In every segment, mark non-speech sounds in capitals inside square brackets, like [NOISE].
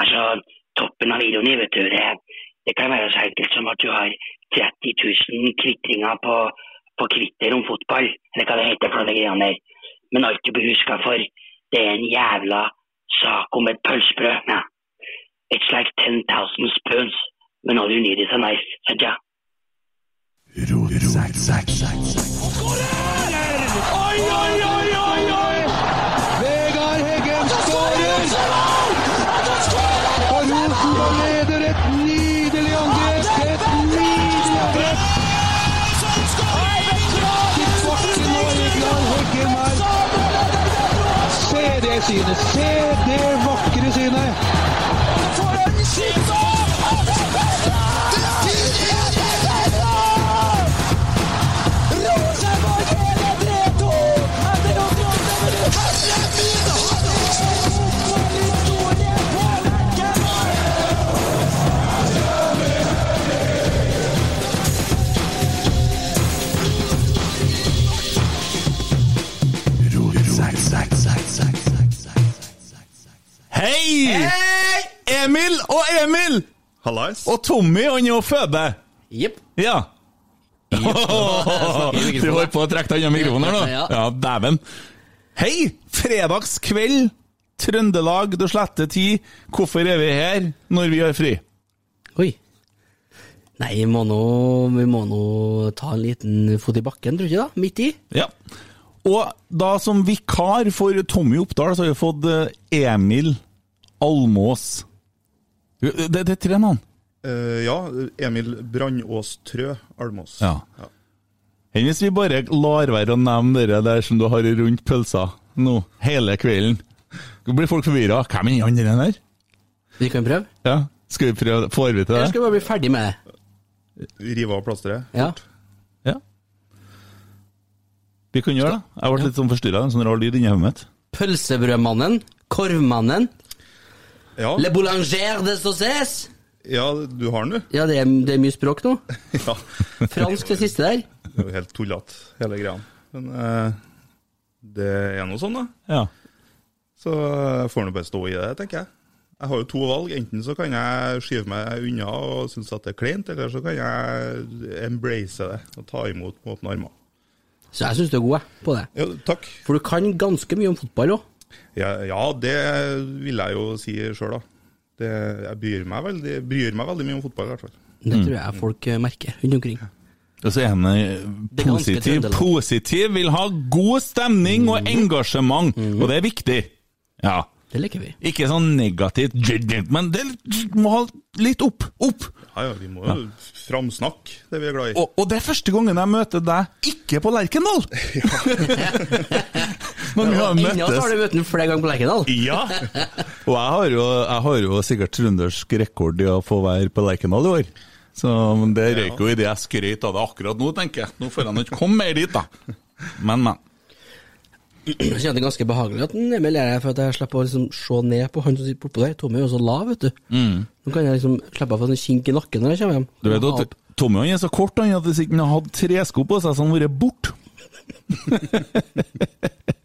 Altså, toppen av ironi, vet du, det, det kan være så enkelt som at du har 30 000 kvitringer på, på Kvitter om fotball, eller hva det heter for noen greiene der. Men alt du blir huska for, det er en jævla sak om et pølsebrød. Ja. It's like 10,000 spoons, but all you need is a knife, sant ja? Oi, Se det synet! Hei! Emil og Emil! Hallais. Og Tommy, han er jo føde. Jepp. Ja. [LAUGHS] Du holdt på å trekke deg unna mikrofonen her nå? Ja. Ja, dæven. Hei! Fredagskveld, Trøndelag, du sletter tid. Hvorfor er vi her når vi har fri? Oi. Nei, vi må nå, vi må nå ta en liten fot i bakken, tror du ikke da? Midt i. Ja. Og da som vikar for Tommy Oppdal, så har vi fått eh, Emil Almås. Det, det er tre navn. Uh, ja, Emil Brandås Trø Almås. Ja. Enn hvis vi bare lar være å nevne det der som du har rundt pølsa nå, hele kvelden? Da blir folk forvirra. Hvem er den andre der? Vi kan prøve. Ja, Skal vi prøve? Får vi til Eller det? skal vi bare bli ferdig med det? Rive av plasteret. Ja. Ja. Vi kan gjøre det. Jeg ble litt sånn forstyrra, en sånn rar lyd inni hodet mitt. Pølsebrødmannen. Korvmannen. Ja, Le boulanger de sauces. ja, du har den, du. Ja, det er, det er mye språk nå. [LAUGHS] Ja. Fransk det siste der. Det er jo helt tullete, hele greia. Men eh, det er nå sånn, da. Ja. Så jeg får nå bare stå i det, tenker jeg. Jeg har jo to valg. Enten så kan jeg skyve meg unna og synes at det er kleint, eller så kan jeg embrace det og ta imot med åpne armer. Så jeg syns du er god på det. Ja, takk. For du kan ganske mye om fotball òg. Ja, ja, det vil jeg jo si sjøl, da. Det, jeg bryr meg, veldig, bryr meg veldig mye om fotball, i hvert fall. Det tror jeg folk eh, merker rundt omkring. Og så er han eh, positiv, positiv, vil ha god stemning og engasjement, og det er viktig. Ja. Det liker vi. Ikke sånn negativt, men det må ha litt opp. Opp! Ja, ja, vi må jo framsnakke det vi er glad i. Og, og det er første gangen jeg møter deg ikke på Lerkendal! [LAUGHS] [LAUGHS] [LAUGHS] Men vi har Ennå har du møtt ham flere ganger på Lerkendal. Ja! [LAUGHS] Og jeg har, jo, jeg har jo sikkert trøndersk rekord i å få være på Lerkendal i år. Så det røyk jo i det jeg skrøt av det akkurat nå, tenker jeg. Nå får han ikke komme mer dit, da. Men, men. Jeg kjenner det ganske behagelig at Emil er her, for at jeg slipper å liksom se ned på han som sitter bortpå der. Tommy er jo så lav, vet du. Nå kan jeg liksom slippe å få sånn kink i nakken når jeg kommer hjem. Mm. Du vet at Tommy han er så kort han at hvis ikke han hadde tresko på seg, så hadde han vært borte. [LAUGHS]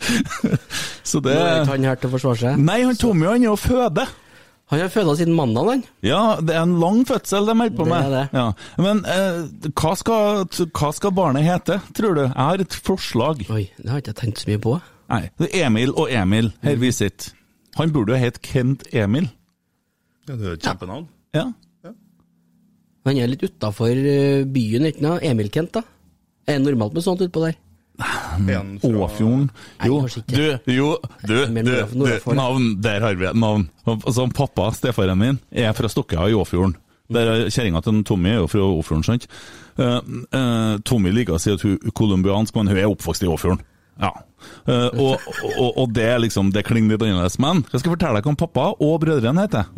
[LAUGHS] så det Nå er ikke han her til å forsvare seg. Nei, han Tommy han er jo føde. Han har føda siden mandag, han. Ja, det er en lang fødsel de holder på Det med. er det. Ja. Men eh, hva, skal, hva skal barnet hete, tror du? Jeg har et forslag. Oi, det har jeg ikke tenkt så mye på. Nei, det er Emil og Emil, her vi sitter. Han burde jo hete Kent Emil. Ja, det er et kjempenavn. Ja. Han er litt utafor byen, ikke noe? Emil-Kent, da? Er det normalt med sånt utpå der? Åfjorden. Jo, du, jo, du, du, du, navn, der har vi et navn. Altså, pappa, stefaren min, er fra Stokkøya i Åfjorden. Der er Kjerringa til Tommy er jo fra Åfjorden, sant? Uh, uh, Tommy liker å si at hun er colombiansk, men hun er oppvokst i Åfjorden. Ja. Uh, og, og, og det er liksom, det klinger litt annerledes. Men jeg skal fortelle deg hva pappa og brødrene heter.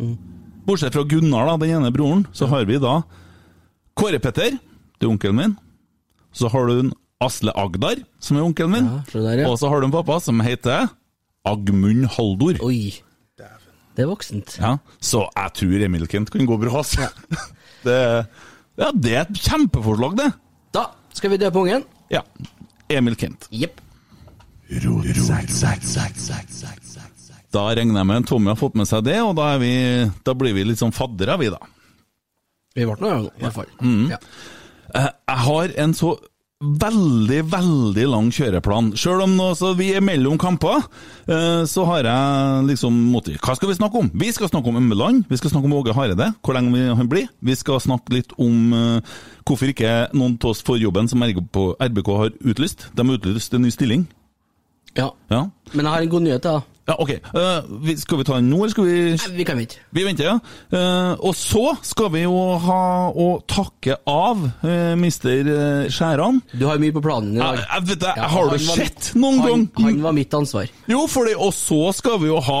Bortsett fra Gunnar, da, den ene broren, så har vi da Kåre Petter, det er onkelen min. Så har du en Asle Agdar, som er onkelen min. Ja, der, ja. Og så har du en pappa som heter Agmund Haldor. Oi. Det er voksent. Ja, så jeg tror Emil Kent kan gå bra. Altså. [LAUGHS] Det, ja, det er et kjempeforslag, det. Da skal vi døpe ungen. Ja. Emil Kent. Jepp. Da regner jeg med Tommy har fått med seg det, og da, er vi, da blir vi litt sånn faddere, vi da. Vi ble nå, i hvert fall. Ja. Eh, Jeg har en så veldig, veldig lang kjøreplan. Selv om nå, så vi er mellom kamper, eh, så har jeg liksom motiv. Hva skal vi snakke om? Vi skal snakke om Ømmeland, vi skal snakke om Åge Hareide, hvor lenge han blir. Vi skal snakke litt om eh, hvorfor ikke noen av oss får jobben som RBK har utlyst. De har utlyst en ny stilling. ja. Ja, Men jeg har en god nyhet, da. Ja ok. Uh, vi- skal vi ta den nå, eller skal vi Nei, vi kan vente. vi venter, ja. Uh, og så skal vi jo ha å takke av uh, mister Skjæran. Du har mye på planen i dag. Jeg, vet det, Ja, har du sett noen han, gang? Han var mitt ansvar. Jo, fordi, og så skal vi jo ha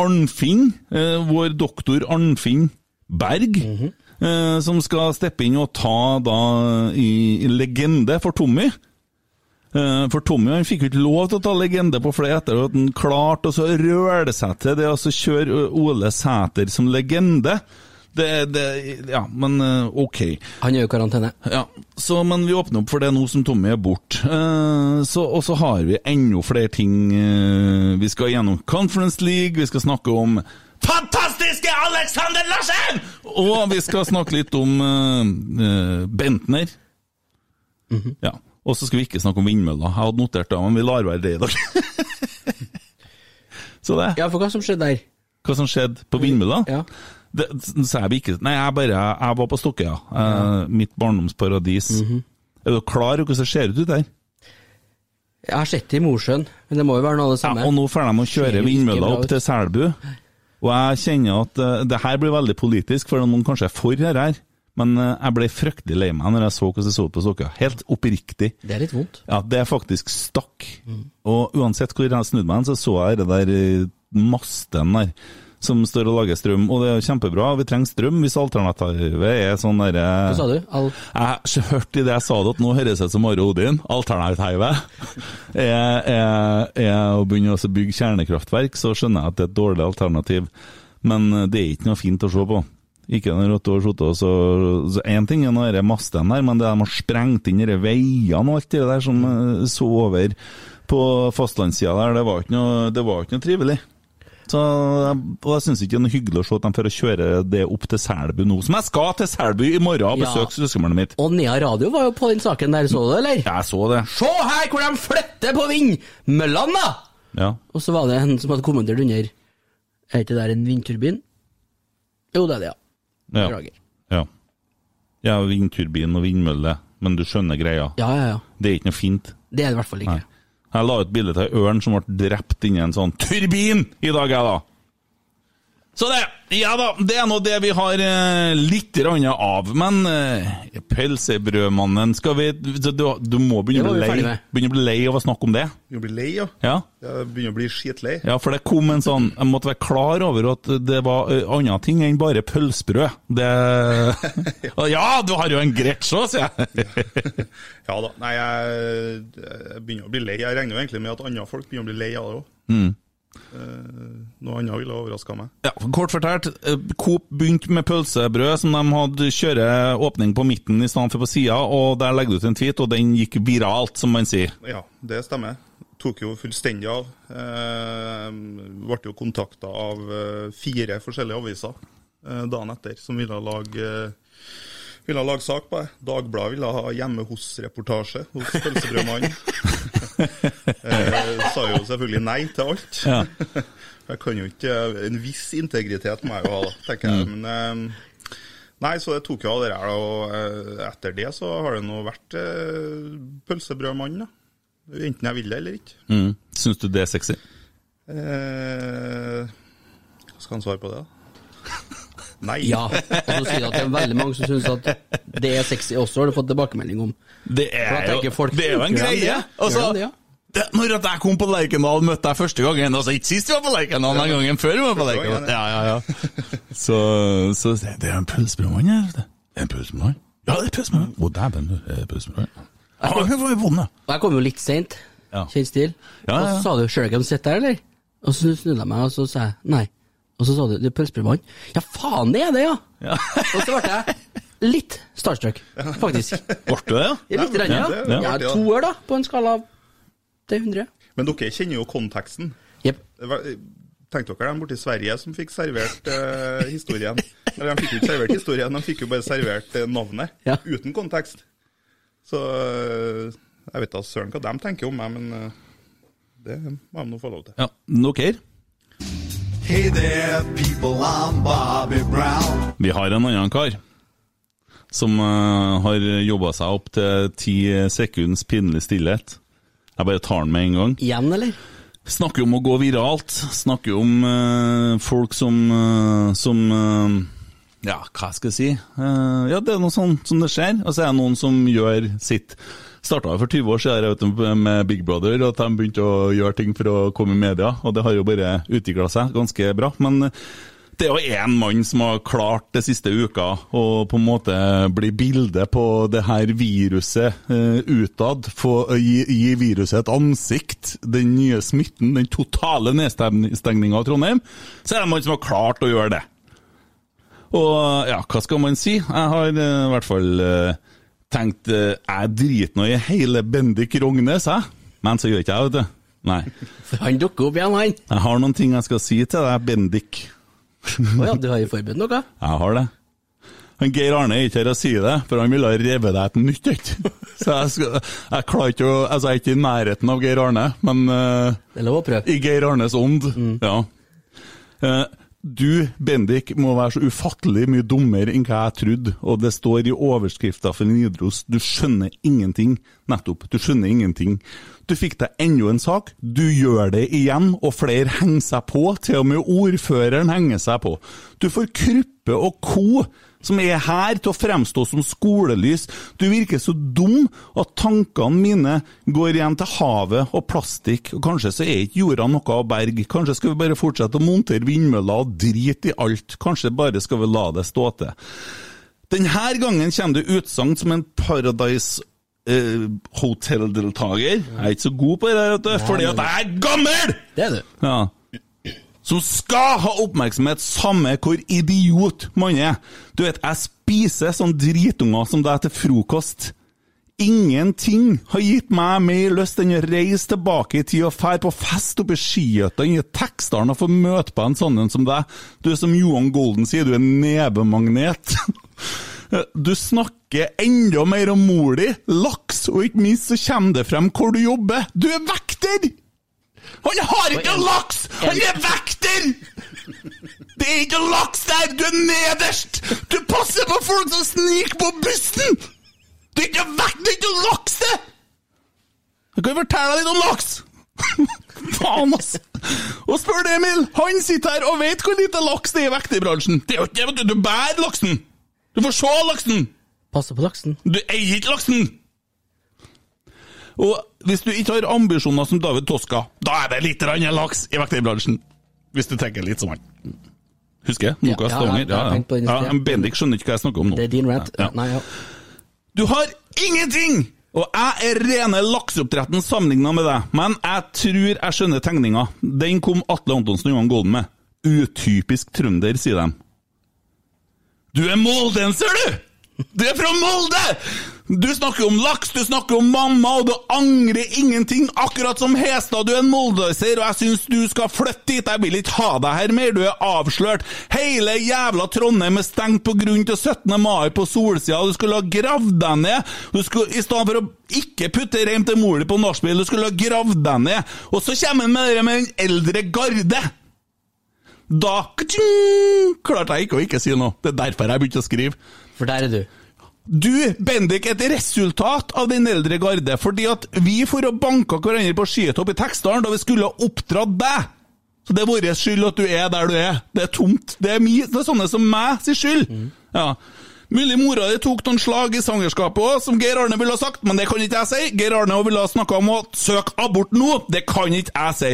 Arnfinn, vår doktor Arnfinn Berg, Mm -hmm som skal steppe inn og ta da i, i legende for Tommy. Eh, For Tommy han fikk jo ikke lov til å ta legende på flere etter at han klarte å røle seg til det å så kjøre Ole Sæter som legende. Det, det Ja, men eh, ok. Han er jo i karantene. Ja, så, men vi åpner opp for det nå som Tommy er borte. Eh, så- og så har vi enda flere ting. eh, vi skal gjennom Conference League, vi skal snakke om fantastiske Alexander Larsen! Og vi skal snakke litt om uh, Bentner. Mm Bentner. Ja, Og så skal vi ikke snakke om vindmøller. Jeg hadde notert det, men vi lar være det i dag. [LAUGHS] så det. Ja, for hva som skjedde der? Hva som skjedde på vindmølla? Ja. Det, så jeg, ikke, nei, jeg bare Jeg var på Stokkøya. eh, mitt barndomsparadis. Mhm. Er du klar over hvordan det ser ut der? Jeg har sett det i Mosjøen, men det må jo være noe av det Ja, samme. og nå får de å kjøre vindmølla opp til Selbu. Og jeg kjenner at uh, det her blir veldig politisk, for noen kanskje er for her her. Men eh, jeg ble fryktelig lei meg når jeg så hvordan det så ut på Stokkøya. Helt oppriktig. Det er litt vondt. Ja, det er faktisk stakk. Og uansett hvor jeg snudde meg, så så jeg det der eh, masten der som står og lager strøm. Og det er kjempebra, vi trenger strøm hvis alternativet er sånn derre Hva sa du? Al Jeg hørte i det jeg sa det, at nå høres det ut som Are Odin. Alternativet [LAUGHS] er, er, er å begynne å bygge kjernekraftverk, så skjønner jeg at det er et dårlig alternativ. Men eh, det er ikke noe fint å se på. Ikke når du har sittet og så så Én ting er denne masten der, men det de har sprengt inn disse veiene og alt det der som eh, så over på fastlandssida der, det var ikke noe, det var ikke noe trivelig. Så, og jeg syns ikke det er noe hyggelig å se at de får kjøre det opp til Selbu nå. Som jeg skal til Selbu i morgen og Ja. søskenbarnet mitt. Og Nea Radio var jo på den saken der, så du det, eller? Jeg så det. Se her hvor de flytter på vindmøllene, da! Ja. Og så var det en som hadde kommentert under Er ikke det der en vindturbin? Jo, det er det, ja. Ja. Ja. ja vindturbin og vindmølle, men du skjønner greia. Ja, ja, ja. Det er ikke noe fint. Det er det i hvert fall ikke. Nei. Jeg la ut bilde av ei ørn som ble drept inni en sånn turbin i dag, jeg, da. Så det Ja da, det er nå det vi har eh, litt grann av. Men eh, pølsebrødmannen Skal vi Du, du må begynne å bli lei. Begynne å bli lei av å snakke om det. Begynne å bli lei, ja. Ja. Jeg begynner å bli skitlei. Ja, for det kom en sånn Jeg måtte være klar over at det var andre ting enn bare pølsebrød. Det [LAUGHS] Ja, du har jo en òg, sier jeg! [LAUGHS] Ja da. Nei, jeg, jeg begynner å bli lei. Jeg regner jo egentlig med at andre folk begynner å bli lei av det òg. Mm. Noe annet ville overraska meg. Ja, Kort fortalt, eh, Coop begynte med pølsebrød som de hadde kjørt åpning på midten i stedet for på sida, og der legger du ut en tweet, og den gikk viralt, som man sier. Ja, det stemmer. Tok jo fullstendig av. Eh, ble jo kontakta av eh, fire forskjellige aviser eh, dagen etter som ville lage eh, ville lage sak på det. Dagbladet ville ha hjemme hos-reportasje hos pølsebrødmannen. [LAUGHS] eh, sa jo selvfølgelig nei til alt. Ja. [LAUGHS] Jeg kan jo ikke En viss integritet må jeg jo ha, tenker jeg. Men eh, Nei, så det tok jo av det der, og eh, etter det så har det nå vært eh, pølsebrødmann, da. Enten jeg vil det eller ikke. Mm. Syns du det er sexy? Eh, hva skal han svare på det, da? [LAUGHS] Nei. Ja. Og så sier du at det er veldig mange som syns at det er sexy også, har du fått tilbakemelding om. Det er, jo, folk, det er jo en greie! Altså, det, ja? det, når at jeg kom på Lerkendal, møtte jeg første gangen Altså ikke sist vi var på Lerkendal, den gangen før vi var på Lerkendal. Ja, ja, ja. Så, så det er en pølsebrødmann her. Det er en pølsebrødmann. Ja, det er pølsebrødmann. Å, dæven, det er pølsebrødmann. Jeg kom jo litt seint, Ja. kjent stil. Ja, ja, Og så sa du 'Sjøl hvem sitter her, eller? Og så snudde jeg meg, og så sa jeg nei. Og så sa du 'Det er pølsebrødmann'. Ja, faen, det er det, ja! Ja. Og så ble jeg litt starstruck, faktisk. Ble du det, ja? Litt, rann, ja. Jeg er to år, da. På en skala av til 100. Men dere kjenner jo konteksten. Yep. Det var- Tenk dere dem borti Sverige som fikk servert eh, historien. Eller de fikk jo ikke servert historien, de fikk jo bare servert eh, navnet. Ja. Uten kontekst. Så eh, jeg vet da søren hva de tenker om meg, men eh, det må de nå få lov til. Ja, dere? Hey there, people, I'm Bobby Brown. Vi har en annen kar som uh, har jobba seg opp til ti sekunds pinlig stillhet. Jeg bare tar den med en gang. Igjen, eller? Snakker om å gå viralt. Snakker om uh, folk som uh, som uh, Ja, hva skal jeg si? Ja, det er noe sånt som det skjer. Og så er det noen som gjør sitt. Starta for 20 år siden du, med Big Brother, og at de begynte å gjøre ting for å komme i media. Og det har jo bare utvikla seg ganske bra. Men det er jo én mann som har klart det siste uka å på en måte bli bildet på det her viruset eh, utad. Få å gi, gi viruset et ansikt. Den nye smitten, den totale nedstengninga av Trondheim. Så er det en mann som har klart å gjøre det. Og ja, hva skal man si? Jeg har eh, i hvert fall eh, tenkt eh, Jeg driter nå i hele Bendik Rognes, jeg. Men så gjør ikke jeg, vet du. Nei. [LAUGHS] Han dukker opp igjen, han. Jeg har noen ting jeg skal si til deg, Bendik. Å ja, du har jo forberedt noe? [LAUGHS] Jeg har det. Han Geir Arne er ikke her å si det, for han ville ha revet deg et nytt et. [LAUGHS] Så jeg, skal, jeg klarer ikke å Altså, jeg er ikke i nærheten av Geir Arne, men uh, Det er lov å prøve. i Geir Arnes ånd, ja. Eh, du, Bendik, må være så ufattelig mye dummere enn hva jeg trodde, og det står i overskrifta for Nidaros, du skjønner ingenting. Nettopp, du skjønner ingenting. Du fikk deg enda en sak, du gjør det igjen, og flere henger seg på, til og med ordføreren henger seg på. Du får Kruppe og co., som er her til å fremstå som skolelys. Du virker så dum at tankene mine går igjen til havet og plastikk, og kanskje så er ikke jorda noe å berge. Kanskje skal vi bare fortsette å montere vindmøller og drite i alt. Kanskje bare skal vi la det stå til. Denne gangen kommer det utsagn som en Paradise uh, Hotel-deltaker. Jeg er ikke så god på det, vet du, fordi at jeg er gammel! Det er du. Ja. Som skal ha oppmerksomhet, samme hvor idiot man er. Du vet, jeg spiser sånn dritunger som deg til frokost. Ingenting har gitt meg mer lyst enn å reise tilbake i tid og fære på fest oppe i Skiøta i Tekstdalen og få møte på en sånn en som deg. Du er som Johan Golden sier, du er nebemagnet. [LAUGHS] Du snakker enda mer om mor di, laks, og ikke minst så kommer det frem hvor du jobber. Du er vekter! Han har ikke laks! Han er vekter! Det er ikke laks der! Du er nederst! Du passer på folk som sniker på bussen! Det er ikke vekt, det er ikke laks, det! Jeg kan fortelle deg litt om laks! [LAUGHS] Faen, ass! Og spør det, Emil. Han sitter her og vet hvor lite laks det er i vekterbransjen. Det er jo ikke det, du bærer laksen! Du får se laksen! Passer på laksen. Du eier ikke laksen! Og hvis du ikke har ambisjoner som David Toska, da er det litt laks i vekterbransjen. Hvis du tenker litt som han. Husker? Ja, Noka ja, Stavanger? ja, den ja, men Bendik skjønner ikke hva jeg snakker om nå. Det er din rant. Ja. Nei, ja. Du har ingenting! Og jeg er rene lakseoppdretten sammenligna med deg, men jeg tror jeg skjønner tegninga. Den kom Atle Antonsen og Johan Golden med. Utypisk trønder, sier de. Du er moldenser, du! Du er fra Molde! Du snakker om laks, du snakker om mamma, og du angrer ingenting, akkurat som Hestad. Du er en moldøyser, og jeg syns du skal flytte dit. Jeg vil ikke ha deg her mer, du er avslørt. Hele jævla Trondheim er stengt på grunn til 17. mai på solsida. Du skulle ha gravd deg ned. Du skulle, I stedet for å ikke putte reim til mor di på nachspiel, du skulle ha gravd deg ned. Og så kommer han med det med den eldre garde. Da klarte jeg ikke å ikke si noe. Det er derfor jeg begynte å skrive. For der er du. Du, Bendik, et resultat av den eldre garde, fordi at vi for å banka hverandre på skitopp i Tekstdalen da vi skulle ha oppdratt deg. Så det er vår skyld at du er der du er. Det er tomt. Det er, mi, det er sånne som meg sin skyld. Ja. Mulig mora di tok noen slag i svangerskapet òg, som Geir Arne ville ha sagt, men det kan ikke jeg si. Geir Arne ville ha snakka om å søke abort nå. Det kan ikke jeg si.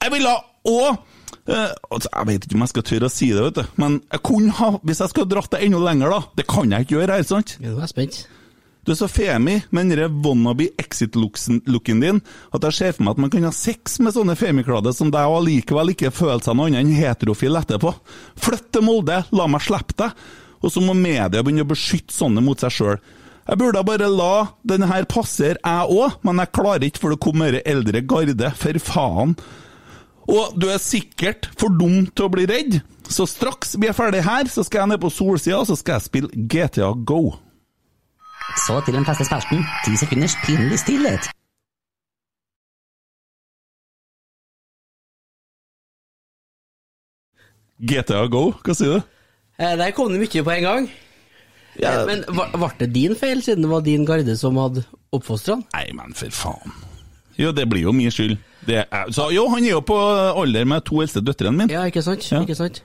Jeg ville òg jeg vet ikke om jeg skal tørre å si det, vet du. men jeg kunne ha, hvis jeg skulle dratt det enda lenger, da Det kan jeg ikke gjøre her, sant? Ja, Nå er spent. Du er så femi med den wannabe exit-looken din at jeg ser for meg at man kan ha sex med sånne femikladde som deg og allikevel ikke føle seg noe annet enn heterofil etterpå. Flytt til Molde, la meg slippe deg. Og så må media begynne å beskytte sånne mot seg sjøl. Jeg burde bare la denne her passere, jeg òg, men jeg klarer ikke, for det kommer eldre garde. For faen. Og du er sikkert for dum til å bli redd, så straks vi er ferdig her, så skal jeg ned på Solsida, og så skal jeg spille GTA Go. Så til den faste spalten. Ti sekunders pinlig stillhet. GTA Go, hva sier du? Eh, Der kom det mye på en gang. Ja. Eh, Men var- ble det din feil, siden det var din garde som hadde oppfostra han? Nei, men for faen. Jo, det blir jo min skyld. Er, så, jo, han er jo på alder med to eldste døtrene mine. Ja, ikke sant? Ja. Ikke sant?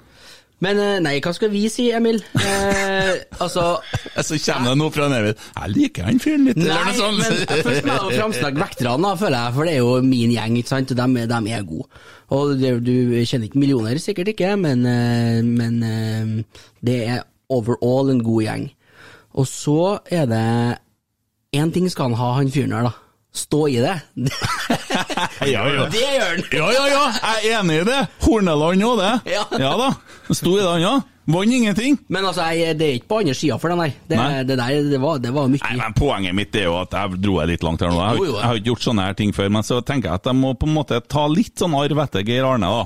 Men eh, nei, hva skal vi si, Emil? Eh, altså [LAUGHS] Så kommer det noe fra Emil Jeg liker han fyren litt. eller Nei, noe sånt. men først må jeg framsnakke vekterne, føler jeg, for det er jo min gjeng, ikke sant, de, de er gode. Og det, du kjenner ikke millioner, sikkert ikke, men, eh, men eh, det er overall en god gjeng. Og så er det én ting skal han ha, han fyren her, da. Stå i det. [LAUGHS] Ja, ja. Det gjør han! Ja, ja, ja, jeg er enig i det. Horneland òg, det. [LAUGHS] Ja. da. Sto i det, han òg. Vant ingenting. Men altså, jeg, det er ikke på andre sida for den der. Det, det der, det var, det var mye. Nei, men Poenget mitt er jo at jeg dro det litt langt her nå. Jeg har, jeg har ikke gjort sånne her ting før, men så tenker jeg at jeg må på en måte ta litt sånn arv etter Geir Arne, da.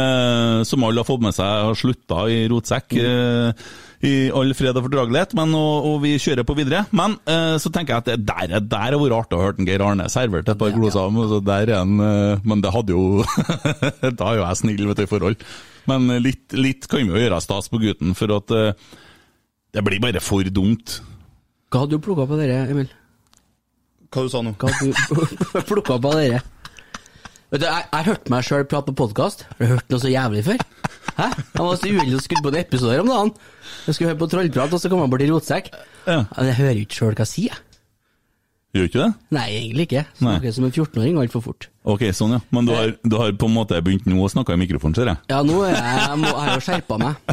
Eh, som alle har fått med seg har slutta i rotsekk. eh, I all fred og fordragelighet, men og, og vi kjører på videre. Men eh, så tenker jeg at det der, er- der har vært artig å høre en Geir Arne servert et par gloser. om, så Der er en, eh, men det hadde jo [LAUGHS] Da er jo jeg snill, vet du, i forhold. Men litt, litt kan vi jo gjøre stas på gutten, for at eh, det blir bare for dumt. Hva hadde du plukka på dere, Emil? Hva du sa nå? Hva hadde du [LAUGHS] plukka på dere? Vet du, Jeg jeg har hørt meg sjøl prate på podkast. Har du hørt noe så jævlig før? Hæ? Han var så uheldig og skulle på en episode her om dagen. Jeg skulle høre på trollprat, og så kom han bort i rotsekk. Ja. Men Jeg hører jo ikke sjøl hva jeg sier. Gjør ikke det? Nei, egentlig ikke. Nei. Snakker som en 14-åring altfor fort. Ok, sånn ja. Men du har, du har på en måte begynt nå å snakke i mikrofonen, ser jeg. Ja, nå er jeg, jeg, må, jeg har jo skjerpa meg.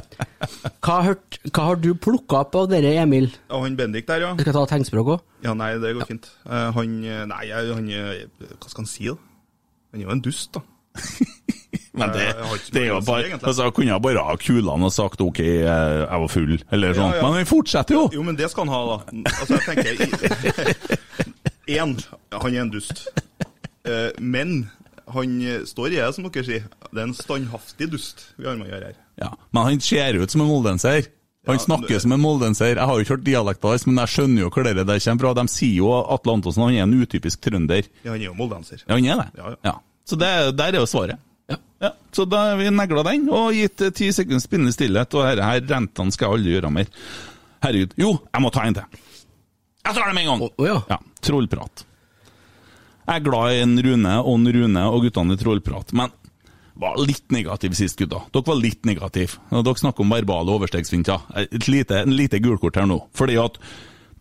Hva har, hørt, hva har du plukka opp av dere, Emil? Ja, han Bendik der, ja. Skal Jeg ta tegnspråk òg. Ja, Nei, det går fint. Eh, han eh, Nei, han eh, Hva skal han si, da? Han er jo en dust, da. Men det, så det er jo bare altså, Jeg kunne bare ha kulene og sagt ok, jeg jeg var full, eller Ja, sånn. ja. Men vi fortsetter jo! Jo, men det skal han ha, da. Altså, jeg tenker Én, [LAUGHS] han er en dust. Eh, Men han eh, står i det, som dere sier. Det er en standhaftig dust vi har med å gjøre her. Ja, Men han ser ut som en moldenser. Han snakker som en moldenser. Jeg har jo ikke hørt dialekten hans, men jeg skjønner jo hvor det der kommer fra. De sier jo at Atle Antonsen han er en utypisk trønder. Ja, han er jo moldenser. Ja, han er det? Ja, ja. Så det, der er jo svaret. Ja. Så da har vi negla den, og gitt eh, ti sekunder spinnende stillhet, og her, her rentene skal jeg aldri gjøre mer. Herregud. Jo, jeg må ta en til. Jeg tar det med en gang! Oh, ja. Ja, trollprat. Jeg er glad i en Rune og en Rune og guttene i trollprat, men var litt negativ sist, gutta. Dere var litt negativ. Dere snakker om verbale overstegsfinter. Et lite, en lite gulkort her nå. Fordi at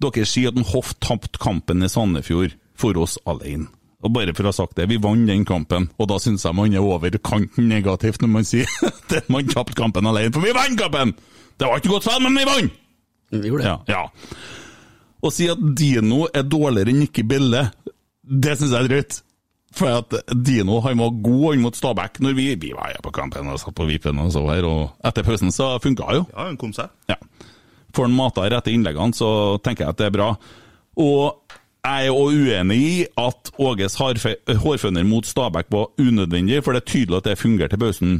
dere sier at Hoff tapte kampen i Sandefjord for oss alene. Og bare for å ha sagt det, vi vant den kampen, og da syns jeg man er over kanten negativt når man sier [LAUGHS] at man tapte kampen alene, for vi vant kampen! Det var ikke godt spill, men vi vant! Vi gjorde det. Ja, ja. Å si at Dino er dårligere enn Nikki Bille, det syns jeg er drøyt. For at Dino han var god han mot Stabæk når vi, vi var her på kampen og satt på vippen og så her, og etter pausen så funka jo. Ja, hun kom seg. Ja. Får han mata rette innleggene, så tenker jeg at det er bra. Og jeg er òg uenig i at Åges hårføner mot Stabæk var unødvendig, for det er tydelig at det fungerte i pausen.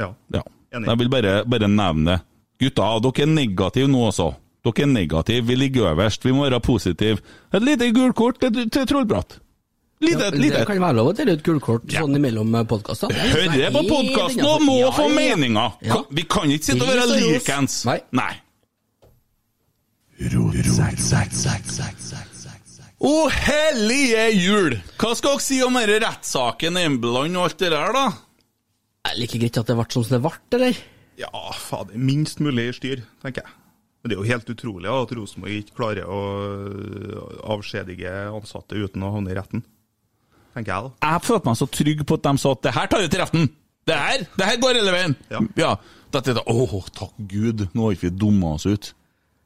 Ja. Ja. Enig. Jeg vil bare, bare nevne det. Gutter, dere er negative nå også. Dere er negative, vi ligger øverst, vi må være positive. Et lite gult kort til, til trollprat. Lite, Det lite. kan være lov å dele ut gullkort Ja. sånn imellom podkastene. Hører på podkasten og må få meninger! Ja. Vi kan ikke sitte og være likens! Nei. Nei. Å, hellige jul! Hva skal dere si om denne rettssaken Embland og alt det der, da? Er det Like greit at det ble som det ble, eller? Ja, fader. Minst mulig styr, tenker jeg. Men det er jo helt utrolig at Rosenborg ikke klarer å øh, avskjedige ansatte uten å havne i retten. Tenker jeg, da. Jeg følte meg så trygg på at de sa at det her tar vi til retten! Det her det her går hele veien! Ja. Da tenkte jeg åh, takk Gud, nå har ikke vi dumma oss ut.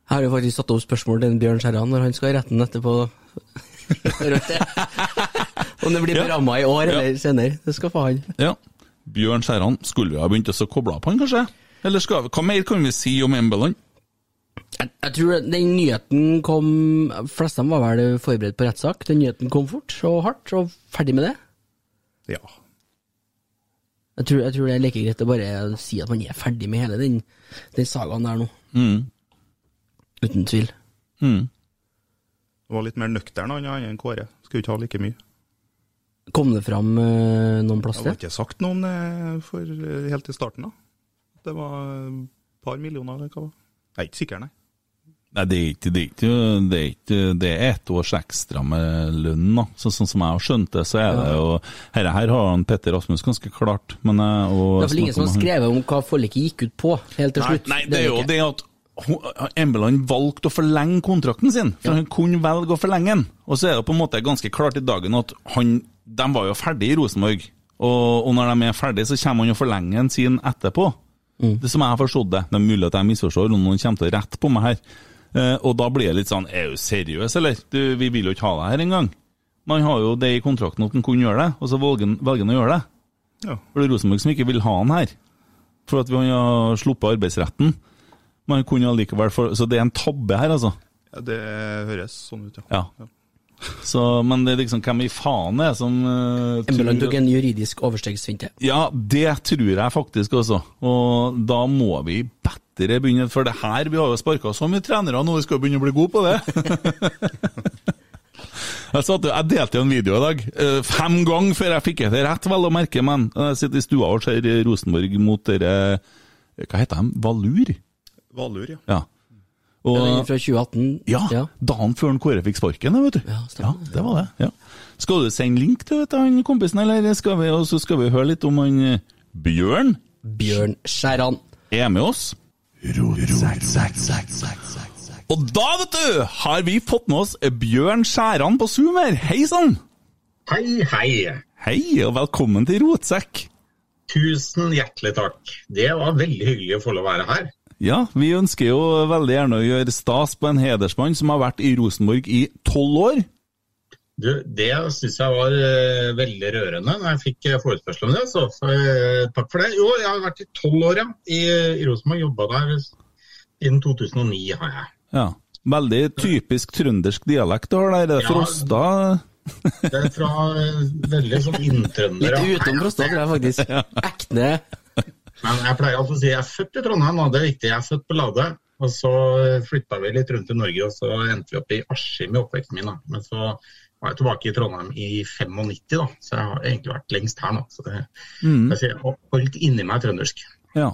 Jeg har jo faktisk satt opp spørsmål til Bjørn Skjæran når han skal i retten etterpå. [LAUGHS] Om det blir Ja. beramma i år Ja. eller senere. Det skal faen. Ja. Bjørn Skjæran, skulle vi ha begynt å koble på han, kanskje? Eller skal vi, hva mer kan vi si om Embeland? Jeg, jeg tror den nyheten kom Fleste var vel forberedt på rettssak. Den nyheten kom fort og hardt, og ferdig med det. Ja. Jeg tror, jeg tror det er like greit å bare si at man er ferdig med hele den, den sagaen der nå. Mm. Uten tvil. Mm. Det var litt mer nøktern han enn Kåre. Skulle ikke ha like mye. Kom det fram eh, noen Det var har ikke sagt noen det for, eh, helt i starten, da. Det var et par millioner, eller hva det var. Jeg er ikke sikker, nei. Nei, det er ikke det. Er ikke, det, er ikke, det er ett års ekstra med lønn, da. Så, sånn som jeg har skjønt det, så er det jo Dette her har han Petter Rasmus ganske klart, men og Det er vel ingen som har skrevet om hva forliket gikk ut på, helt til Nei, slutt. nei, det er jo det at Embeland valgte å forlenge kontrakten sin, for han kunne velge å forlenge den. Og så er det på en måte ganske klart i dagen at han, de var jo ferdig i Rosenborg. Og, og når de er ferdig, så kommer han og forlenger den sin etterpå. Mm. Det som jeg har forstått det. Det er mulig at jeg misforstår, og noen kommer til å rette på meg her. Eh, og da blir det litt sånn Er du seriøs, eller? Du, vi vil jo ikke ha deg her engang. han har jo det i kontrakten at han kunne gjøre det, og så velger han- velger han å gjøre det. Ja. For det er Rosenborg som ikke vil ha han her. For at vi har sluppet arbeidsretten. Man kunne allikevel for, Så det er en tabbe her, altså. Ja, det høres sånn ut, ja. Ja. Så, men det er liksom hvem i faen er som uh, Embeland tok en juridisk overstegsfinte. Ja, det tror jeg faktisk også. Og da må vi bedre begynne, for det her Vi har jo sparka så mye trenere nå, vi skal jo begynne å bli gode på det. [LAUGHS] Jeg, satt, jeg delte jo en video i dag, eh, fem ganger før jeg fikk det rett, vel å merke, men jeg sitter i stua og ser Rosenborg mot dere Hva heter de? Valur? Valur, ja. Ja. Ja, den Og, fra 2018. ja, dagen før han Kåre fikk sparken, vet du. Ja, ja, det var det. ja. Skal du sende link til vet du, han kompisen, eller skal vi, og så skal vi høre litt om han eh, Bjørn? Bjørn Skjæran. er med oss. Og da, vet du, har vi fått med oss Bjørn Skjæran på Zoom her. Hei sann! Hei, hei. Hei, og velkommen til Rotsekk. Tusen hjertelig takk. Det var veldig hyggelig å få lov å være her. Ja, vi ønsker jo veldig gjerne å gjøre stas på en hedersmann som har vært i Rosenborg i tolv år. Du, det syns jeg var uh, veldig rørende når jeg fikk eh, forespørsel om det. Så, så uh, takk for det. Jo, jeg har vært i tolv år ja, i, i Rosenborg. Jobba der innen 2009, har jeg. Ja. Veldig typisk trøndersk dialekt du har der. Det er Ja. Frosta Det er fra eh, veldig sånn [LAUGHS] inntrøndere. Litt utenom Frosta, tror jeg faktisk. Ekne. Men jeg pleier altså å si jeg er født i Trondheim, og det er viktig. Jeg er født på Lade. Og så flytta vi litt rundt i Norge, og så endte vi opp i Askim i oppveksten min. Da. Men så var jeg tilbake i Trondheim i 95, da. så jeg har egentlig vært lengst her nå. Så det, jeg sier, jeg har holdt inni meg trøndersk. Ja.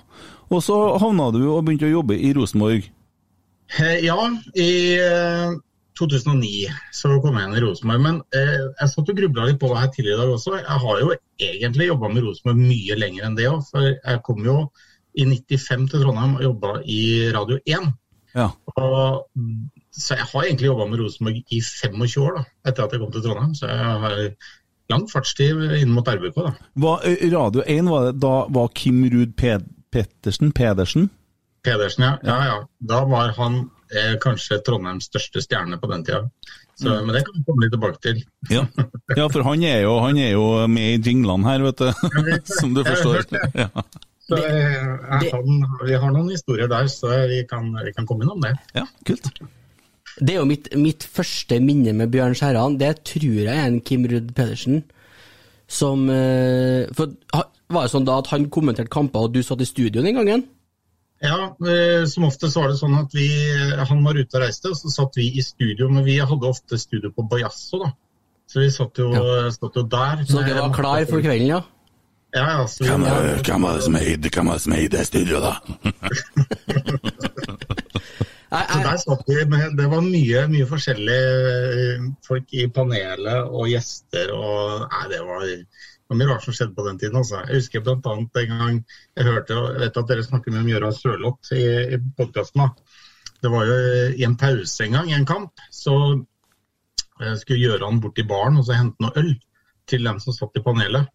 Og så havna du og begynte å jobbe i Rosenborg. Eh, Ja, i eh, 2009 så kom jeg inn i Rosenborg. Men eh, jeg satt og grubla litt på det her tidligere i dag også. Jeg har jo egentlig jobba med Rosenborg mye lenger enn det òg. For jeg kom jo i 95 til Trondheim og jobba i Radio 1. Ja. Og, så jeg har egentlig jobba med Rosenborg i 25 år da, etter at jeg kom til Trondheim. Så jeg har lang fartstid inn mot RBK. da. Eh, Radio 1 var det da var Kim Ruud Ped Pettersen? Pedersen? Pedersen, ja. ja, ja. Da var han eh, kanskje Trondheims største stjerne på den tida. Så, Mm. Men det kan vi komme litt tilbake til. Ja. ja, for han er jo, han er jo med i jinglene her, vet du. [LAUGHS] Som du forstår. Ja. Så, eh, han, vi har noen historier der, så vi kan, vi kan komme innom det. ja, kult. Det er jo mitt, mitt første minne med Bjørn Skjæran. Det tror jeg er en Kim Ruud Pedersen. Som eh, For var det sånn da at han kommenterte kamper, og du satt i studio den gangen? Ja, eh, som ofte så var det sånn at vi, han var ute og reiste, og så satt vi i studio. Men vi hadde ofte studio på Bajasso, da. Så vi satt jo, satt jo der. Så dere var klar for kvelden, ja? Ja, ja. Så vi, Hvem var hvem var det som eide hvem var det som eide studioet, da? [LAUGHS] Så der satt vi med, Det var mye, mye forskjellige eh, folk i panelet og gjester. og nei, Det var, det var mye rart som skjedde på den tiden. Altså. Jeg husker bl.a. en gang jeg hørte jeg vet at dere snakker mye om Gøran Sørloth i, i podkasten. Det var jo i en pause en gang i en kamp. Så jeg skulle Gjøran bort til baren og så hente noe øl til dem som satt i panelet.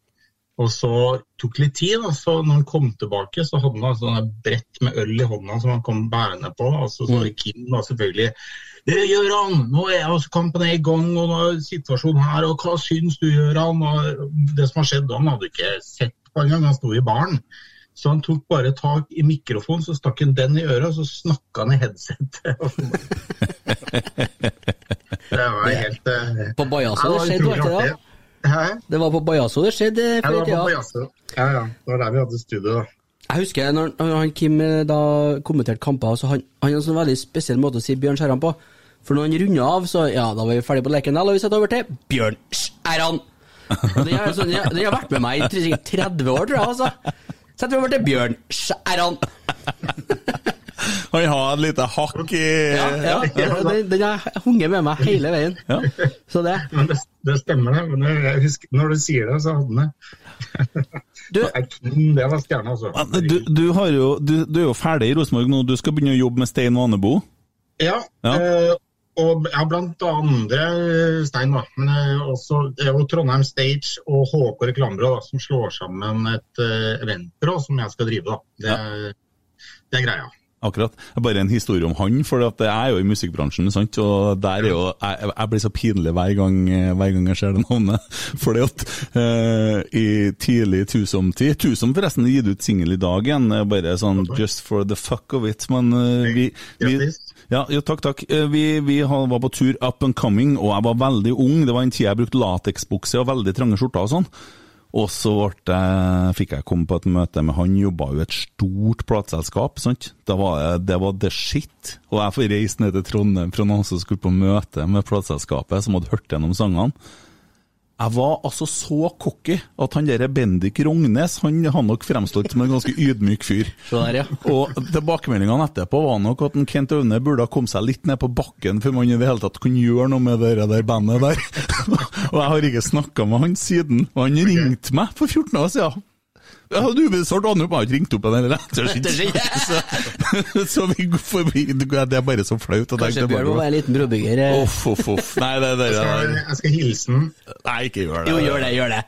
Og så tok litt tid, da, så når han kom tilbake, så hadde han altså et brett med øl i hånda som han kom bærende på. Altså, så så Kim da selvfølgelig «Eh, han! nå er altså kampen er i gang, og nå er situasjonen her, og hva syns du, Gøran? Og det som har skjedd, han hadde ikke sett på engang, han sto i baren. Så han tok bare tak i mikrofonen, så stakk han den i øret, og så snakka han i headsetet. [LAUGHS] det var helt uh, på Bajaso Ja, det skjedde, var ikke det? da? Hæ? Det var på Bajaso det skjedde Ja, det var på Bajaso. Ja, ja. Det var der vi hadde studio, da. Jeg husker når, han Kim eh, da kommenterte kamper, så han, han har en sånn veldig spesiell måte å si Bjørn Skjæran på. For når han runder av, så ja, da var vi ferdig på leken, da la vi sette over til Bjørn Skjæran. Den har, den har- vært med meg i 30 år, tror jeg. altså. Setter vi over til Bjørn Skjæran. Han har et lite hakk i Ja, ja, ja, den, den har hunget med meg hele veien. Ja. Så det Men det, det stemmer, det. Men jeg husker, når du sier det, så hadde den det. Du, [LAUGHS] Det var stjerna, altså. Du, du, har jo, du, du er jo ferdig i Rosenborg nå, du skal begynne å jobbe med Stein Vanebo. Ja, Ja. eh, og ja, blant andre eh, Stein, da. Men eh, også det er jo Trondheim Stage og HK Reklamebyrå da, som slår sammen et uh, eventbyrå som jeg skal drive. da. Det, det er greia. Akkurat. Bare en historie om han, for at jeg er jo i musikkbransjen, sant? og der er jo, jeg, jeg blir så pinlig hver gang, hver gang jeg ser det navnet. [LAUGHS] Fordi at uh, i tidlig tusomtid Tusom forresten har gitt ut singel i dag igjen, bare sånn just for the fuck of it. Men uh, vi, vi ja, ja, takk, takk. Eh, Vi, vi var på tur up and coming, og jeg var veldig ung. Det var en tid jeg brukte lateksbukse og veldig trange skjorter og sånn. Og så fikk jeg komme på et møte med han, jobba jo et stort plateselskap. Det var det var the shit. Og jeg får reise ned til Trondheim fra noen som skulle på møte med plateselskapet, som hadde hørt gjennom sangene. Jeg var altså så cocky at han der Bendik Rognes han har nok fremstått som en ganske ydmyk fyr. Der, ja. Og tilbakemeldingene etterpå var nok at en Kent Aune burde ha kommet seg litt ned på bakken før man i det hele tatt kunne gjøre noe med det der bandet der. [LAUGHS] og jeg har ikke snakka med han siden. Og han ringte meg for 14 år siden. Ja, du opp, jeg har ikke ringt opp en eller [LAUGHS] annen. [LAUGHS] Så, så vi går forbi Det er bare så flaut. Kanskje Bjørn må være en liten brobygger. på. eh. Uff, uff, uff. Nei, det, det, det, jeg skal hilse den. Nei, ikke gjør det. Jo, gjør det, gjør det.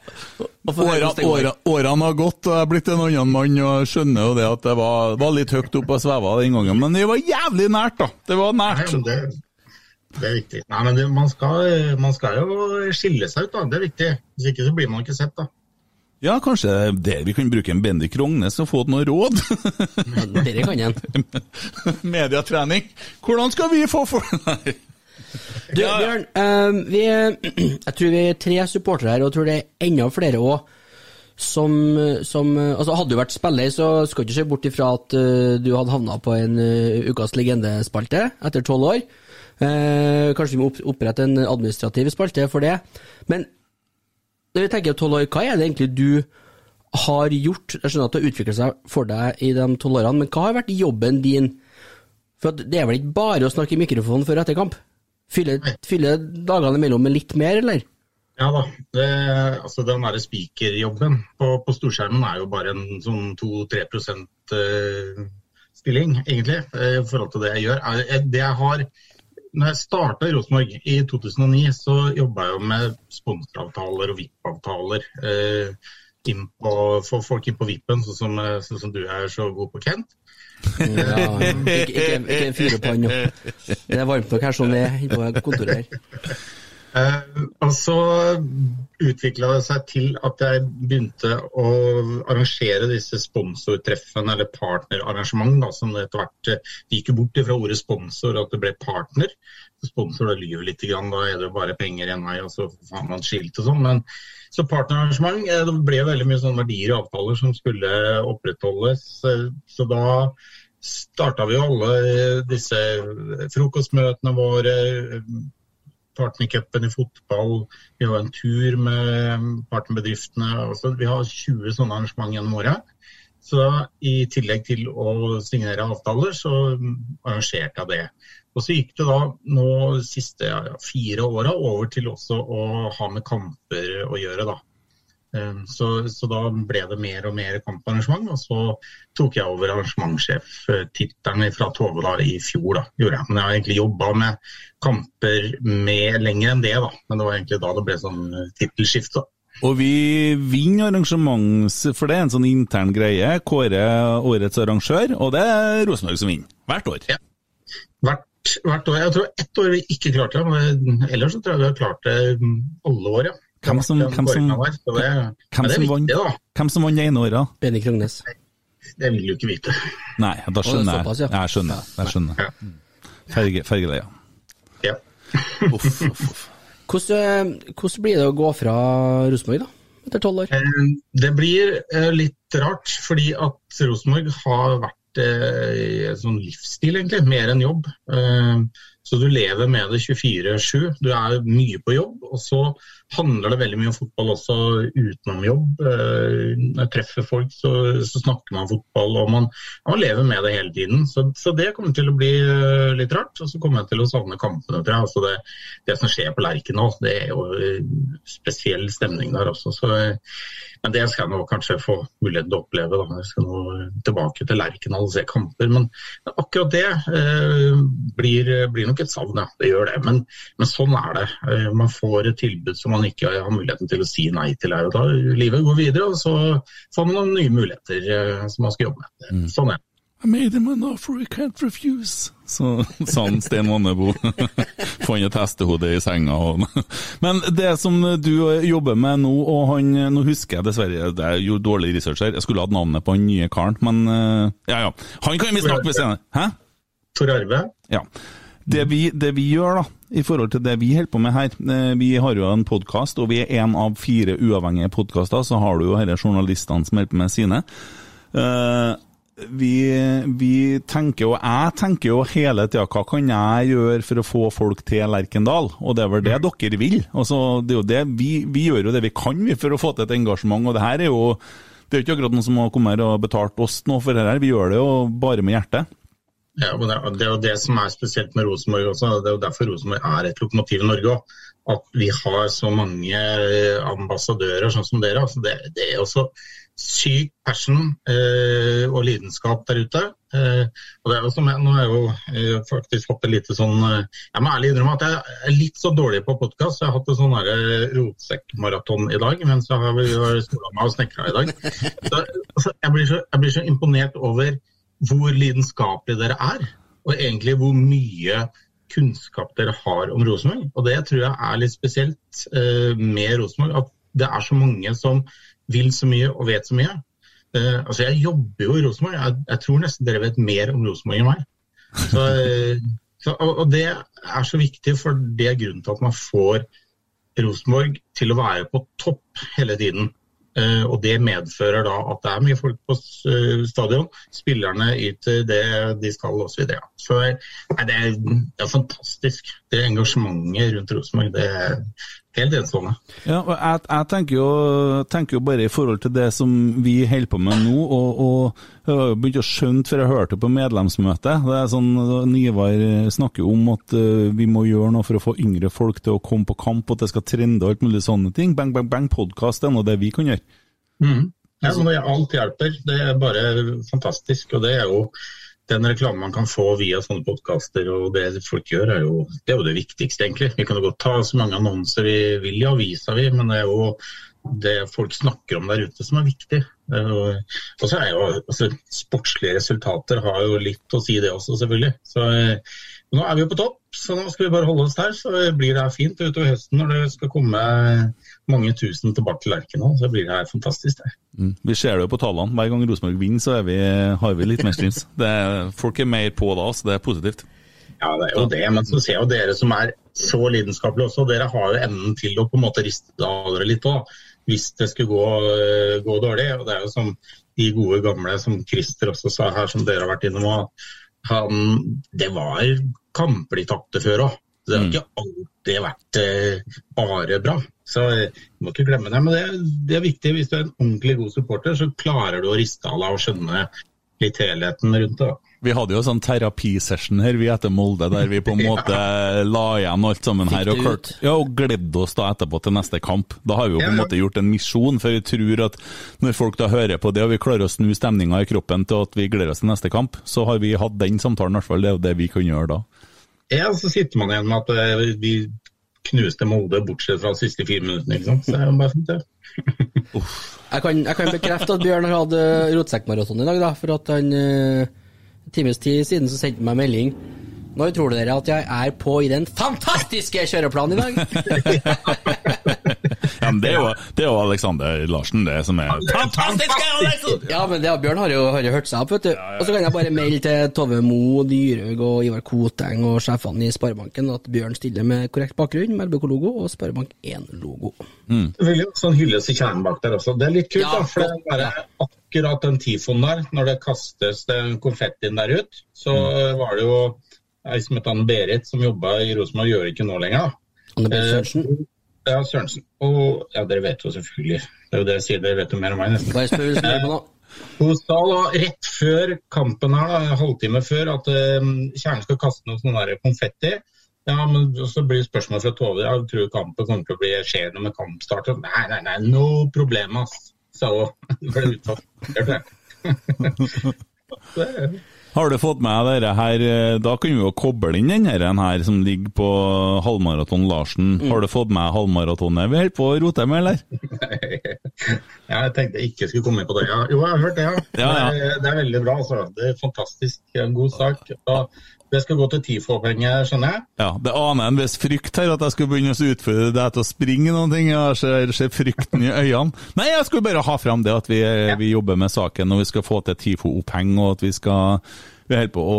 Årene har gått, og jeg er blitt en annen mann og jeg skjønner jo det at det var, var litt høyt oppe og sveva den gangen. Men det var jævlig nært, da. Det var nært. Nei, det, det er viktig. Nei, men det, man, skal, man skal jo skille seg ut, da. Det er viktig. Hvis ikke så blir man ikke sett, da. Ja, kanskje der vi kan bruke en Bendik Rognes og få noe råd. [LAUGHS] Dere kan han. [LAUGHS] Mediatrening. Hvordan skal vi få for [LAUGHS] Nei. Du, Ja. Bjørn, eh, vi, [CLEARS THROAT] jeg tror vi er tre supportere her, og jeg tror det er enda flere òg. Som, som altså Hadde du vært spiller, så skal du ikke se bort ifra at uh, du hadde havna på en uh, Ukas legendespalte etter tolv år. Uh, kanskje vi må opprette en administrativ spalte for det. Men når vi tenker tolv år, hva er det egentlig du har gjort? Jeg skjønner at det har utviklet seg for deg i de tolv årene, men hva har vært jobben din? For det er vel ikke bare å snakke i mikrofonen før etter kamp? Fylle, fylle dagene imellom med litt mer, eller? Ja da. Det, altså Den derre spikerjobben på, på storskjermen er jo bare en sånn 2-3 eh, stilling, egentlig, eh, i forhold til det jeg gjør. Er- Det jeg har når jeg starta i Rosenborg i 2009, så jobba jeg jo med sponsoravtaler og VIP-avtaler. Eh, få folk inn på VIP-en, sånn som, sånn som du er så god på, Kent. Ja, ikke, ikke, ikke en nå. Det er varmt nok her som det er på kontoret her. Eh, og så utvikla det seg til at jeg begynte å arrangere disse sponsortreffene, eller partnerarrangement, da, som det etter hvert eh, gikk jo bort fra ordet sponsor, at det ble partner. Sponsor da lyver litt, grann, da er det jo bare penger igjen, og så har man skilt og sånn. Så partnerarrangement eh, det ble veldig mye sånne verdier og avtaler som skulle opprettholdes. eh, Så da starta vi jo alle disse frokostmøtene våre, partnercupen i fotball. Vi har en tur med partnerbedriftene. Altså, vi har 20 sånne arrangement gjennom året. Så i tillegg til å signere avtaler, så arrangerte jeg det. Og så gikk det da nå de siste ja, fire åra over til også å ha med kamper å gjøre, da. Um, Så, så da ble det mer og mer kamparrangement, og så tok jeg over arrangementssjef-tittelen fra Tove da i fjor. da, gjorde jeg. Men jeg har egentlig jobba med kamper med lenger enn det, da. Men det var egentlig da det ble sånn eh, tittelskifte. Og vi vinner arrangements... For det er en sånn intern greie. Kåre årets arrangør, og det er Rosenborg som vinner. Hvert år. Ja. Hvert, hvert år. Jeg tror ett år vi ikke klarte det, men ellers så tror jeg vi har klart det mm, alle år, ja. Hvem som- hvem som- som vant? da. Hvem som vant det ene året? Benny Krognes. Det vil du ikke vite. Nei, da skjønner jeg. ja. Jeg skjønner. Jeg skjønner. Ja. Ferge, fergeleia. Ja. [LAUGHS] Uff, uff, uff. Hvordan, hvordan blir det å gå fra Rosenborg, da? Etter tolv år? Eh, Det blir eh, litt rart, fordi at Rosenborg har vært eh, en sånn livsstil, egentlig, mer enn jobb. Eh, Så du lever med det 24-7. Du er mye på jobb, og så handler det veldig mye om fotball også utenom jobb. Eh, Når jeg treffer folk, så, så snakker man fotball, og man, man lever med det hele tiden. Så, så det kommer til å bli eh, litt rart. Og så kommer jeg til å savne kampene, tror jeg. Altså det, det som skjer på Lerkendal, det er jo eh, spesiell stemning der også. Så, men det skal jeg nå kanskje få mulighet til å oppleve. Da. Jeg skal nå tilbake til Lerkendal og se kamper. Men, men akkurat det eh, blir, blir nok et savn, ja. Det gjør det. Men, men sånn er det. Man får et tilbud som man ikke har muligheten til å si nei til her og da. Livet går videre, og så får man noen nye muligheter eh, som man skal jobbe med. Sånn er det. I made him an offer he can't refuse. Så sa han Sten Vannebo. [LAUGHS] Fant et hestehode i senga. Men det som du jobber med nå, og han Nå husker jeg dessverre, det er jo dårlig research her, jeg skulle hatt navnet på han nye karen, men eh, ja ja. Han kan vi snakke med senere. Hæ? Tor Arve? Ja. Det vi, det vi gjør, da, i forhold til det vi holder på med her eh, Vi har jo en podkast, og vi er én av fire uavhengige podkaster. Så har du jo disse journalistene som holder på med sine. Eh, vi, vi tenker jo, jeg tenker jo hele tida hva kan jeg gjøre for å få folk til Lerkendal? Og det er vel det dere vil? Altså, det er jo det, vi, vi gjør jo det vi kan vi for å få til et engasjement, og det her er jo det er jo ikke akkurat noen som har kommet her og betalt oss noe for det her, vi gjør det jo bare med hjertet. Ja, og det, er- det jo det som er spesielt med Rosenborg også. Det er jo derfor Rosenborg er et lokomotiv i Norge òg. At vi har så mange eh, ambassadører sånn som dere. Altså det, det er også syk passion eh, og lidenskap der ute. Eh, og det er jo som jeg, Nå har jeg jo jeg faktisk fått et lite sånn eh, Jeg må ærlig innrømme at jeg er litt så dårlig på podkast. Jeg har hatt en sånn eh, rotsekkmaraton i dag mens jeg har, har sola meg og snekra i dag. Så, altså, jeg, blir så, jeg blir så imponert over hvor lidenskapelige dere er, og egentlig hvor mye kunnskap dere har om Rosenborg. Og det tror jeg er litt spesielt eh, med Rosenborg, at det er så mange som vil så mye og vet så mye. Eh, altså Jeg jobber jo i Rosenborg, jeg, jeg tror nesten dere vet mer om Rosenborg enn meg. Så, eh, så, og, og det er så viktig, for det er grunnen til at man får Rosenborg til å være på topp hele tiden. Eh, og Det medfører da at det er mye folk på eh, stadion. Spillerne yter det de skal osv. Så, så det, er, det er fantastisk. Det engasjementet rundt Rosenborg det helt enestående. Ja, og jeg, jeg tenker, jo, tenker jo bare i forhold til det som vi holder på med nå, og, og jeg har jo begynt å skjønne, før jeg hørte på medlemsmøtet, det er sånn Nivar snakker om at uh, vi må gjøre noe for å få yngre folk til å komme på kamp, og at det skal trende og alt mulig sånne ting. Bang, bang, bang, podkast er nå det vi kan gjøre. Mm. Ja, men det, alt hjelper. Det er bare fantastisk. Og det er jo den reklamen man kan få via sånne podkaster og det folk gjør, er jo det, er jo det viktigste, egentlig. Vi kan jo godt ta så mange annonser vi vil i avisa, vi, men det er jo det folk snakker om der ute som er viktig. Og så er jo altså, Sportslige resultater har jo litt å si, det også, selvfølgelig. Så eh, nå er vi jo på topp, så nå skal vi bare holde oss der. Så blir det her fint utover høsten når det skal komme mange tusen tilbake til Lerkendal. Så blir det her fantastisk. der. Mm. Vi ser det jo på tallene. Hver gang Rosenborg vinner, så vi, har vi litt mer streams. [LAUGHS] Det folk er mer på da, så det er positivt. Ja, det er jo det, men så ser jeg jo dere som er så lidenskapelige også, dere har jo evnen til å på en måte riste av dere litt òg, hvis det skulle gå, gå dårlig. Og det er jo som de gode gamle, som Christer også sa her, som dere har vært innom, han, det var kamper de tapte før òg. Det har ikke alltid vært eh, bare bra. Så eh, du må ikke glemme det. Men det, det er viktig. Hvis du er en ordentlig god supporter, så klarer du å riste av deg og skjønne litt helheten rundt det. da. Vi hadde jo sånn terapisession her vi etter Molde, der vi på en [LAUGHS] måte la igjen alt sammen her. Og, Kurt klart, ja, og gledde oss da etterpå til neste kamp. Da har vi jo på en måte gjort en misjon, for vi tror at når folk da hører på det, og vi klarer å snu stemninga i kroppen til at vi gleder oss til neste kamp, så har vi hatt den samtalen, i hvert fall. Det er jo det vi kan gjøre da. Ja, så sitter man igjen med at eh, vi knuste Molde bortsett fra de siste fire minuttene. ikke sant? Så er det bare fint, det. Jeg kan, jeg kan bekrefte at Bjørn har hatt eh, rotsekkmaraton i dag, da, for at han eh, en times tid siden så sendte han meg melding. Når tror dere at jeg er på i den fantastiske kjøreplanen i dag? [LAUGHS] Ja, men det er jo, det er jo Alexander Larsen, det som er fantastisk! Alexander! Ja, men det, Bjørn har jo, har jo hørt seg opp, vet du. Og så kan jeg bare melde til Tove Mo, Dyrhaug og Ivar Koteng og sjefene i Sparebanken at Bjørn stiller med korrekt bakgrunn, med LBK-logo og Sparebank1-logo. Selvfølgelig også en hyllest i kjernen bak der også. Det er litt kult, Ja, da, for det er bare akkurat den tifoen der, når det kastes den konfettien der ut, så mm. var det jo ei som het Berit som jobba i Rosenborg, gjør ikke nå lenger. Berit Eh, Ja, Sørensen. Og ja, dere vet jo selvfølgelig. Det er jo det jeg sier, dere vet jo mer om meg, nesten. Bare spør du på nå. Hun sa da rett før kampen her, da, en halvtime før, at eh, Kjernen skal kaste noe sånn konfetti. Ja, men så blir spørsmålet fra Tove ja, tror kampen kommer til å bli skjedd med kampstart. Nei, nei, nei, no problem, ass, sa hun. Det ble utsatt. Har du fått med dere her eh, Da kan vi jo koble inn den her, her som ligger på halvmaraton Larsen. Mm. Har du fått med halvmaratonet vi holder på å rote med, eller? Nei, jeg tenkte jeg ikke skulle komme inn på det. Ja. Jo, jeg har hørt det, ja. Ja, ja. Det, er- det er veldig bra. Altså. Det er fantastisk. En god sak. Da, det skal gå til TIFO-penger, skjønner jeg. Ja, Det aner en viss frykt her, at jeg skulle begynne å utfordre deg til å springe noen ting. Jeg ser, ser frykten i øynene. Nei, jeg skulle bare ha frem det at vi, vi jobber med saken, og vi skal få til TIFO-oppheng, og at vi skal vi holder på å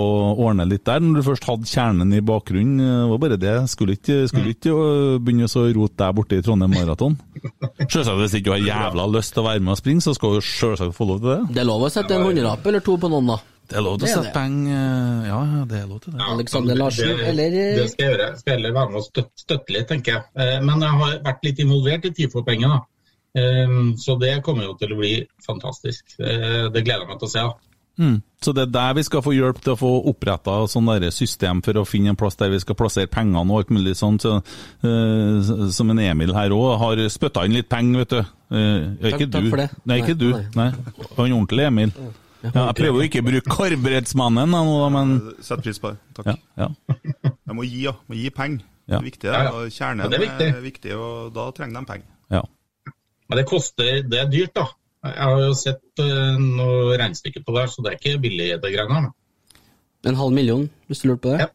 ordne litt der. Når du først hadde kjernen i bakgrunnen, det var bare det. Skulle ikke, skulle ikke øh, begynne å rote deg borte i Trondheim Maraton. Selvsagt, hvis ikke du har jævla lyst til å være med og springe, så skal du selvsagt få lov til det. Det er lov å sette en hundrelapp eller to på noen, da. Det er lov til å sette det. penger øh, Ja, ja, det er lov til det. Ja, Alexander Larsen, det, eller eh, Det skal jeg gjøre. Jeg skal heller være med og støtte, støtte litt, tenker jeg. Eh, Men jeg har vært litt involvert i TIFO-penger, da. Eh, Så det kommer jo til å bli fantastisk. Eh, Det gleder jeg meg til å se. da. Mm. Så det er der vi skal få hjelp til å få oppretta sånn system for å finne en plass der vi skal plassere pengene og alt mulig sånt. Så, uh, som en Emil her òg har spytta inn litt penger, vet du. Uh, ja, ikke Takk- takk du. for det. Nei, ikke Nei, du. nei. Nei. Han ordentlig Emil. Ja, jeg prøver jo ikke å bruke Karbretsmannen nå, da, men Setter pris på det. Takk. ja, ja. Jeg må gi, ja. Må gi penger. Ja. Det er viktig. Ja, ja. og Kjernen det er viktig. er viktig, og da trenger de penger. ja. Men det koster Det er dyrt, da. Jeg har jo sett eh, noe regnestykke på det, så det er ikke billig, det greiene her. en halv million, hvis du lurte på det? Ja.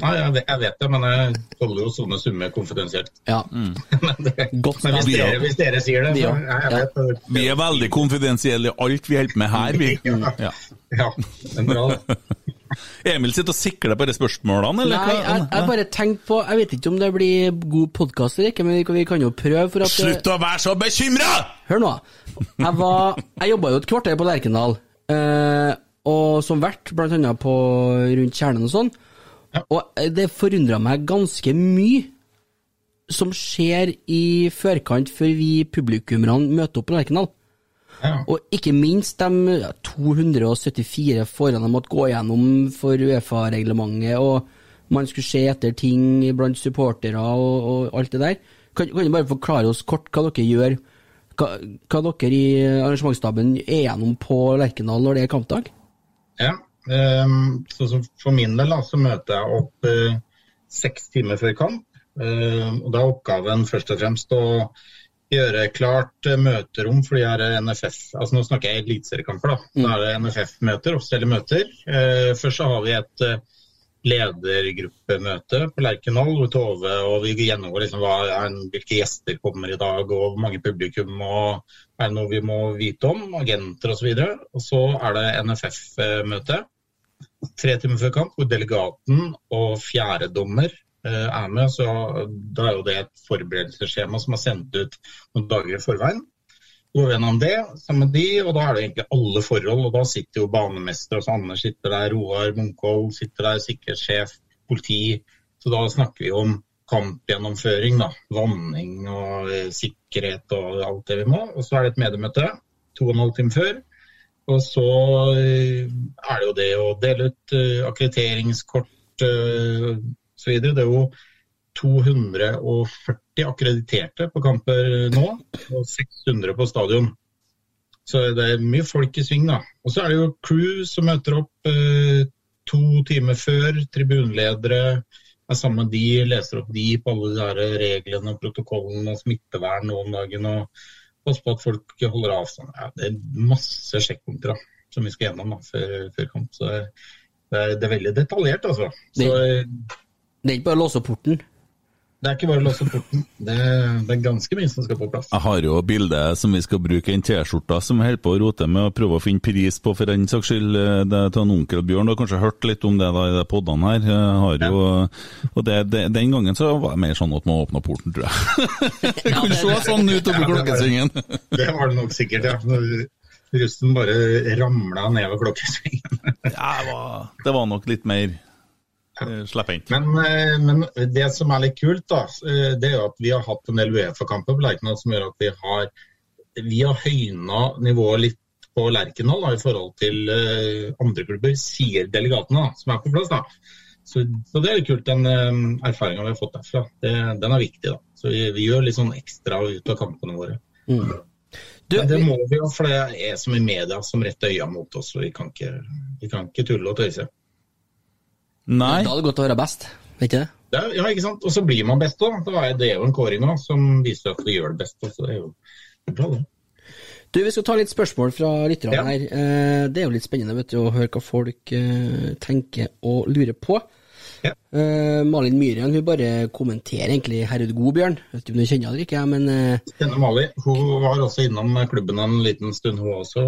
Nei, jeg vet, jeg vet det, men jeg holder jo sånne summer konfidensielt. Ja. [LAUGHS] Men, det, Godt men hvis, dere, hvis dere sier det, så Ja. jeg vet det. Vi er veldig konfidensielle i alt vi holder på med her, vi. [LAUGHS] Ja. Ja, det er bra. det. [LAUGHS] Emil sitter og sikler på de spørsmålene, eller? Nei, jeg, jeg bare tenkte på Jeg vet ikke om det blir god podkast eller ikke, men vi kan, jo prøve. For at Slutt å være så bekymra! Hør nå. Jeg, var, jeg jobba jo et kvarter på Lerkendal, eh, og som vert, blant annet på rundt Kjernen og sånn. Og det forundra meg ganske mye som skjer i førkant før vi publikummerne møter opp på Lerkendal. Ja. Og ikke minst de 274 forholdene de måtte gå gjennom for Uefa-reglementet, og man skulle se etter ting blant supportere og, og alt det der. Kan, kan du bare forklare oss kort hva dere gjør, hva, hva dere i arrangementsstaben er gjennom på Lerkendal når det er kampdag? Ja, så, så for min del så møter jeg opp eh, seks timer før kamp. Ehm, og Da er oppgaven først og fremst å gjøre klart eh, møterom for de her NFF. Altså Nå snakker jeg eliteseriekamper. Da Da er det NFF-møter, offisielle møter. Eh, først så har vi et ledergruppemøte på Lerkendal hvor Tove og vi gjennomgår liksom er, hvilke gjester kommer i dag, og hvor mange publikum og er det noe vi må vite om, agenter osv. Og så er det NFF-møte tre timer før kamp, hvor delegaten og fjerdedommer eh, er med. Så da er jo det et forberedelsesskjema som er sendt ut noen dager i forveien. Går gjennom det sammen med de, og da er det egentlig alle forhold. Og da sitter jo banemester, altså Anders sitter der, Roar Munkholm sitter der, sikkerhetssjef, politi. Så da snakker vi om kampgjennomføring, da. Vanning og eh, sikkerhet og alt det vi må. Og så er det et mediemøte to og en halv time før. Og så eh, er det jo det å dele ut eh, akkrediteringskort osv. Det er jo 240 akkrediterte på kamper nå, og 600 på stadion. Så det er mye folk i sving, da. Og så er det jo crew som møter opp eh, to timer før. Tribunledere er sammen med de, leser opp de på alle de reglene og protokollene og smittevern noen dagen. og Passe på at folk holder avstand. Ja, det er masse sjekkpunkter da, som vi skal gjennom da, før, før kamp. Så det er, det er veldig detaljert, altså. Så, Det er ikke bare å låse opp porten. Det er ikke bare å låse porten. Det, det er ganske mye som skal på plass. Jeg har jo bildet som vi skal bruke, i en T-skjorte som holder på å rote med og prøve å finne pris på, for den saks skyld. eh, Det er til en onkel Bjørn, du har kanskje hørt litt om det da i de podene her. Jeg har jo, og det, det, Den gangen så var det mer sånn at man åpna porten, tror jeg. [LAUGHS] Det kunne se sånn ut oppi klokkesvingen. Det var det nok sikkert, ja. Russen bare ramla nedover klokkesvingen. Ja, det var, det var nok litt mer eh, slepphendt. Men, eh, men det som er litt kult, da, eh, det er at vi har hatt en del Uefa-kamper på Lerkendal som gjør at vi har, vi har høyna nivået litt på Lerkendal i forhold til eh, andre klubber, sier delegatene da, som er på plass. da. Så, så det er litt kult, den uh, erfaringa vi har fått derfra. Det, den er viktig. da. Så vi, vi gjør litt sånn ekstra ut av kampene våre. Du, Men det må vi jo, for det er som i media som retter øya mot oss. og Vi kan ikke, vi kan ikke tulle og tøyse. Nei, Da er det godt å være best, vet ikke det? Ja, ikke sant? Og så blir man best òg. Det er jo en kåring nå som viser at du gjør det best. Så det er jo bra, det. Du, Vi skal ta litt spørsmål fra lytterne Ja. her. Eh, Det er jo litt spennende vet du, å høre hva folk eh, tenker og lurer på. Ja. Eh, Malin Myhren hun bare kommenterer egentlig 'Herud god', Bjørn. Vet ikke om du kjenner henne eller ikke, men uh, Kjenner Mali hun var også innom klubben en liten stund, hun også.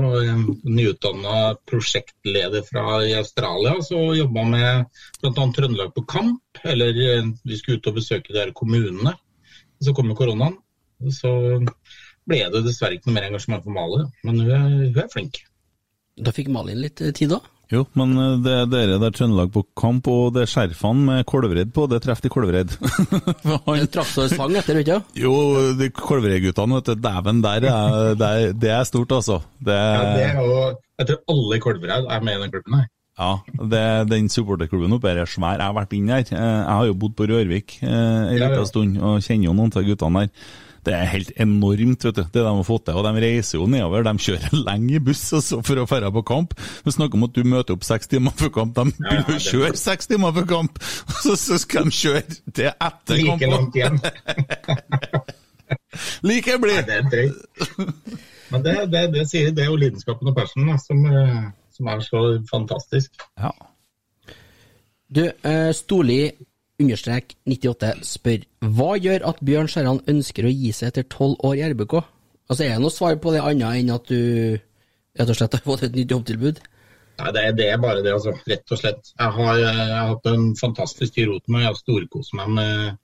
Nyutdanna prosjektleder fra i Australia. Så jobba med bl.a. Trøndelag på kamp. Eller eh, vi skulle ut og besøke de her kommunene. Så kom jo koronaen. Så ble det dessverre ikke noe mer engasjement for Mali. Men hun er, hun er flink. da fikk Malin litt eh, tid òg. Jo, men eh, det er dere der Trøndelag på kamp, og det er skjerfene med Kolvereid på, det treffer de Kolvereid. For så sang etter, vet du. Jo, de Kolvereid-guttene, vet du, dæven, der er, det er, det er stort, altså. Det Ja, det er, jo, jeg tror alle i Kolvereid er med i den klubben her. ja, det, den supporterklubben oppe her er svær. Jeg har vært inne her. Eh, Jeg har jo bodd på Rørvik eh, en Ja, ja. liten stund, og kjenner jo noen av guttene der. Det er helt enormt, vet du, det de har fått til. Og de reiser jo nedover. De kjører lenge i buss altså, for å dra på kamp. Vi snakker om at du møter opp seks timer før kamp. De Ja, begynner å kjøre seks timer før kamp, [LAUGHS] så, så skal de kjøre det etter Like kamp. langt igjen. [LAUGHS] Like blid! det er drøyt. Men det, det, det sier det er jo lidenskapen og passionen som, eh, som er så fantastisk. Ja. Du, eh, Storli understrek 98 spør hva gjør at Bjørn Skjæran ønsker å gi seg etter tolv år i RBK? Altså, Er det noe svar på det annet enn at du rett og slett har fått et nytt jobbtilbud? Nei, det, det er bare det, altså. Rett og slett. Jeg har, eh, jeg har hatt en fantastisk tid i Rosenborg. Jeg har storkost meg med,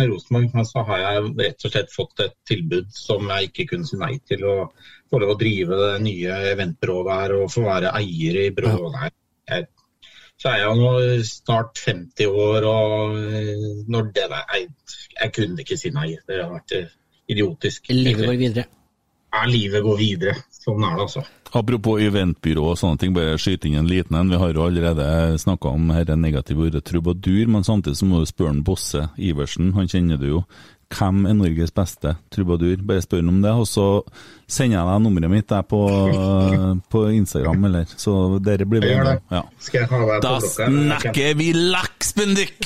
med Rosenborg. Men så har jeg rett og slett fått et tilbud som jeg ikke kunne si nei til. Å få lov å drive det nye eventbyrået her og få være eier i byrået der. Jeg, så er jeg nå snart 50 år, og eh, når det der jeg, jeg kunne ikke si nei. Det har vært eh, idiotisk. Livet går videre. Ja, livet går videre. Sånn er det, altså. Apropos eventbyrå og sånne ting, bare skyte inn en liten en. Vi har jo allerede snakka om dette negative ordet trubadur, men samtidig så må du spørre en Bosse Iversen, han kjenner du jo. Hvem er Norges beste trubadur? Bare spør om det, og så sender jeg deg nummeret mitt der på, [LAUGHS] på Instagram, eller Så dere blir Jeg gjør det. Ja. Skal jeg ha deg Da snakker vi laks, Bendik!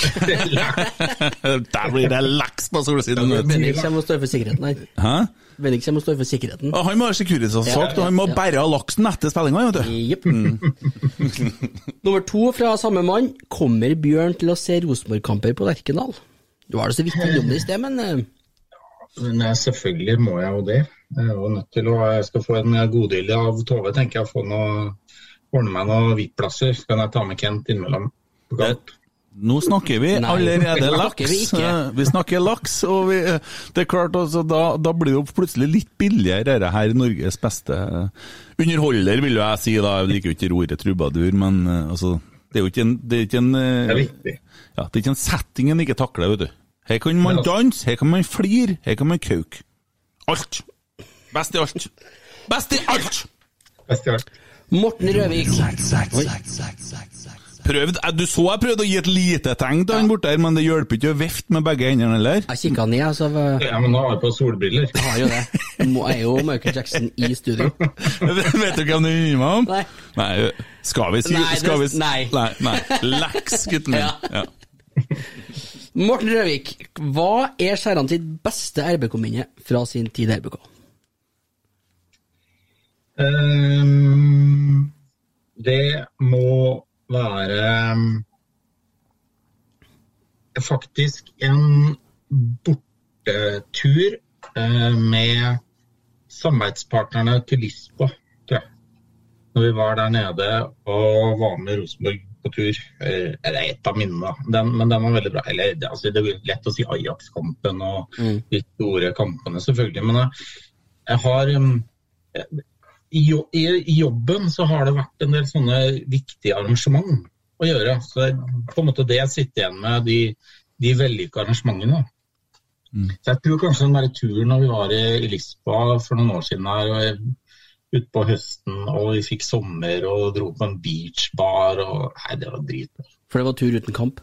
[LAUGHS] Der blir det laks på solsiden. du. Bendik kommer og står for sikkerheten her. Hæ? Bendik kommer og står for sikkerheten. Og Han må ha Securitas og han må bære av laksen etter spillinga, vet du. Jepp. [LAUGHS] Nummer to fra samme mann. Kommer Bjørn til å se Rosenborg-kamper på Lerkendal? Du var det så vidt innom det i sted, men Nei, Men eh, selvfølgelig må jeg jo det. Jeg er jo nødt til å Jeg skal få en godvilje av Tove, tenker jeg. Få noe, ordne meg noen VIP-plasser. Så kan jeg ta med Kent innimellom. Nå snakker vi Nei, allerede laks. vi. Eh, Vi snakker laks, og vi, eh, det er klart, altså, da, da blir det jo plutselig litt billigere, dette her Norges beste eh, underholder, vil jo jeg si. da, Jeg liker jo ikke ordet trubadur, men eh, altså, det er jo ikke en, det er ikke en, eh, Det er viktig. ja, det er ikke en setting en ikke takler, vet du. Her kan man altså- danse, her kan man flire, her kan man kauke. Alt. Best i alt. Best i alt! Best i alt. Morten Røvik. Prøvd, eh, Du så jeg prøvde å gi et lite tegn til han borte her, men det hjelper ikke å vifte med begge hendene eller? Jeg kikka ned, altså. Jeg Ja, men nå har jeg på solbriller. har jo det. Jeg er jo Michael Jackson i studio. [LAUGHS] Vet du hvem du minner meg om? Nei. Nei, skal vi si Nei, det- skal vi, s- nei. nei, nei. Leks, gutten min. Ja. Ja. Morten Røvik, hva er Skjæran sitt beste RBK-minne fra sin tid i RBK? Um, det må være ehm, faktisk en bortetur eh, med samarbeidspartnerne til Lisboa. Når vi var der nede og var med Rosenborg på tur. Eh, Det er et av minnene, da. Den, men den var veldig bra. Eller, det, altså, det er lett å si Ajax-kampen og de store kampene, selvfølgelig. Men jeg, jeg har jeg, i, i, I jobben så har det vært en del sånne viktige arrangement å gjøre. Så det er på en måte det jeg sitter igjen med, de, de vellykka arrangementene. Mm. Så jeg tror kanskje den der turen når vi var i, i Lisboa for noen år siden her, og utpå høsten, og vi fikk sommer og dro på en beachbar og Nei, det var dritbra. For det var tur uten kamp?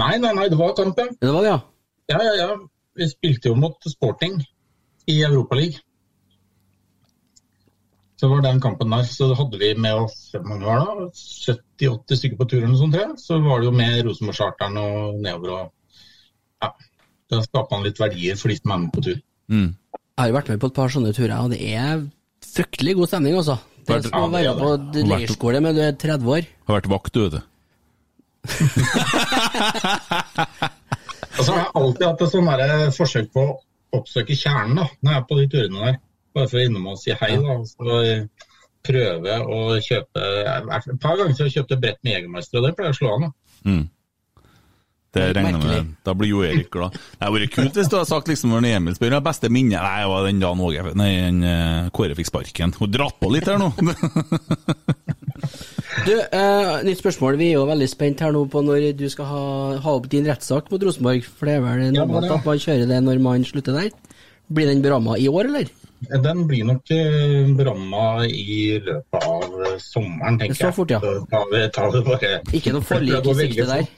Nei, nei, nei, det var kamp, ja. Det var det, ja. Ja, ja, ja. Vi spilte jo mot Sporting i Europaligaen. Så var den kampen der. Så hadde vi med oss hvor mange var det? 70-80 stykker på turen, sånt. tror jeg. Så var det jo med Rosenborg-charteren og nedover og Ja. Da skapa han litt verdier for de som er med på tur. Mm. Jeg har jo vært med på et par sånne turer, og det er fryktelig god stemning, altså. Det er som å være på det. leirskole med du er 30 år. Har vært vakt, du, vet du. [LAUGHS] altså, jeg har alltid hatt et sånn derre forsøk på å oppsøke kjernen da, når jeg er på de turene der. Bare for å innom og si hei. da, og så prøve å kjøpe Et par ganger så har jeg kjøpt et brett med Jegermeister, og det pleier å slå an. da. Mm. Det regner med. Da blir jo Erik glad. Det hadde vært kult hvis du hadde sagt liksom når Emil spør «Ja, beste minne Nei, det var den dagen Åge Nei, den, eh, Kåre fikk sparken. Hun dratt på litt her nå. [LAUGHS] Du, eh, nytt spørsmål. Vi er jo veldig spent her nå på når du skal ha, ha opp din rettssak mot Rosenborg. For det er vel normalt ja, at man kjører det når man slutter der. Blir den beramma i år, eller? Den blir nok eh, beramma i løpet av eh, sommeren, tenker jeg. Så fort, ja. Så tar vi, tar bare Ikke noe forlik i sikte der.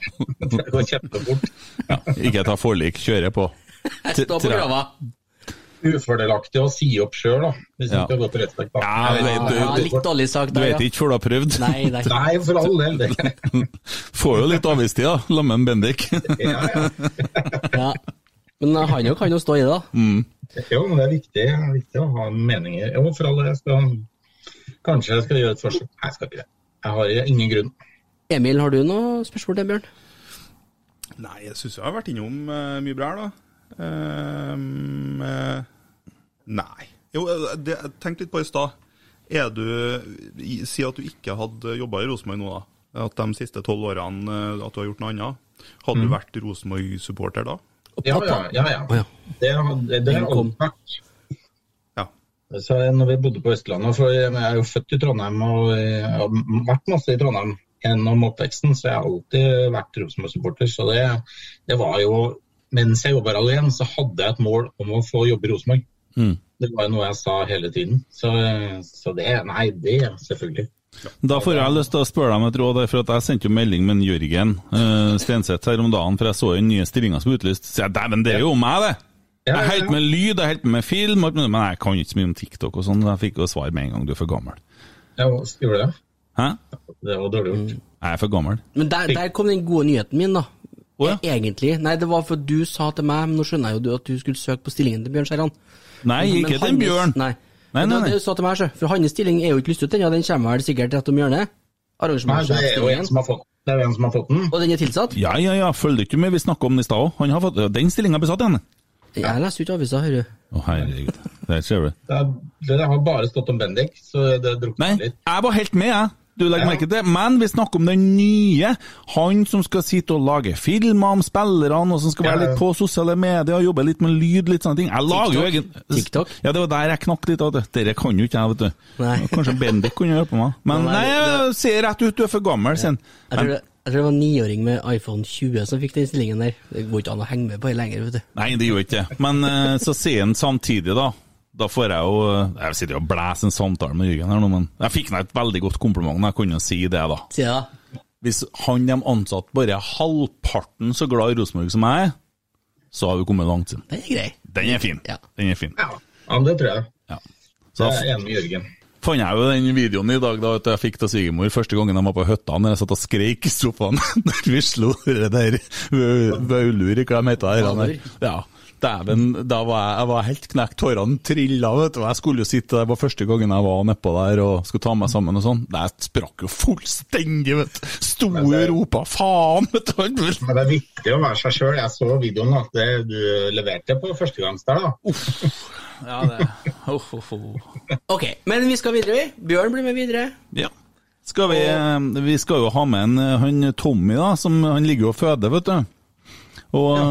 Det [LAUGHS] går kjempefort. ja, ikke ta forlik, kjøre på. [LAUGHS] Jeg står på grava. Ufordelaktig å si opp sjøl, da. Hvis Ja. du har gått rett rettssak. da. Ja, jeg vet, Ja, litt dårlig sagt, da. du vet ikke før du har prøvd. Nei, nei. [LAUGHS] Nei, for all del. Det. Får jo litt avistid, da. Lammen Bendik. Ja, ja. Ja. Men han jo kan jo stå i det, da. Mm. Jo, men det er viktig, det er viktig å ha meninger. Jo, for alle. Jeg skal, kanskje jeg skal gjøre et forsøk. Nei, jeg skal ikke det. Jeg har ingen grunn. Emil, har du noe spørsmål til Bjørn? Nei, jeg syns jeg har vært innom uh, mye bra her, da. Ehm, uh, nei. Jo, det, jeg tenkte litt på i stad. Er du Si at du ikke hadde jobba i Rosenborg nå, da. At de siste tolv årene at du har gjort noe annet. Hadde du vært Rosenborg-supporter da? Ja, ja. ja, ja. Ja. Det, er det, det vært. Ja. Så når vi bodde på Østlandet, for jeg er jo født i Trondheim og har vært masse i Trondheim gjennom oppveksten, så jeg har alltid vært Rosenborg-supporter. Så det, det var jo Mens jeg jobba alene, så hadde jeg et mål om å få jobbe i Rosenborg. Mm. Det var jo noe jeg sa hele tiden. Så, så det Nei, det selvfølgelig. Da får jeg lyst til å spørre deg om et råd, for at jeg sendte jo melding med en Jørgen uh, Stenseth her om dagen, for jeg så den nye stillinga som utlyst. Så jeg, dæven, det er jo meg, det! Jeg ja, holdt med lyd, jeg holdt med film, men jeg kan ikke så mye om TikTok og sånn. Jeg fikk jo svar med en gang, du er for gammel. Ja, gjorde det? Hæ? Det var dårlig gjort. Jeg er for gammel. Men der, der kom den gode nyheten min, da. Oh, ja. Egentlig. Nei, det var for du sa til meg, men nå skjønner jeg jo du at du skulle søke på stillingen til Bjørn Skjæran. Nei, ikke til Bjørn. Nei. Nei, nei, nei. Sa til meg, så. For hans stilling er jo ikke lyst ut ennå, den kommer vel sikkert rett om hjørnet? Nei, det er jo en som har fått, det er jo en som har fått den. Og den er tilsatt? Ja, ja, ja, følger du ikke med? Vi snakka om den i stad òg. Han har fått Den stillinga besatt igjen. Jeg leser jo ikke avisa, hører du. Å, herregud. Der ser du. Det, er, det har bare stått om Bendik, så det drukna Nei, litt. jeg var helt med, jeg. Du legger Ja. merke til. Men vi snakker om den nye. Han som skal sitte og lage filmer om spillerne, og som skal være litt på sosiale medier og jobbe litt med lyd, litt sånne ting. Jeg lager jo egen TikTok? Ja, det var der jeg knakk litt. Dere kan jo ikke jeg, vet du. Nei. Kanskje Bendik kunne hjelpe meg. [LAUGHS] Men Nei, jeg ser rett ut, du er for gammel, sier det, jeg tror det var en niåring med iPhone 20 som fikk den stillingen der. Det går ikke an å henge med på det lenger, vet du. Nei, det gjorde ikke det. Men eh, så ser han samtidig, da. Da får jeg jo Jeg sitter jo og blæser en samtale med Jørgen her nå, men jeg fikk nå et veldig godt kompliment. Jeg kunne si det, da. Ja. Hvis han de ansatte bare er halvparten så glad i Rosenborg som jeg er, så har vi kommet langt siden. Den er grei. Den er fin. Ja. Den er fin. Ja, ja, det tror jeg. Ja. Så Jeg er enig med Jørgen. fant jeg jo den videoen i dag da jeg fikk til svigermor første gangen de var på hytta, når jeg satt og skreik i sofaen [LAUGHS] når vi slo det der Vaulur, hva de heter det? Ja. Dæven, da var jeg, jeg var helt knekt. Tårene trilla, vet du. Jeg skulle jo sitte der det var første gangen jeg var nedpå der og skulle ta meg sammen og sånn. Jeg sprakk jo fullstendig, vet du. Sto i Europa, faen, vet du. Men det er viktig å være seg sjøl. Jeg så videoen at det du leverte på førstegangs der, da. Ja, det oh, oh, oh. Ok, men vi skal videre, vi. Bjørn blir med videre. Ja. Skal vi, vi skal jo ha med en, han Tommy, da, som han ligger og føder, vet du. Og ja,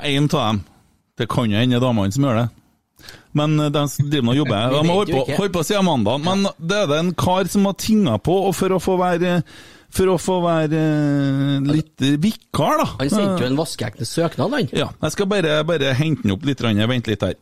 en av dem. Det kan jo hende damene som gjør det. Men de driver nå og jobber. De holdt på, holdt på siden mandag. Men det er det en kar som har tinga på, og for å få være for å få være eh, litt vikar, da. Han sendte jo en vaskeekte søknad, han. Ja, jeg skal bare, bare hente den opp litt. grann. Vent litt her.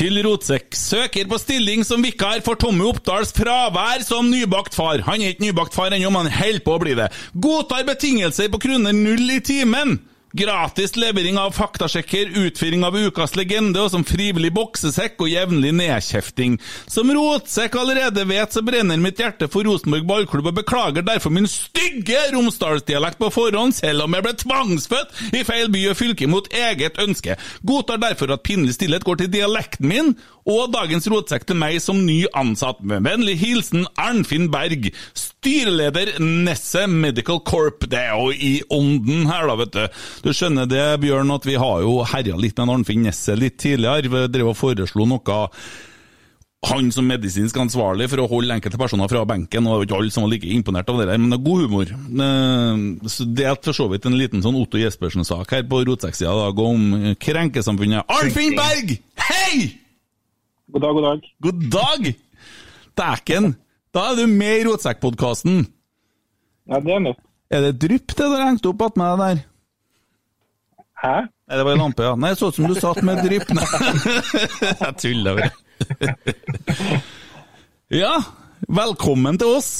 Til Rotsekk. Søker på stilling som vikar for Tommy Oppdals fravær som nybakt far. Han er ikke nybakt far ennå, men holder på å bli det. Godtar betingelser på kroner null i timen. Gratis levering av faktasjekker, utfyring av ukas legende og som frivillig boksesekk og jevnlig nedkjefting. Som Rotsekk allerede vet, så brenner mitt hjerte for Rosenborg ballklubb og beklager derfor min stygge romsdalsdialekt på forhånd, selv om jeg ble tvangsfødt i feil by og fylke mot eget ønske. Godtar derfor at pinlig stillhet går til dialekten min og dagens rotsekk til meg som ny ansatt. Med vennlig hilsen Arnfinn Berg, styreleder Nesse Medical Corp. Det er jo i ånden her, da, vet du. Du skjønner det, Bjørn, at vi har jo herja litt med Arnfinn Nesse litt tidligere. Vi drev og foreslo noe han som medisinsk ansvarlig for å holde enkelte personer fra benken, og det var ikke alle som var like imponert av det der, men det er god humor. Eh, Så Det er for så vidt en liten sånn Otto Jespersen-sak her på rotsekksida i dag om krenkesamfunnet. Arnfinn Berg! Hei! God dag, god dag. God dag! Dæken! Da er du med i Rotsekkpodkasten. Ja, det er nytt. Er det drypp det du hengt opp attmed deg der? Hæ? Nei, det var en lampe, ja. Nei, så ut som du satt med drypp. [LAUGHS] Jeg tuller bare. [LAUGHS] Ja, velkommen til oss.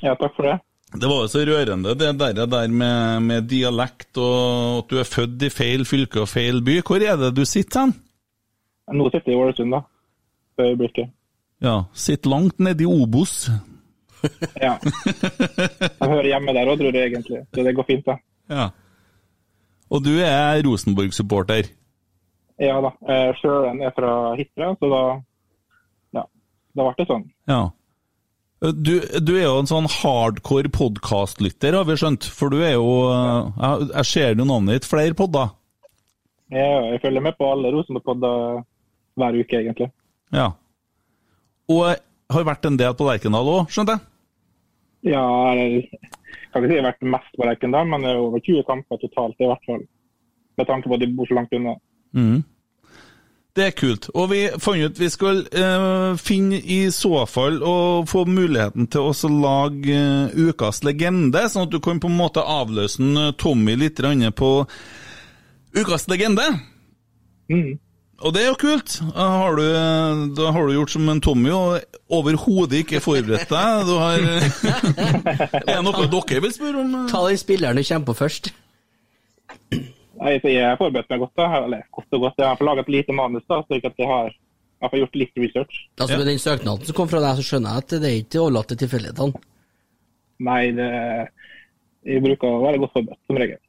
Ja, takk for det. Det var jo så rørende, det der, der med, med dialekt og at du er født i feil fylke og feil by. Hvor er det du sitter hen? Nå sitter jeg i Ålesund, da. For øyeblikket. Ja, sitter langt nede i Obos. Ja. Jeg hører hjemme der òg, tror jeg egentlig. Så det går fint, da. Ja. Og du er Rosenborg-supporter? Ja da. Sjøl er er fra Hitra, så da Ja. Da ble det sånn. Ja. Du, du er jo en sånn hardcore podkastlytter, har vi skjønt. For du er jo Jeg, jeg ser jo navnet ditt flere podder. Jeg, jeg følger med på alle Rosenborg-podder hver uke, egentlig. Ja. Og har vært en del på Lerkendal òg, skjønte jeg? Ja, jeg kan ikke si jeg har vært mest på Lerkendal, men det er over 20 kamper totalt, i hvert fall. Med tanke på at de bor så langt unna. Mhm. Det er kult. Og vi fant ut vi skal uh, finne i så fall å få muligheten til å lage uh, ukas legende, sånn at du kan på en måte avløse en, eh, Tommy litt på ukas legende. Mhm. Og det er jo kult. Da har du, da har du gjort som en Tommy og overhodet ikke forberedt deg. Du har [LAUGHS] Er det noe dere vil spørre om? Ta den spilleren du kommer på først. Jeg har forberedt meg godt. da. Eller godt og godt. Jeg har laget et lite manus, da, slik at jeg har, jeg har gjort litt research. Altså Med den søknaden som kom fra deg, så skjønner jeg at det er ikke overlatt til tilfeldighetene. Nei, det, jeg bruker å være godt forberedt, som regel.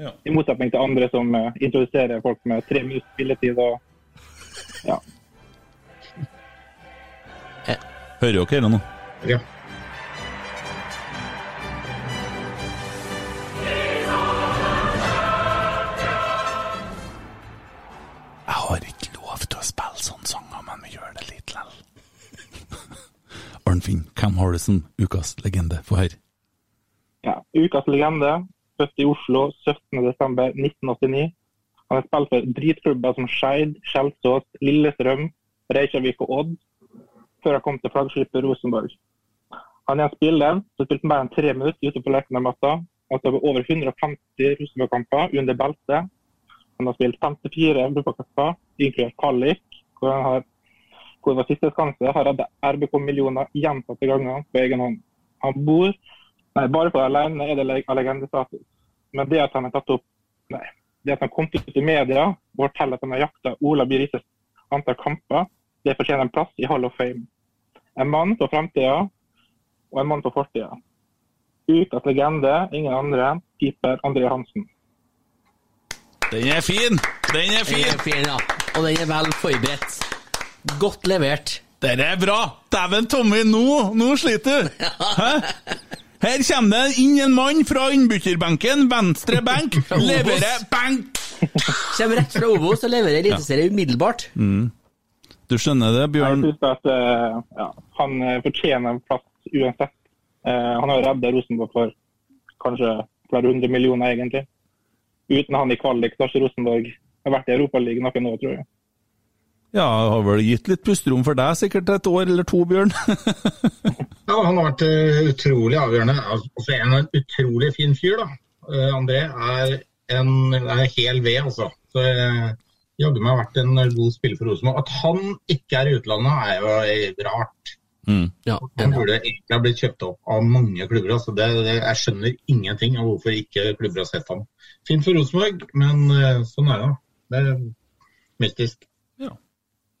Ja. I motsetning til andre som uh, introduserer folk med tre minutter spilletid og ja. Hører dere nå? Ja. Jeg har ikke lov til å spille sånne sanger, men vi gjør det litt likevel. [LAUGHS] Arnfinn, hvem har du som ukas legende? Få høre. ja. Ukas legende, født i Oslo 17.12.1989. Han har spilt for dritklubber som Skeid, Kjelsås, Lillestrøm, Reykjavik og Odd, før han kom til flaggskipet Rosenborg. Han er en spiller som spilte mer enn tre minutter ute på Lerkendal-matta. Han har over 150 Rosenborg-kamper under beltet. Han har spilt 54 europakamper, inkludert kvalik, hvor han har hvor det var siste skanse, har hatt RBK-millioner gjentatte ganger på egen hånd. Han bor Nei, bare for alene er det legendestatus. Men det at han har tatt opp Nei. Det at han kom ut i media og forteller at han har jakta Ola By Rises antall kamper, det fortjener en plass i Hall of Fame. En mann for framtida og en mann for fortida. Ukas legende, ingen andre. Keeper André Hansen. Den er fin! Den er Den fin! er fin, ja. Og den er vel forberedt. Godt levert. Dette er bra! Dæven, Tommy, nå, nå sliter du! [LAUGHS] Hæ? Her kommer det inn en mann fra innbytterbenken, venstre benk, [LAUGHS] leverer benk! Kommer rett fra Obos og leverer eliteserie umiddelbart. Du skjønner det, Bjørn? Jeg synes at uh, ja, han eh, fortjener en plass uansett. Uh, han har redda Rosenborg for kanskje flere hundre millioner, egentlig. Uten han i kvalik, så har ikke Rosenborg vært i Europaligaen noe nå, tror jeg. Ja, har vel gitt litt pusterom for deg sikkert et år eller to, Bjørn? [LAUGHS] Ja, han har vært eh, utrolig avgjørende. Altså, en en utrolig fin fyr, da. Eh, André er en er hel ved, altså. Så eh, jaggu meg vært en god spiller for Rosenborg. At han ikke er i utlandet, er jo rart. rart. Ja, Han burde egentlig ha blitt kjøpt opp av mange klubber. Altså. Det, det, jeg skjønner ingenting av hvorfor ikke klubber har sett ham. Fint for Rosenborg, men sånn er det. Det er mystisk.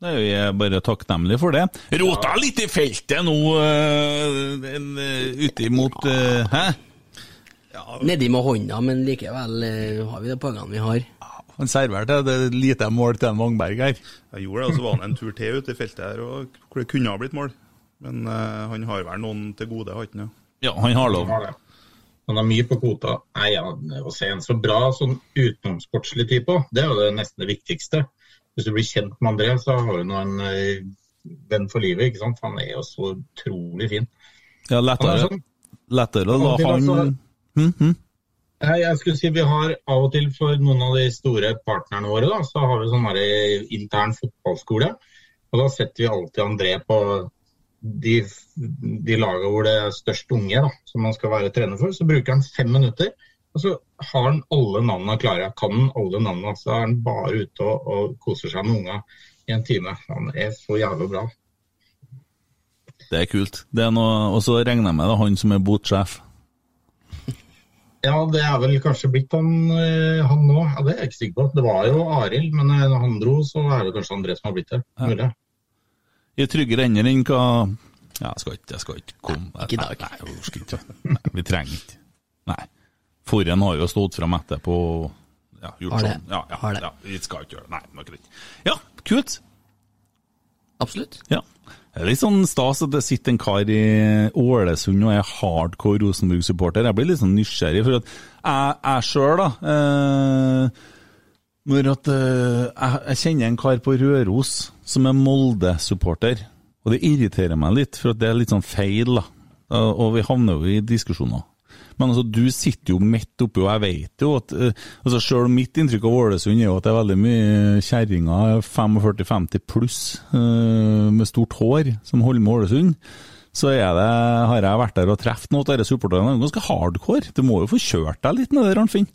Det er jeg bare takknemlig for det. Rota litt i feltet nå, uh, ute imot uh, Hæ? Nedi med hånda, men likevel uh, har vi de poengene vi har. Han serverte det er lite mål til en Vangberg her. Jeg gjorde det, og så var han en tur til ute i feltet her, og hvor det kunne ha blitt mål. Men uh, han har vel noen til gode, har han ikke? Ja, han har lov. Han har. Han har mye på kvota. Nei, ja, Å se en så bra sånn utenomsportslig type, det er jo det nesten det viktigste. Hvis du blir kjent med André, så har du en eh, venn for livet. ikke sant? Han er jo så utrolig fin. Ja, er lettere, sånn, lettere å la han altså-. Nei, jeg skulle si Vi har av og til for noen av de store partnerne våre, da, så har vi sånn her intern fotballskole. Og da setter vi alltid André på de, de lagene hvor det er størst unge, da, som man skal være trener for. Så bruker han fem minutter, og så har han alle navnene klare. Kan han alle navnene, så er han bare ute og, og koser seg med unga i en time. Han er så jævlig bra. Det er kult. Det er noe, og så regner jeg med det er han som er botsjef. Ja, det er vel kanskje blitt han, eh, han nå. Ja, Det er jeg ikke sikker på. Det var jo Arild, men eh, når han dro, så er det kanskje André som har blitt det. Ja. I tryggere ender enn hva Ja, jeg skal ikke, jeg skal ikke komme Ikke i dag. Nei, nei, jeg orker ikke. Nei, vi trenger ikke. Nei. Forhen har jo stått fram etterpå og ja, gjort Har det. sånn. Ja, ja, Har det. ja, vi skal ikke gjøre det. Nei, det var greit. Ja, kult. Absolutt. Ja. Det er litt sånn stas at det sitter en kar i Ålesund og er hardcore Rosenborg-supporter. Jeg blir litt sånn nysgjerrig, for at jeg, jeg sjøl, da eh, Når at eh, jeg, jeg kjenner en kar på Røros som er Molde-supporter, og det irriterer meg litt, for det er litt sånn feil, da. Og vi havner jo i diskusjoner. Men altså, du sitter jo midt oppi, og jeg vet jo at eh, altså Selv om mitt inntrykk av Ålesund er jo at det er veldig mye kjerringer 45-50 pluss eh, med stort hår som holder med Ålesund. Så er det, har jeg vært der og truffet noen av disse supporterne. Er Ganske hardcore. Du må jo få kjørt deg litt med det, Arnfinn.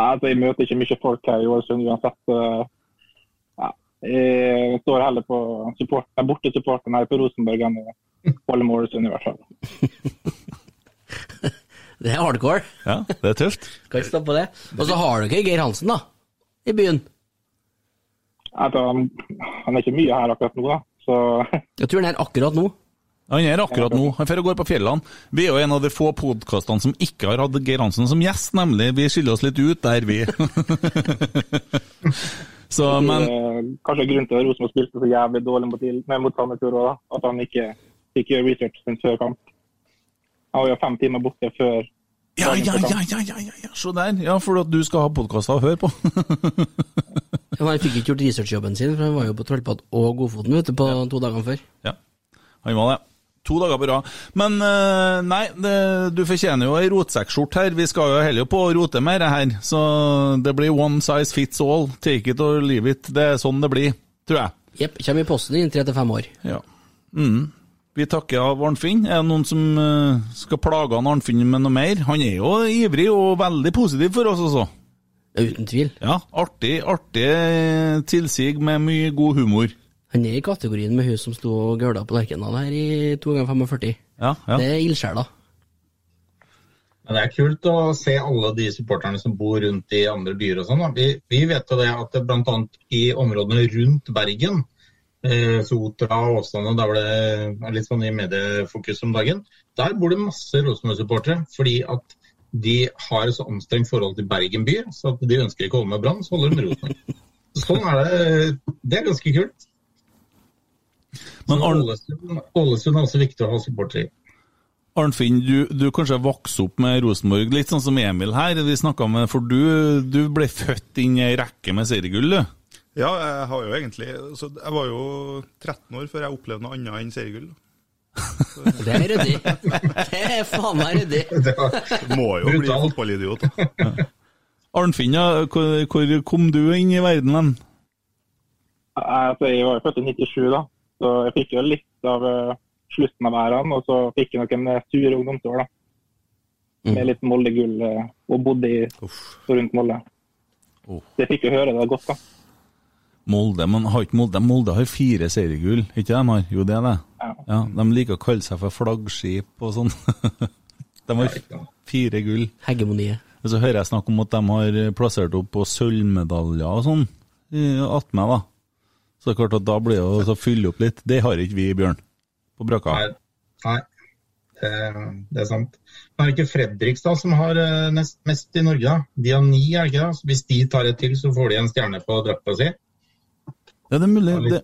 Altså, jeg møter ikke mye folk her i Ålesund uansett. Ja, jeg står heller på support, er her på Rosenborg enn i Ålesund i hvert fall. [LAUGHS] Det er hardcore. Ja, det er tøft. Kan ikke stoppe på det. Og så har dere Geir Hansen, da. I byen. Altså, han han er ikke mye her akkurat nå, da. Så Jeg tror han er akkurat nå. Han er akkurat nå. Han drar og går på fjellene. Vi er jo en av de få podkastene som ikke har hatt Geir Hansen som gjest, nemlig. Vi skiller oss litt ut der, vi. [LAUGHS] Så, men kanskje grunnen til at Rosenborg spilte så jævlig dårlig mot, mot Sandefjord òg, at han ikke fikk gjøre research sin før kamp. Han var jo fem timer borte før Ja, ja, ja, ja, ja, ja, ja. se der. Ja, for at du skal ha podkaster å høre på. [LAUGHS] ja, Han fikk ikke gjort researchjobben sin, for han var jo på Trollpott og Godfoten vet du, på to dager før. Ja, han var det. To dager på rad. Men eh, nei, det, du fortjener jo ei rotsekkskjorte her. Vi skal jo heller på å rote mer her. Så det blir one size fits all. Take it or leave it. Det er sånn det blir, tror jeg. Jepp, kommer i posten innen tre til fem år. Ja. Mm. Vi takker av Arnfinn. Er det noen som eh, skal plage han Arnfinn med noe mer? Han er jo ivrig og veldig positiv for oss også. Uten tvil. Ja, artig, artig tilsig med mye god humor. Han er i kategorien med hun som sto og gøla på Lerkendal her i 2 ganger 45 Ja, ja. Det er ildsjeler. Men det er kult å se alle de supporterne som bor rundt i andre byer og sånn. Vi, vi vet jo det at bl.a. i områdene rundt Bergen Sotra og Åsane, der hvor det er litt sånn i mediefokus om dagen. Der bor det masse Rosenborg-supportere, fordi at de har et så anstrengt forhold til Bergen by, så at de ønsker ikke å holde med Brann, så holder de med Rosenborg. Sånn er det. Det er ganske kult. Men Ålesund, Ålesund er også viktig å ha supportere i. Arnfinn, du, du kanskje vokste opp med Rosenborg, litt sånn som Emil her, vi med, for du, du ble født inn i ei rekke med seriegull, du. Ja, jeg har jo egentlig så Jeg var jo 13 år før jeg opplevde noe annet enn seriegull. [LAUGHS] Det er ryddig. Det er faen meg ryddig. [LAUGHS] Må jo bli fotballidiot. da. [LAUGHS] Arnfinn, ja, hvor, hvor kom du inn i verden Den? Altså, jeg var jo født i 97, da, så jeg fikk jo litt av eh, slutten av æraen. Og så fikk jeg noen eh, sure ungdomsår da, med litt Molde-gull eh, og bodde i, rundt Molde. Oh. Så jeg fikk jo høre det godt, da. Molde, men har ikke Molde Molde har fire seriegull, ikke de har? Jo, det er det. Ja. Ja, de liker å kalle seg for flaggskip og sånn. [LAUGHS] de har fire gull. Hegemoniet. Og så hører jeg snakk om at de har plassert opp på sølvmedaljer og sånn i- attmed, da. Så det er klart at da blir det å fylle opp litt. Det har ikke vi, Bjørn, på Brakka. Nei, nei. Det, det er sant. Men er det ikke Fredrikstad som har eh, nest mest i Norge? da? De har ni, er det ikke det? Hvis de tar et til, så får de en stjerne på drakta si. Ja, det er mulig. Det.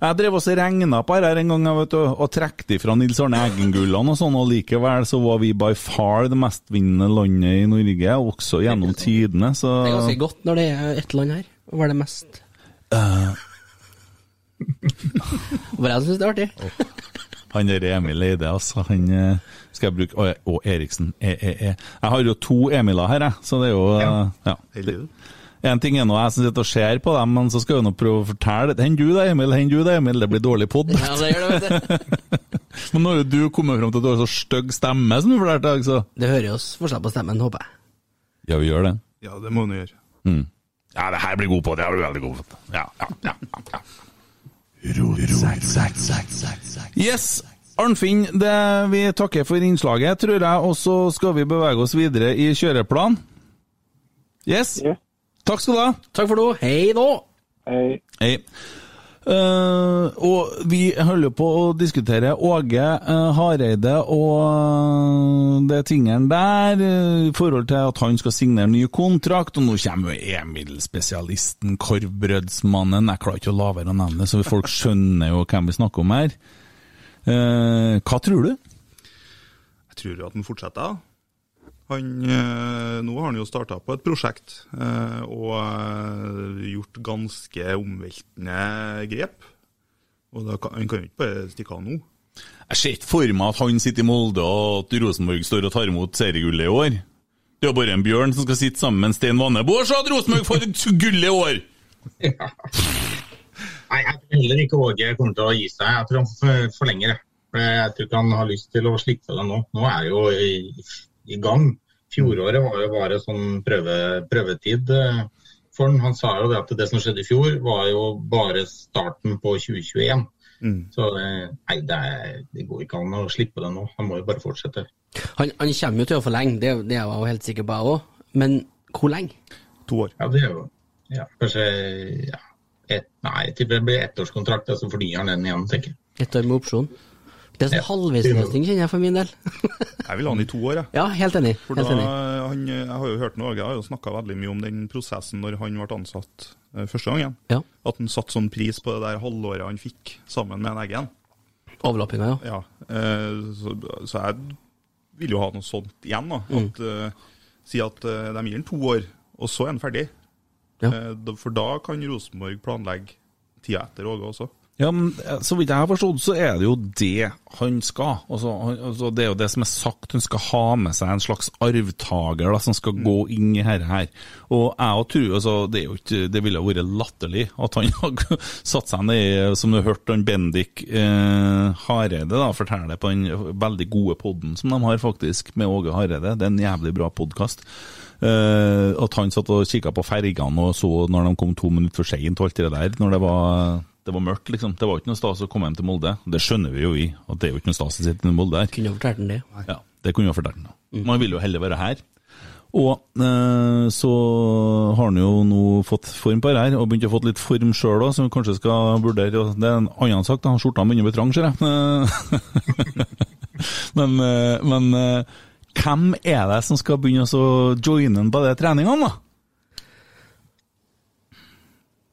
Jeg drev også regna på her en gang vet, du, og trekte ifra Nils Arne Eggen-gullene og sånn, og likevel så var vi by far det mestvinnende landet i Norge, også gjennom tidene, så Det er ganske godt når det er ett land her. Hva er det mest? Bare jeg syns det er artig. Han der Emil Eide, altså. Han eh, skal jeg bruke Å, og Eriksen. E, e, e. Jeg har jo to Emiler her, jeg, så det er jo ja. ja. En ting er nå jeg som sitter og ser på dem, men så skal jeg jo nå prøve å fortelle Hent du deg, Emil, Hent du deg, Emil. Det blir dårlig pod. Ja, det gjør det, vet du. [LAUGHS] Men nå har jo du kommet fram til at du har så stygg stemme som du fortalte, så Det hører oss forskjell på stemmen, håper jeg. Ja, vi gjør det. Ja, det må du gjøre. Mm. Ja, det her blir god på, det har du veldig god på. Ja, ja, ja, ja, ja. Yes! Arnfinn, det, vi takker for innslaget, tror jeg, og så skal vi bevege oss videre i kjøreplan. Yes? Yes. Takk skal du ha. Takk for nå. Hei da! Hei. Hei. Uh, og vi holder på å diskutere Åge uh, Hareide og uh, det tingene der, uh, i forhold til at han skal signere ny kontrakt. Og nå kommer jo Emil-spesialisten, korvbrødsmannen. Jeg klarer ikke å la være å nevne det, så folk skjønner jo hvem vi snakker om her. Eh, hva tror du? Jeg tror jo at han fortsetter. Han, eh, nå har han jo starta på et prosjekt eh, og eh, gjort ganske omveltende grep. Og da kan, han kan jo ikke bare stikke av nå. Jeg ser ikke for meg at han sitter i Molde og at Rosenborg står og tar imot seriegullet i år. Det er jo bare en bjørn som skal sitte sammen med en Stein Vannebo og se at Rosenborg får et gull i år! [LAUGHS] Ja. Nei, jeg tror heller ikke Åge kommer til å gi seg. Jeg tror han for- forlenger. jeg. Jeg tror ikke han har lyst til å slippe det nå. Nå er det jo i, gang. Fjoråret var jo bare sånn prøve, prøvetid eh, for han. Han sa jo det at det som skjedde i fjor, var jo bare starten på 2021. Så eh, nei, det, er, det går ikke an å slippe det nå. Han må jo bare fortsette. Han, han kommer jo til å forlenge, det, det er jeg jo helt sikker på, jeg òg. Men hvor lenge? To år. Ja, det er jo ja, kanskje ja, et, Nei, jeg tipper det blir ettårskontrakt, og så fornyer han den igjen, tenker jeg. Ett år med opsjon? Det er sånn halvveisløsning, kjenner jeg for min del. [LAUGHS] Jeg vil ha han i to år, jeg. Ja, helt enig. For Helt da, enig. han, jeg har jo hørt noe, jeg har jo snakka veldig mye om den prosessen når han ble ansatt eh, første gangen. Ja. At han satte sånn pris på det der halvåret han fikk sammen med en Eggen. Avlappinga, ja. Ja, eh, så, så jeg vil jo ha noe sånt igjen. da. Mm. At, eh, si at uh, de gir han to år, og så er han ferdig. Ja. Uh, for da kan Rosenborg planlegge tida etter Åge også. Ja, men eh, Så vidt jeg har forstått, så er det jo det han skal. Altså, han, altså, det er jo det som er sagt. hun skal ha med seg en slags arvtaker da, som skal gå inn i dette her. Og jeg tror, altså, det, er jo ikke, det ville vært latterlig at han [LAUGHS] har satt seg ned som du hørte han Bendik eh, Hareide da, fortelle på den veldig gode podden som de har faktisk med Åge Hareide. Det er en jævlig bra podkast. Eh, at han satt og kikka på fergene og så når de kom to minutter for seint og alt det der, når det var, det var mørkt, liksom. Det var ikke noe stas å komme hjem til Molde. Det skjønner vi jo i, at det er jo ikke noe stas å sitte i Molde her. Kunne jo fortalt den det. Ja, det kunne jo fortalt det. Man vil jo heller være her. Og eh, så har han jo nå fått form på det her, og begynt å få litt form sjøl òg, som vi kanskje skal vurdere. og Det er en annen sak, da. Skjorta begynner å bli trang, ser jeg. [LAUGHS] men eh, men eh, hvem er det som skal begynne å joine på de treningene, da?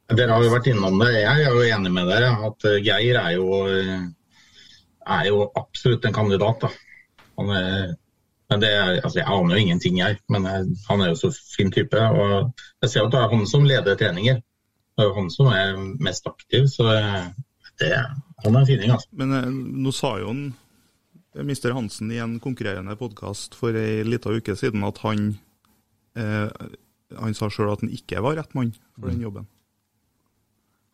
Dere har jo vært innom det. Jeg er jo enig med dere at eh, Geir er jo, eh, er jo absolutt en kandidat. er, men det er, altså Jeg aner jo ingenting, jeg. Men jeg, han er jo så fin type. og Jeg ser at det er han som leder treninger. Det er han som er mest aktiv. Så eh, det, han er en fining, altså. Men eh, nå sa jo han, eh, Mr. Hansen i en konkurrerende podkast for ei lita uke siden at han eh, han sa sjøl at han ikke var rett mann for den jobben.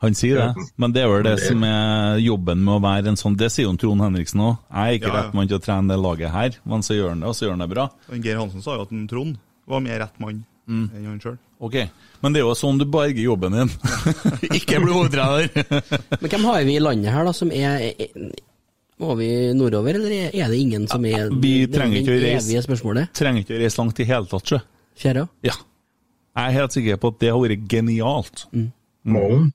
Han sier det, men det er vel det som er jobben med å være en sånn Det sier jo Trond Henriksen òg. Jeg er ikke Ja, ja. rett mann til å trene det laget her, men så gjør han det, og så gjør han det bra. Og Geir Hansen sa jo at en Trond var mer rett mann Mm. enn han sjøl. Ok, Men det er jo sånn du berger jobben din. [LAUGHS] ikke bli hovedtrener! [LAUGHS] Men hvem har vi i landet her, da, som er Må vi nordover, eller er det ingen som er Vi er trenger ikke å reise. Trenger ikke å reise langt i hele tatt, sjø. Fjæra? Ja. Jeg er helt sikker på at det har vært genialt. Målen.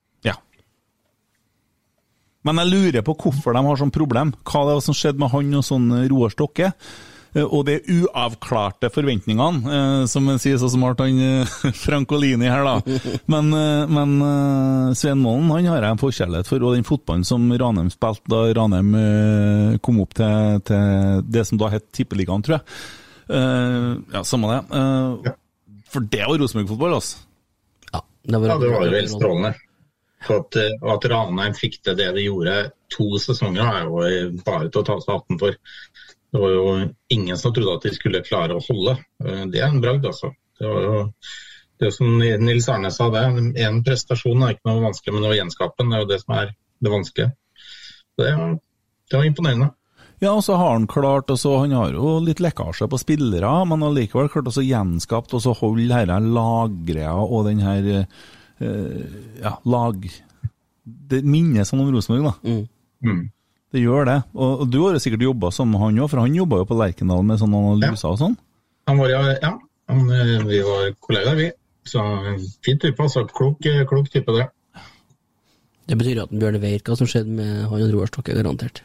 Men jeg lurer på hvorfor de har sånn problem. Hva det var som skjedde med han og sånn Roar Stokke? Eh, Og de uavklarte forventningene, eh, som sier så smart han eh, [LAUGHS] Frankolini her, da. Men, eh, men eh, Svein Målen han har jeg en forkjærlighet for, og den fotballen som Ranheim spilte da Ranheim eh, kom opp til, til det som da het Tippeligaen, tror jeg. Eh, Ja, samme det. Eh, For det var Rosenborg-fotball, altså. Ja, det var, Ja, det var jo helt strålende. At, at Ranheim fikk til det de gjorde to sesonger, er jo bare til å ta seg hatten for. Det var jo ingen som trodde at de skulle klare å holde. Eh, Det er en bragd, altså. Det var jo det som Nils Arne sa, det. En prestasjon er ikke noe vanskelig, men å gjenskape den er jo det som er det vanskelige. Det, det var imponerende. Ja, og så har han klart, og så Han har jo litt lekkasje på spillere, men allikevel klart å gjenskapt og så holde dette lagret og den her eh, ja, lag... Det minner sånn om Rosenborg, da. Mm. Det gjør det. Og, og du har jo sikkert jobba sammen med han òg, for han jobba jo på Lerkendal med sånne analyser og sånn. Han var, ja, ja han, eh, vi var kollegaer, vi. Så fin type, altså. Klok, eh, klok type, det. Det betyr at Bjørne vet hva som skjedde med han og Roar Stokke, garantert.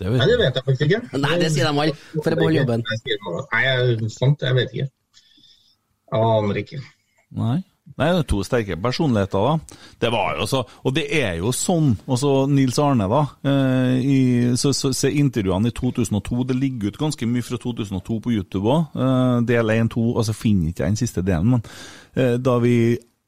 Det Nei, det vet jeg faktisk ikke. Nei, det sier de alle, for å beholde jobben. Nei, sant, jeg vet ikke. Jeg aner ikke. Nei. Nei, det er to sterke personligheter, da. Det var jo så, Og det er jo sånn. Og så Nils Arne, da. Eh, i, så, så Se intervjuene i 2002. Det ligger ut ganske mye fra 2002 på YouTube òg. Eh, del 1, 2, altså finner ikke jeg den siste delen, men eh, da vi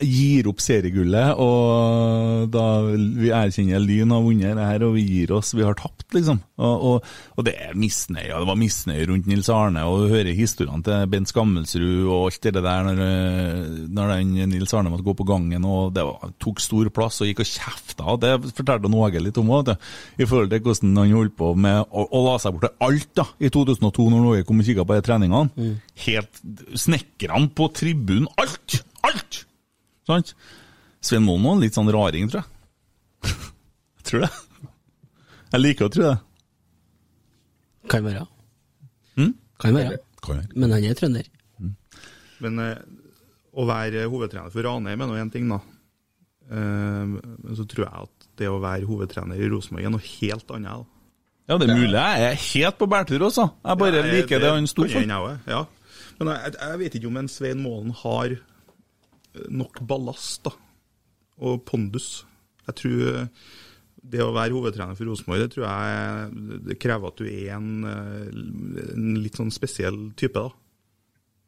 gir opp seriegullet, og da vi erkjenner Lyn har vunnet det her, og vi gir oss, vi har tapt, liksom. Og, og, og det er misnøye, det var misnøye rundt Nils Arne, og du hører historiene til Bent Skammelsrud og alt det der når, eh, når den Nils Arne måtte gå på gangen, og det var, tok stor plass og gikk og kjefta, det fortalte Åge litt om òg, i forhold til hvordan han holdt på med å, å la seg bort til alt da, i 2002, når Åge kom og kikka på de treningene. Helt Snekkerne på tribunen, alt! Alt! Sant? Svein Målen var en litt sånn raring, tror jeg. [LAUGHS] Jeg tror det. Jeg liker å tro det. Kan være. Mm? Kan være. Kan være. Men han er trønder. Men eh, å være hovedtrener for Ranheim er nå én ting, da. Eh, men så tror jeg at det å være hovedtrener i Rosenborg er noe helt annet. da. Ja, det er mulig. Jeg er helt på bærtur også. Jeg bare Ja, jeg- liker det han sto for. Ja. Men jeg, jeg vet ikke om en Svein Målen har nok ballast da, og pondus. Jeg tror eh, det å være hovedtrener for Rosenborg, det tror jeg det krever at du er en, eh, en litt sånn spesiell type, da.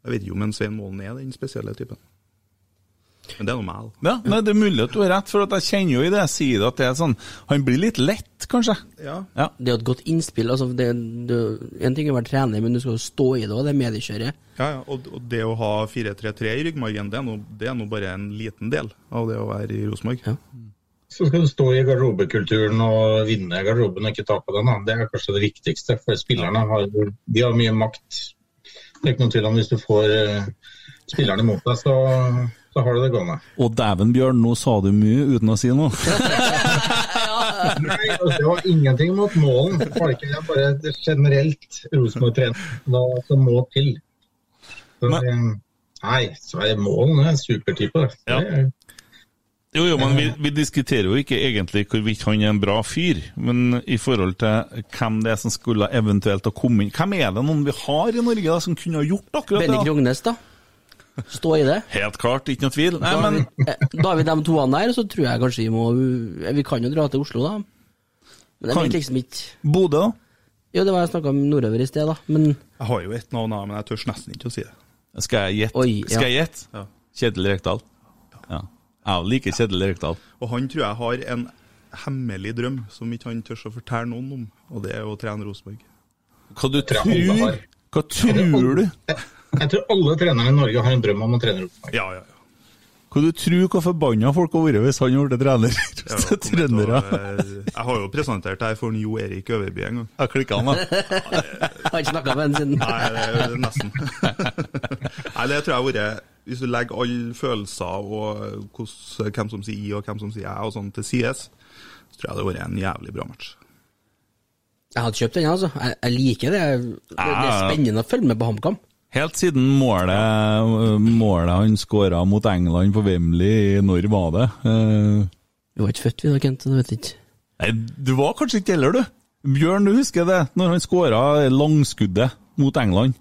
Jeg vet ikke om en Svein Målen er den spesielle typen. Men det er noe meg, da. Ja, nei, Det er mulig at du har rett, for at jeg kjenner jo i det jeg sier at det er sånn Han blir litt lett, kanskje. Ja. Ja. Det er jo et godt innspill. altså det, det, En ting er å være trener, men du skal jo stå i det òg, det mediekjøret. Ja, ja, og, og det å ha 4-3-3 i ryggmargen, det er, nå, det er nå bare en liten del av det å være i Rosenborg. Så skal du stå i garderobekulturen og vinne garderoben og ikke tape den. Da. Det er kanskje det viktigste, for spillerne har, de har mye makt. Det er ikke noen tvil om hvis du får eh, spillerne mot deg, så, så har du det gående. Og dæven, Bjørn, nå sa du mye uten å si noe. [LAUGHS] Nei, altså, det var ingenting mot målen. Det var ikke, er bare generelt Rosenborg-trener som må til. Så, Men- eh, Nei, Sverre Målen er supertype. det. Ja. Er- Jo, jo, men vi, vi diskuterer jo ikke egentlig hvorvidt han er en bra fyr, men i forhold til hvem det er som skulle eventuelt ha kommet inn Hvem er det noen vi har i Norge da, som kunne ha gjort akkurat Benny det? da? Krognes, da. Stå i det. Helt klart, ikke noe tvil. Nei, men vi, eh, da har vi de toene der, så tror jeg kanskje vi må eh, Vi kan jo dra til Oslo, da. Men det Kan- liksom ikke Bodø, da? Jo, det var jeg snakka om nordover i sted, da. Men Jeg har jo et navn, men jeg tør nesten ikke å si det. Skal jeg gjette? Ja. Skal jeg gjette? Ja. Kjetil Rekdal. Ja. Jeg liker Kjetil Rekdal. Og han tror jeg har en hemmelig drøm som ikke han tør å fortelle noen om, og det er å trene Rosenborg. Hva du tror. Hva tror du? Jeg, tror alle trenere i Norge har en drøm om å trene Rosenborg. Ja, ja, ja. Kan du tro hvor forbanna folk har vært hvis han ble trener [LAUGHS] trøndere? eh, Jeg har jo presentert det her for Jo Erik Øverby en gang. Jeg klikka han, da. [LAUGHS] jeg har ikke snakka med han siden Nei, det er nesten. [LAUGHS] Nei, det tror jeg har vært Hvis du legger alle følelser og hos, hvem som sier i og hvem som sier jeg og sånn til sides, så tror jeg det har vært en jævlig bra match. Jeg hadde kjøpt den, altså. Jeg, jeg liker det. Det, det er spennende å følge med på HamKam. Helt siden målet, målet han skåra mot England på Wembley, når var det? Eh, Vi var ikke født, vi da, Kent. Du vet ikke. Nei, du var kanskje ikke heller, du. Bjørn, du husker det? Når han skåra langskuddet mot England.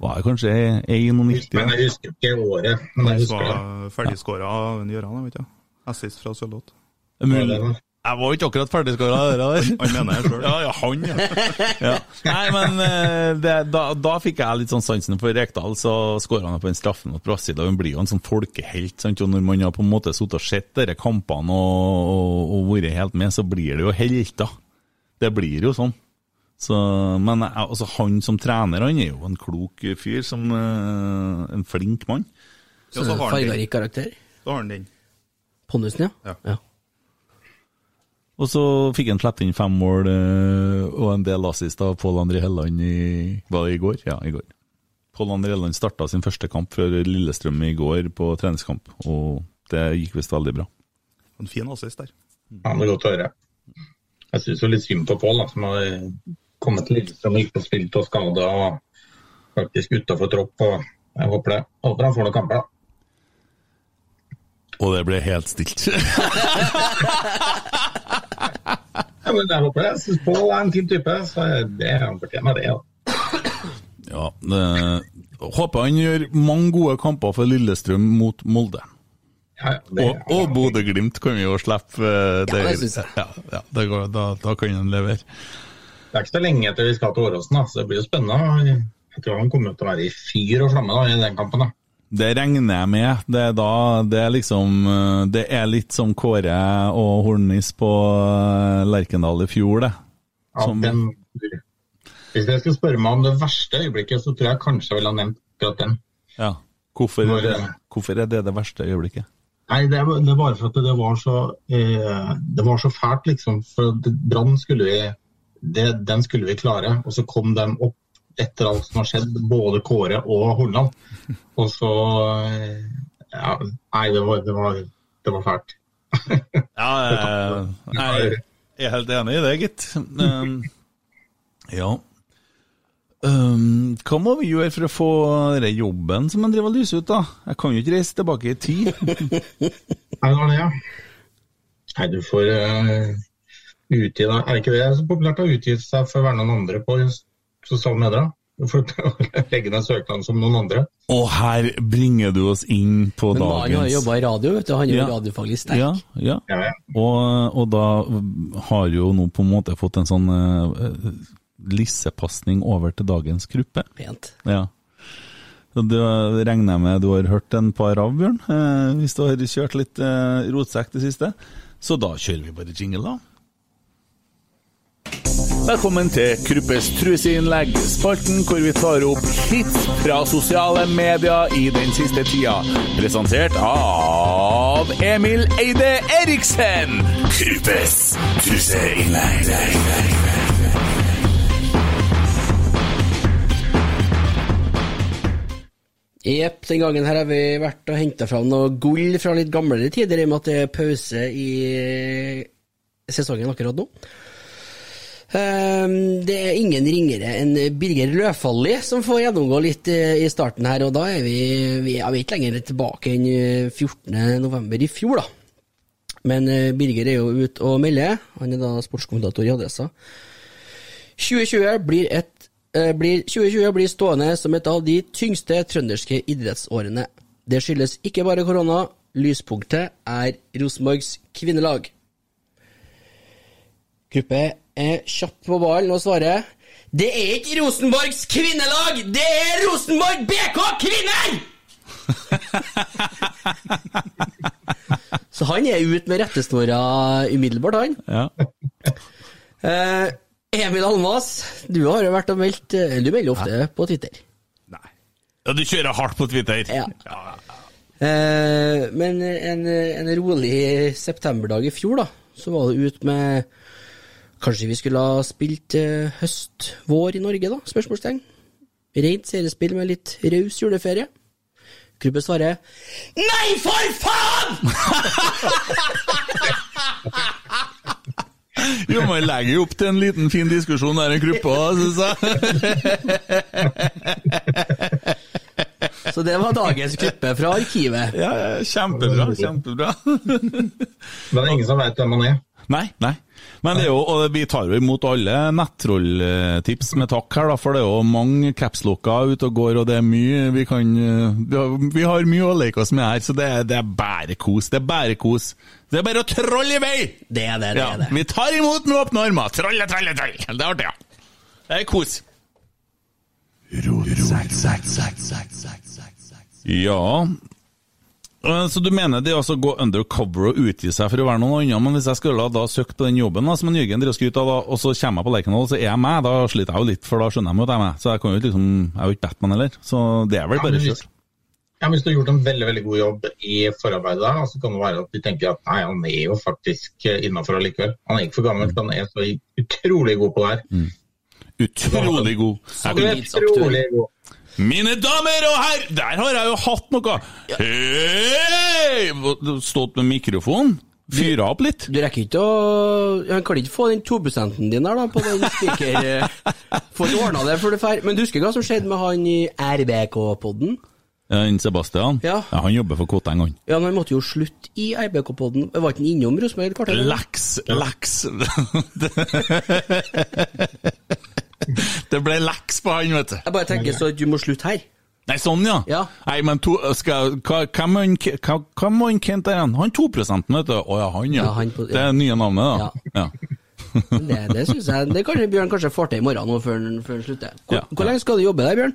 Var det kanskje 91? Men jeg husker ikke året. Men jeg husker det. ferdigskåra av Gøran, jeg vet ikke. Assist fra Sørloth. Mulig. Jeg var ikke akkurat ferdigskåra, det der. Han mener jeg sjøl. Ja, ja, han, ja. [LAUGHS] ja. Nei, men eh, det, da, da fikk jeg litt sånn sansen for Rekdal, så skåra han på den straffen mot Brasil, han blir jo en sånn folkehelt. Sant? Og når man har på en måte sittet og sett disse kampene og, og, og vært helt med, så blir det jo helter. Det blir jo sånn. Så, men altså, han som trener, han er jo en klok fyr, som eh, en flink mann. Ja, så har han den. Fargerik karakter. Så har han den. Pondusen, ja. Ja. Og så fikk han sluppet inn fem mål eh, og en del assist av Pål André Helland i Var det i går? Ja, i går. Pål André Helland starta sin første kamp for Lillestrøm i går på treningskamp, og det gikk visst veldig bra. En fin assist der. Ja, det er godt å høre. Jeg syns litt synd på Pål, som har kommet til Lillestrøm og ikke fått spilt og skada og faktisk utafor tropp. og Jeg håper det. Håper han får noen kamper, da. Og det ble helt stilt. [LAUGHS] Ja, men jeg håper det. Jeg syns Pål er en fin type, så det han fortjener det. Ja. ja, det, håper han gjør mange gode kamper for Lillestrøm mot Molde. Ja, det, Og, og Bodø-Glimt kan vi jo slippe. Det, Ja, det synes jeg. Ja, ja, det går, da, da kan han levere. Det er ikke så lenge etter vi skal til Åråsen, så det blir jo spennende. Jeg tror han kommer til å være i fyr og flamme da, i den kampen. da. Det regner jeg med. Det er, da, det er liksom eh, Det er litt som Kåre og Hornis på eh, Lerkendal i fjor, det. Ja, den, hvis jeg skulle spørre meg om det verste øyeblikket, så tror jeg kanskje jeg ville ha nevnt akkurat den. Ja. Hvorfor er det, hvorfor er det det verste øyeblikket? Nei, det det bare for at det var så, eh, det var så fælt, liksom. For Brann skulle vi det, Den skulle vi klare, og så kom de opp etter alt som har skjedd, både Kåre og Hornland. Og så eh, ja, Nei, det var, det var, det var fælt. [LAUGHS] Ja, jeg, jeg er helt enig i det, gitt. Um, ja. Um, hva må vi gjøre for å få den jobben som en driver og lyser ut, da? Jeg kan jo ikke reise tilbake i tid. [LAUGHS] Nei, det var det, ja. Nei, du får uh, utgi deg Er ikke det så populært å utgi seg for å være noen andre på sosiale medier? For får [LAUGHS] legge ned søknaden som noen andre. Og her bringer du oss inn på Men dagens har Han har jobba i radio, vet du. Han er jo Ja. radiofaglig sterk. Ja, ja. Ja, ja. Og, og da har jo nå på en måte fått en sånn uh, lissepasning over til dagens gruppe. Pent. Ja. Så Det regner jeg med du har hørt en par av, Bjørn, eh, hvis du har kjørt litt eh, rotsekk det siste. Så da kjører vi bare jingle, da. Velkommen til Kruppes truseinnlegg, spalten hvor vi tar opp hits fra sosiale medier i den siste tida. Presentert av Emil Eide Eriksen. Kruppes truseinnlegg. Jepp, den gangen her har vi vært og henta fram noe gull fra litt gamlere tider, i og med at det er pause i sesongen akkurat nå. Ehm, Det er ingen ringere enn Birger Løfaldli som får gjennomgå litt eh, i starten her, og da er vi, vi er ikke lenger tilbake enn eh, 14. november i fjor, da. Men eh, Birger er jo ute og melder, han er da sportskommentator i Adressa. 2020 blir, et, eh, blir, 2020 blir stående som et av de tyngste trønderske idrettsårene. Det skyldes ikke bare korona, lyspunktet er Rosenborgs kvinnelag. Gruppe er kjapp på ballen og svarer Det er ikke Rosenborgs kvinnelag, det er Rosenborg BK Kvinner! [LAUGHS] Så han er ute med rettesnora umiddelbart, han. Ja. Eh, Emil Almas, du har jo vært og meldt eh, Du melder ofte på Twitter. ja, du kjører hardt på Twitter. Ja. Eh, men en, en rolig septemberdag i fjor, da, så var du ut med Kanskje vi skulle ha spilt eh, høst-vår i Norge, da? Spørsmålstegn. Rent seriespill med litt raus juleferie. Krubbe svarer Nei, for faen! [LAUGHS] Jo, man legger jo opp til en liten fin diskusjon der, i gruppa, syns jeg. [LAUGHS] Så det var dagens klippe fra arkivet. Ja, ja, kjempebra. Kjempebra. Men det er ingen som vet hvem han er. Nei, nei. Men det er jo, og vi tar jo imot alle nettrolltips med takk her, da, for det er jo mange capslocker ute og går, og det er mye vi kan eh, Vi har, mye å leke oss med her, så det er, det er bare kos. Det er bare kos. Det er bare å trolle i vei! Det er det, det Ja, er det. vi tar imot med åpne armer. Trolle, trolle, trolle. Det er artig, ja. Det er kos. Ja Eh, Så du mener det altså å gå undercover og utgi seg for å være noen andre, men hvis jeg skulle da søkt på den jobben da, som en Jørgen driver skryter av, og så kommer jeg på Lerkendal, så er jeg meg, da sliter jeg jo litt, for da skjønner jeg at jeg er meg. Så jeg kan jo liksom, jeg er jo ikke Batman heller, så det er vel bare kjørt. Ja, men Hvis du har gjort en veldig veldig god jobb i forarbeidet, så kan det være at de tenker at nei, han er jo faktisk innafor allikevel. Han er ikke for gammel, for han er så utrolig god på det her. Mm. Utrolig god. Jeg Utrolig god. Mine damer og herrer, der har jeg jo hatt noe! Hei! Stått med mikrofon, fyra opp litt. Du rekker ikke å Han kan ikke få den 2 din der, da, på den spiker... Får ikke ordna det før du drar. Men du husker hva som skjedde med han i RBK-podden? Ja, Sebastian, Ja. han jobber for Koteng, han. Ja, men han måtte jo slutte i RBK-podden. Var ikke han innom Rosenborg Laks! kvarter? [LAUGHS] [LAUGHS] Det ble leks på han, vet du. Jeg bare tenker så at du må slutte her. Nei, sånn, ja. Ja. Nei, men to, skal, hva, hvem er han hva- hvem han Kent der igjen? Han 2 vet du. Å ja, han, ja. Ja, han på- Det er nye navnet, da. Ja. [LAUGHS] Det, det synes jeg Det kanskje Bjørn kanskje får til i morgen nå før han slutter. Hvor, Ja. hvor lenge skal du jobbe der, Bjørn?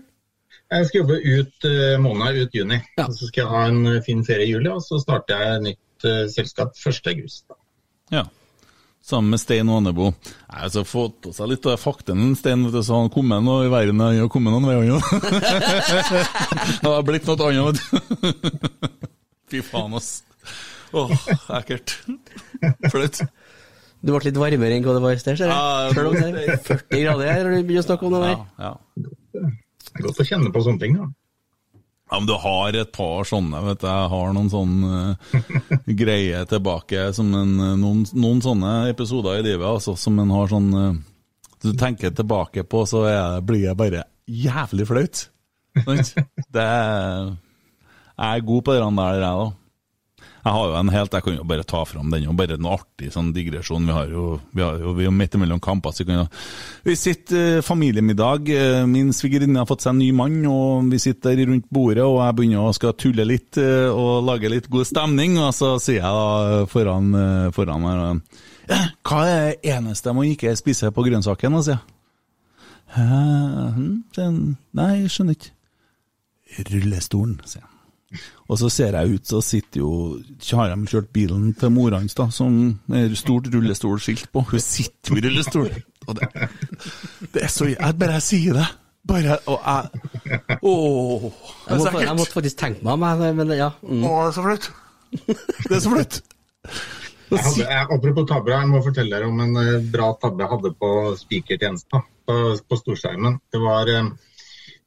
Jeg skal jobbe ut uh, måneden, ut juni. Ja. Så skal jeg ha en eh, fin ferie i juli, og så starter jeg nytt uh, selskap 1. august. ja. Sammen med Stein Ånebo. har altså, fått på seg litt av fakten, Stein, vet du, så han kom med noe i verden, han har kommet noen veier, jo. [LAUGHS] Det har blitt noe annet, vet du. [LAUGHS] Fy faen, ass. Åh, ekkelt. Flaut. Du ble litt varmere enn hva det var i sted, ser jeg. Selv om det er 40 grader her, når du begynner å snakke om det der. Ja, ja. Det er godt å kjenne på sånne ting. da. Ja, men du har et par sånne, vet du. Jeg har noen sånne uh, [LAUGHS] greier tilbake, som en, eh, noen, noen sånne episoder i livet, altså, som en har sånn uh, Du tenker tilbake på, så er, blir det bare jævlig flaut. [LAUGHS] Det Jeg er god på det der, jeg, da. Jeg har jo en helt, jeg kan jo bare ta fram den, og bare en artig sånn digresjon. Vi har jo, vi har jo, vi er midt imellom kamper, så vi kan jo Vi sitter eh, familiemiddag, eh, min svigerinne har fått seg en ny mann, og vi sitter rundt bordet, og jeg begynner å skal tulle litt eh, og lage litt god stemning, og så sier jeg da foran, foran her [CLEARS THROAT] Hva er det eneste man ikke spiser på grønnsaken, og sier jeg. «Hæ? Hm. Nei, jeg skjønner ikke. Rullestolen, sier jeg. Og så ser jeg ut, så sitter jo så Har de kjørt bilen til mora hans, da, som er stort rullestolskilt på. Hun sitter jo i rullestol! Og det, det er så Jeg bare sier det. Bare Og jeg Åh, det Jeg er måtte, jeg måtte faktisk tenke meg om, men ja. Mm. Åh, det er så flaut. Det er så flaut. Jeg hadde, jeg, apropos tabber, jeg må fortelle dere om en eh, bra tabbe jeg hadde på spikertjenesten på, på storskjermen. Det var eh,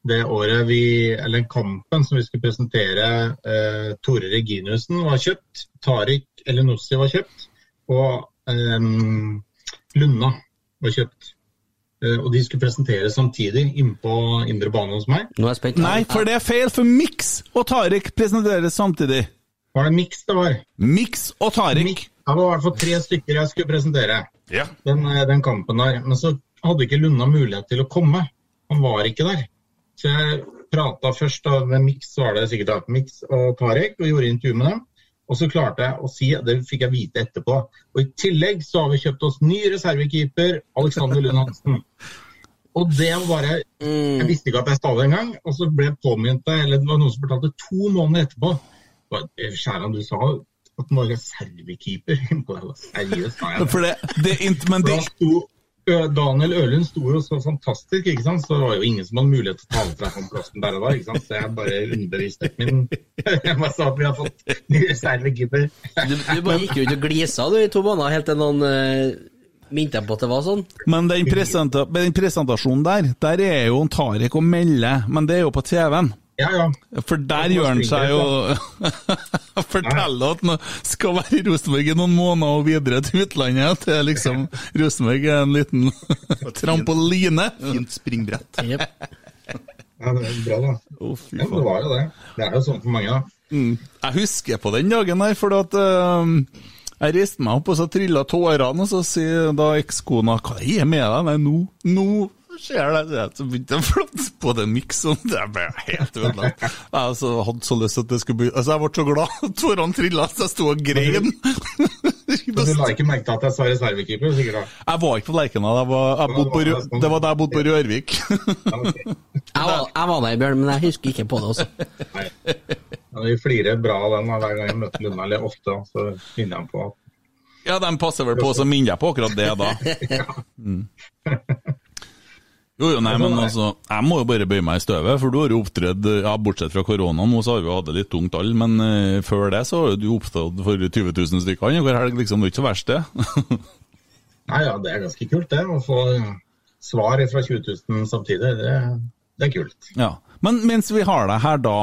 det året vi, eller kampen som vi skulle presentere. eh, Tore Reginiussen var kjøpt, Tariq Elenossi var kjøpt, og eh, Lunna var kjøpt. Eh, Og de skulle presenteres samtidig inne på indre bane hos meg. Nå er jeg spent. Nei, for det er feil, for Mix og Tariq presenteres samtidig. Var det miks det var? Mix og Tariq. Det var i hvert fall tre stykker jeg skulle presentere. Ja. den, eh, den kampen der. Men så hadde ikke Lunna mulighet til å komme. Han var ikke der. Så jeg prata først da, med Mix, var det sikkert da, Mix og Tarek, og gjorde intervju med dem. Og så klarte jeg å si, det fikk jeg vite etterpå, og i tillegg så har vi kjøpt oss ny reservekeeper, Alexander Lund Hansen. Og det var bare Jeg visste ikke at jeg sa det engang, og så ble jeg påminnet eller det var noen som fortalte to måneder etterpå. Skjæran, du sa at han var reservekeeper. [LAUGHS] Seriøst, sa jeg. For det, det er int- Men det Daniel Ørlund sto jo så fantastisk, ikke sant? så det var jo ingen som hadde mulighet til å ta med fra plassen der og da. ikke sant? Så jeg bare underbeviste min [LAUGHS] Jeg bare sa at vi har fått ny reservekeeper. Du, du bare gikk ut og glisa du i to måneder helt til noen uh, minte deg på at det var sånn. Men den, presenta den presentasjonen der, der er jo en Tariq og Melle, men det er jo på TV-en. Ja, ja. For der gjør han seg jo [LAUGHS] Forteller at han skal være i Rosenborg i noen måneder og videre til utlandet. Til liksom Rosenborg er en liten [LAUGHS] trampoline. Fint springbrett. [LAUGHS] Ja det er bra, da. Oh, fy Ja, det var jo det. Det er jo sånn for mange, da. Mm. Jeg husker på den dagen her, for at uh, jeg reiste meg opp, og så trilla tårene, og så sier da ekskona 'Hva er med deg?' Nei, nå, nå skjer det. Så begynte jeg å flotte på den miksen. Det ble helt ødelagt. Jeg altså, hadde så lyst at det skulle bli Altså, jeg ble så glad. Tårene trilla, så jeg sto og grein. [LAUGHS] Men du la ikke merke til at jeg sa reservekeeper, sikkert da. Jeg var ikke på Lerkendal, det var da jeg bodde på Rørvik. Jeg var, jeg var der, Bjørn, men jeg husker ikke på det også. Nei. Vi flirer bra av den hver gang jeg møter Lunna, eller ofte, så finner jeg på at Ja, de passer vel på, så minner jeg på akkurat det da. [LAUGHS] Mm. Jo, jo, nei, men altså, jeg må jo bare bøye meg i støvet, for du har jo opptredd, ja, bortsett fra korona, nå så har vi jo hatt det litt tungt alle, men uh, før det så har du oppstått for 20 000 stykker annenhver helg, liksom, det er ikke så verst det. [LAUGHS] Nei, ja, det er ganske kult det, å få svar fra 20 000 samtidig. Det, det er kult. ja. Men mens vi har deg her da,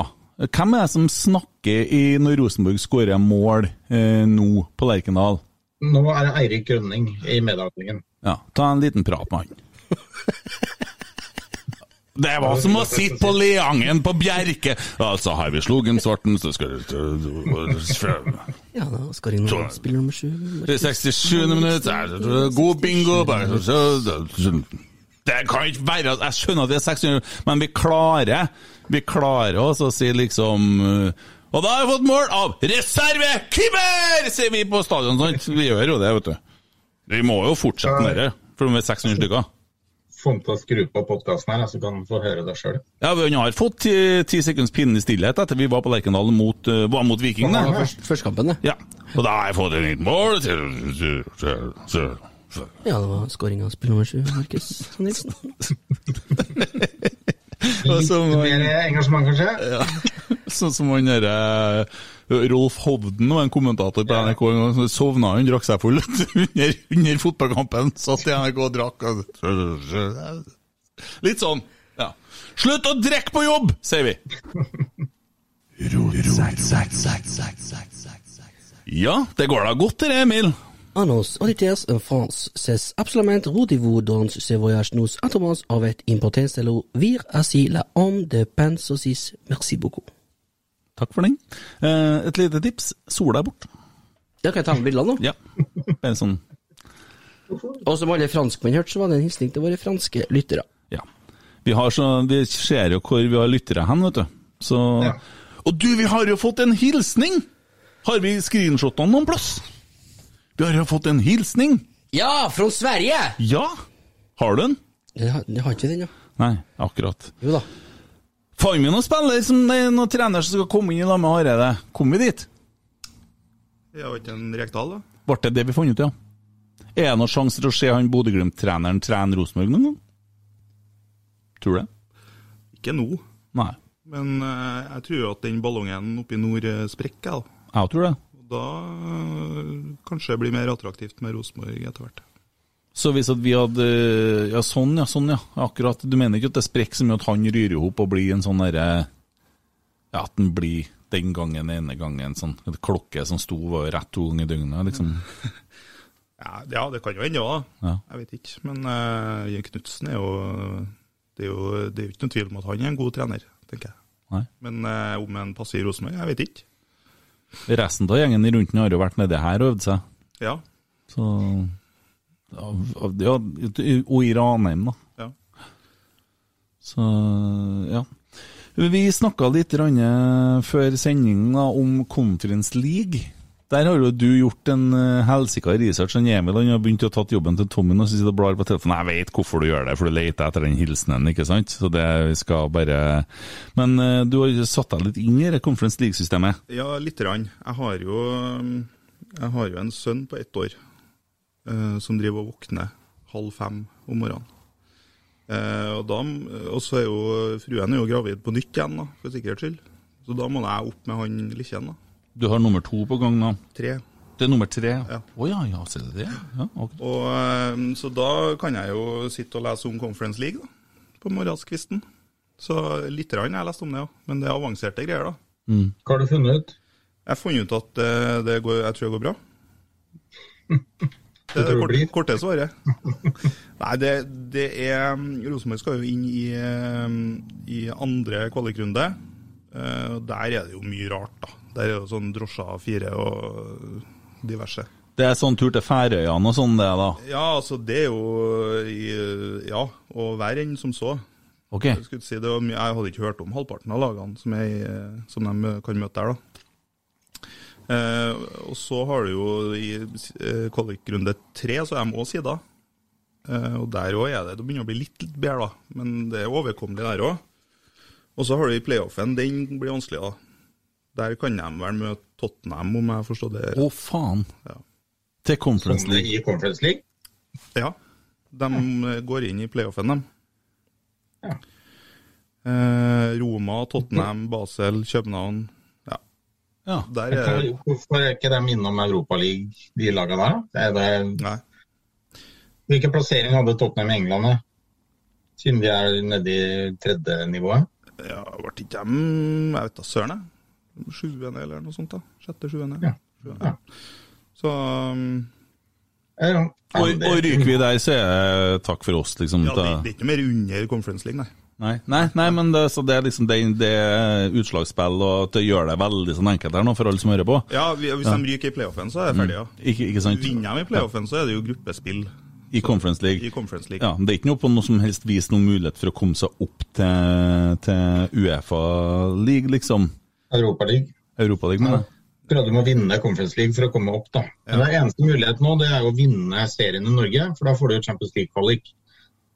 hvem er det som snakker i når Rosenborg skårer mål eh, nå på Lerkendal? Nå er det Eirik Grønning i medavdelingen. Ja, ta en liten prat med han. [LAUGHS] Det var som å sitte på Leangen på Bjerke. Altså, har vi Slogen-svarten, så skal du Ja, da skåring nummer spiller nummer sju. Det er 67. minutt, god bingo Det kan ikke være Jeg skjønner at det er 600, men vi klarer Vi klarer oss å si liksom Og da har vi fått mål av reservekeeper, sier vi på stadion. Sant? Vi gjør jo det, vet du. Vi må jo fortsette med det, for vi er 600 stykker. Få ham til å skru på podkasten her, så kan han få høre det sjøl. Ja, han har fått ti, ti sekunds i stillhet etter vi var på Lerkendal mot, uh, var mot Vikingene. Først, førstkampen, det. Ja. Og da har jeg fått et nytt mål. Ja, det var skåring av spiller nummer sju, Markus Nilsen. [LAUGHS] Litt mer engasjement, kanskje? Ja. [LAUGHS] Sånn som han derre Rolf Hovden var en kommentator på NRK en gang. som Sovna hun drakk seg full [LAUGHS] under, under fotballkampen. Satt i NRK og drakk. og- Litt sånn. Ja. Slutt å drikke på jobb, sier vi. Ja, det går da godt, det, Emil. Nos auditeurs en France, c'est absolument rendez-vous dans ce voyage. Nous attendons avec impotence de vir ainsi la homme de pain saucisse. Merci beaucoup. Takk for den. Eh, et lite tips. Sola er borte. Ja, kan jeg ta med bildene nå. Ja. Bare sånn Og som alle franskmenn hørte, så var det en hilsning til våre franske lyttere. Ja. Vi, har så, vi ser jo hvor vi har lyttere hen, vet du. Så Ja. Og du, vi har jo fått en hilsning! Har vi screenshotene noen plass? Vi har jo fått en hilsning! Ja, fra Sverige! Ja! Har du den? Jeg har, jeg har ikke den, ja. Nei, akkurat. Jo da. Fant vi noen spiller som noen trener som skal komme inn i lag med Hareide? Kom vi dit? Ja, har ikke en Rekdal, da. Ble det det vi fant ut, ja? Er det noen sjanse til å se han Bodø-Glimt-treneren trene Rosenborg noen gang? Tror du det? Ikke nå, Nei. men uh, jeg tror at den ballongen oppe i nord eh, sprekker. Jeg tror det. Da eh, kanskje det blir mer attraktivt med Rosenborg etter hvert. Så hvis at vi hadde Ja, sånn, ja. sånn, ja. Akkurat. Du mener ikke at det sprekker så mye at han ryrer i hop og blir en sånn derre Ja, at den blir den gangen ene gangen sånn en klokke som sto var rett to ganger i døgnet, liksom. [LAUGHS] Ja, ja, det kan jo hende da. Ja. Jeg vet ikke. Men uh, Jørn Knutsen er jo det, er jo det er jo ikke noen tvil om at han er en god trener, tenker jeg. Nei. Men uh, om han passer i Rosenborg, jeg vet ikke. Resten av gjengen rundt den har jo vært nedi her og øvd seg. Ja. Så ja, ja, Og i Ranheim, da. ja. Så ja. Vi snakka litt eh, før sendingen om Conference League. Der har jo du gjort en uh, helsika research. Han Emil han har begynt å tatt jobben til Tommy og sitter og blar på telefonen. Jeg vet hvorfor du gjør det, for du leter etter den hilsenen, ikke sant? Så det skal bare Men eh, du har jo satt deg litt inn i det Conference League-systemet. Ja, lite grann. Jeg har jo, jeg har jo en sønn på ett år eh, som driver og våkner halv fem om morgenen. Eh, og, da, og så er jo fruen er jo gravid på nytt igjen, da, for sikkerhets skyld. Så da må jeg opp med han lille. da. Du har nummer to på gang nå. Tre. Det er nummer tre? Ja. Oh, ja, ja, ser du det? Ja, okay. Og, eh, så da kan jeg jo sitte og lese om Conference League da, på morgenskvisten. Så litt grann har jeg lest om det, ja. Men det er avanserte greier, da. Hva har du funnet ut? Jeg har funnet ut at eh, det går, jeg tror det går bra. [LAUGHS] Det er det det kort, blir? korte svaret. [LAUGHS] Nei, det, det er Rosenborg skal jo inn i, eh, i andre kvalikrunde. Eh, Der er det jo mye rart, da. Der er jo sånn drosjer fire og diverse. Det er sånn tur til Færøyene og sånn, det, da? Ja, altså, det er jo i, Ja, og verre enn som så. Ok. Jeg, si, det var, jeg hadde ikke hørt om halvparten av lagene som, jeg, som de kan møte der, da. Eh, og så har du jo i eh, kvalikrunde tre, så er de òg sider. Eh, og der òg er det Det begynner å bli litt, litt bedre, da. Men det er overkommelig der òg. Og så har du i playoffen, den blir vanskelig, da. Der kan de vel møte Tottenham, om jeg forstår det Å, faen. Ja. Til Conference League. I Conference League? Ja. De ja. går inn i playoffen, de. Eh, Roma, Tottenham, Basel, København. Ja. Der er Hvorfor er ikke de innom Europaligaen, de lagene der? Er det, Nei. hvilken plassering hadde Tottenham i England, da? Siden de er nede i tredje nivået? Ja, ble ikke dem Jeg vet da søren, jeg. Sjuende eller noe sånt, da. Sjette, sjuende. Ja. Ja. Så um, Ja. Og, og ryker vi der, så er det takk for oss, liksom. ja, det, det er ikke mer under Conference League, nei. Nei, nei, nei men det, så det er liksom det, det er utslagsspill, og det gjør det veldig sånn enkelt her nå, for alle som hører på. Ja, vi- Hvis de ryker i playoffen, så er det ferdig, ja. Ikke, ikke sant? Vinner de i playoffen, så er det jo gruppespill I Conference League. i Conference League. Ja, Det er ikke noe på noe som helst vis noen mulighet for å komme seg opp til, til Uefa-league, liksom. Europa League. Europa League, mener jeg. Prøvde med å vinne Conference League for å komme opp, da. Men det eneste mulighet nå, det er å vinne serien i Norge, for da får du Champions League-kvalik.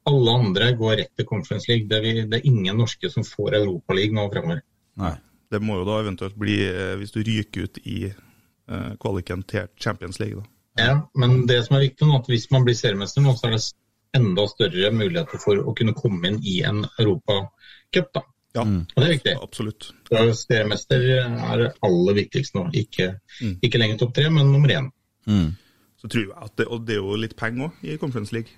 Alle andre går rett til Conference League. Det er, vi- det er ingen norske som får Europaligaen nå fremover. Nei. Det må jo da eventuelt bli, eh, hvis du ryker ut i eh, kvaliken til Champions League, da. Ja, men det som er viktig nå, at hvis man blir seriemester nå, så er det enda større muligheter for å kunne komme inn i en europacup, da. Ja, Og det er viktig. absolutt. Seriemester er det aller viktigste nå. Ikke, ikke lenger topp tre, men nummer én. Mm. Så tror jeg at det, Og det er jo litt penger òg i Conference League.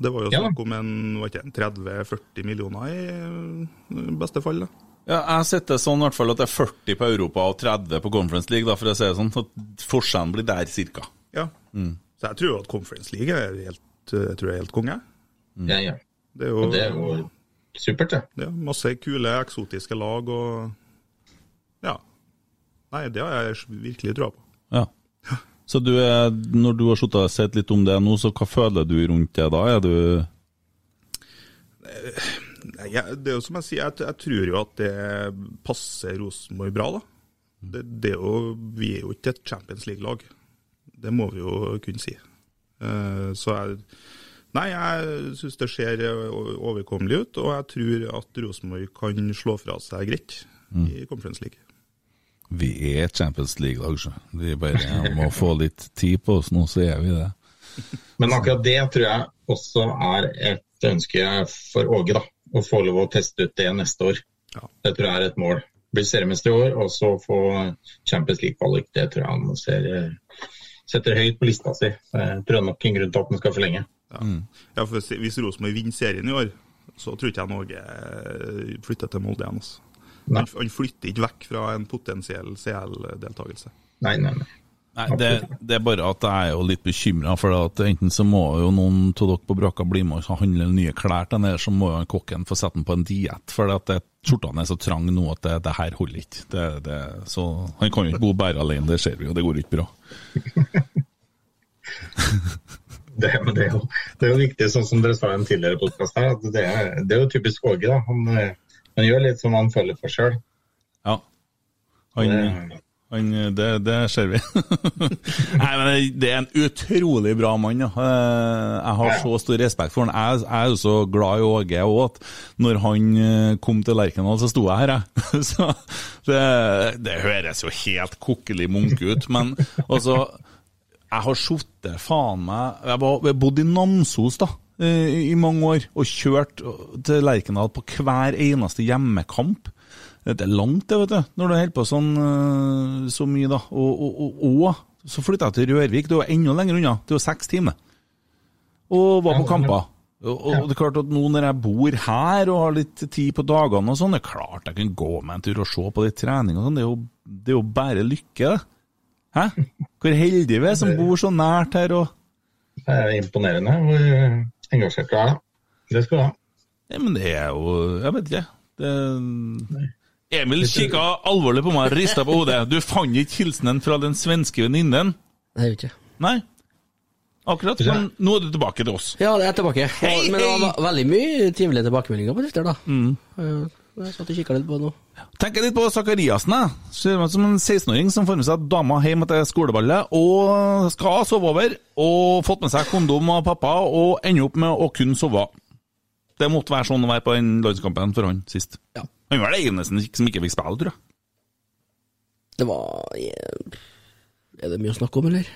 Det var jo Ja. snakk om en, ikke 30-40 millioner i eh, beste fall. da. Ja, jeg setter sånn i hvert fall at det er 40 på Europa og 30 på Conference League, da, for å si det sånn. Så forskjellen blir der, cirka. Ja. Så jeg tror at Conference League er helt, eh, jeg tror jeg er helt konge. Ja, ja. Det er jo, Og det er jo supert, det. Ja. masse kule, eksotiske lag og Ja. Nei, det har jeg virkelig trua på. Ja. [LAUGHS] Så du er, når du har sittet og sett litt om det nå, så hva føler du rundt det da? Er du Nei, jeg, det er jo som jeg sier, jeg, jeg tror jo at det passer Rosenborg bra, da. Det, det er jo, vi er jo ikke et Champions League-lag. Det må vi jo kunne si. Eh, så jeg Nei, jeg syns det ser overkommelig ut, og jeg tror at Rosenborg kan slå fra seg greit i Conference League. Vi er et Champions League-lag, så. Vi bare må få litt tid på oss nå, så er vi det. Men akkurat det tror jeg også er et ønske for Åge, da. Å få lov å teste ut det neste år. Ja. Det tror jeg er et mål. Bli seriemester i år, og så få Champions League-kvalik. Det tror jeg han ser, setter høyt på lista si. Jeg tror nok en grunn til at han skal forlenge. Ja. Ja, for hvis- Hvis Rosenborg vinner serien i år, så tror ikke jeg Norge flytter til Molde igjen. Altså. Nei. Han, han flytter ikke vekk fra en potensiell CL-deltakelse. Nei, nei, nei. Nei, det, det er bare at jeg er jo litt bekymra, for at enten så må jo noen av dere på brakka bli med og handle nye klær til den, eller så må jo kokken få sette den på en diett. For at skjortene er så trange nå at det, det her holder ikke. Det, det, så Han kan jo ikke bo bare alene, det ser vi jo, det går ikke bra. [LAUGHS] Det, men det, er jo, det er jo viktig, sånn som dere sa i en tidligere podkast her, at det er, det er jo typisk Åge. da. Han, eh, han gjør litt som han føler for sjøl. Ja. Han, han, det, det ser vi. [LAUGHS] Nei, men Det er en utrolig bra mann. Ja. Eh, Jeg har så stor respekt for han. Jeg, jeg er jo så glad i Åge òg når han eh, kom til Lerkendal, så sto jeg her, jeg. [LAUGHS] Så det, det høres jo helt kokkelig munke ut, men altså Jeg har sittet faen meg Jeg var- jeg bodde i Namsos da, i mange år, og kjørt til Lerkendal på hver eneste hjemmekamp. Det er langt, det, vet du, når du holder på sånn eh, så mye, da. Og, og, og, og så flytta jeg til Rørvik, det er jo enda lenger unna. Det er jo seks timer. Og var på kamper. Og, det er klart at nå når jeg bor her og har litt tid på dagene og sånn, det er klart jeg kan gå meg en tur og se på litt trening og sånn. Det, det er jo bare lykke, det. Hæ? Hvor heldige vi er som bor så nært her og Det er imponerende hvor eh, engasjert du er. da. Det skal du ha. Ja, men det er jo Jeg vet ikke. Det... Emil kikka alvorlig på meg og rista på hodet. Du fant ikke hilsenen fra den svenske venninnen? Nei, jeg vet ikke. Nei. Akkurat. Men nå er du tilbake til oss. Ja, jeg er tilbake. Hei, hei. men det var veldig mye trivelige tilbakemeldinger på Twitter, da. Eh, Jeg satt og kikka litt på det nå. Tenker litt på Sakariassen. Ser ut som en 16-åring som får med seg dama hjem etter skoleballet og skal sove over, og fått med seg kondom av pappa og ender opp med å kun sove. Det måtte være sånn å være på den landskampen for han sist. Ja. Han var det eneste som ikke fikk spille, tror jeg. Det var eh, Er det mye å snakke om, eller?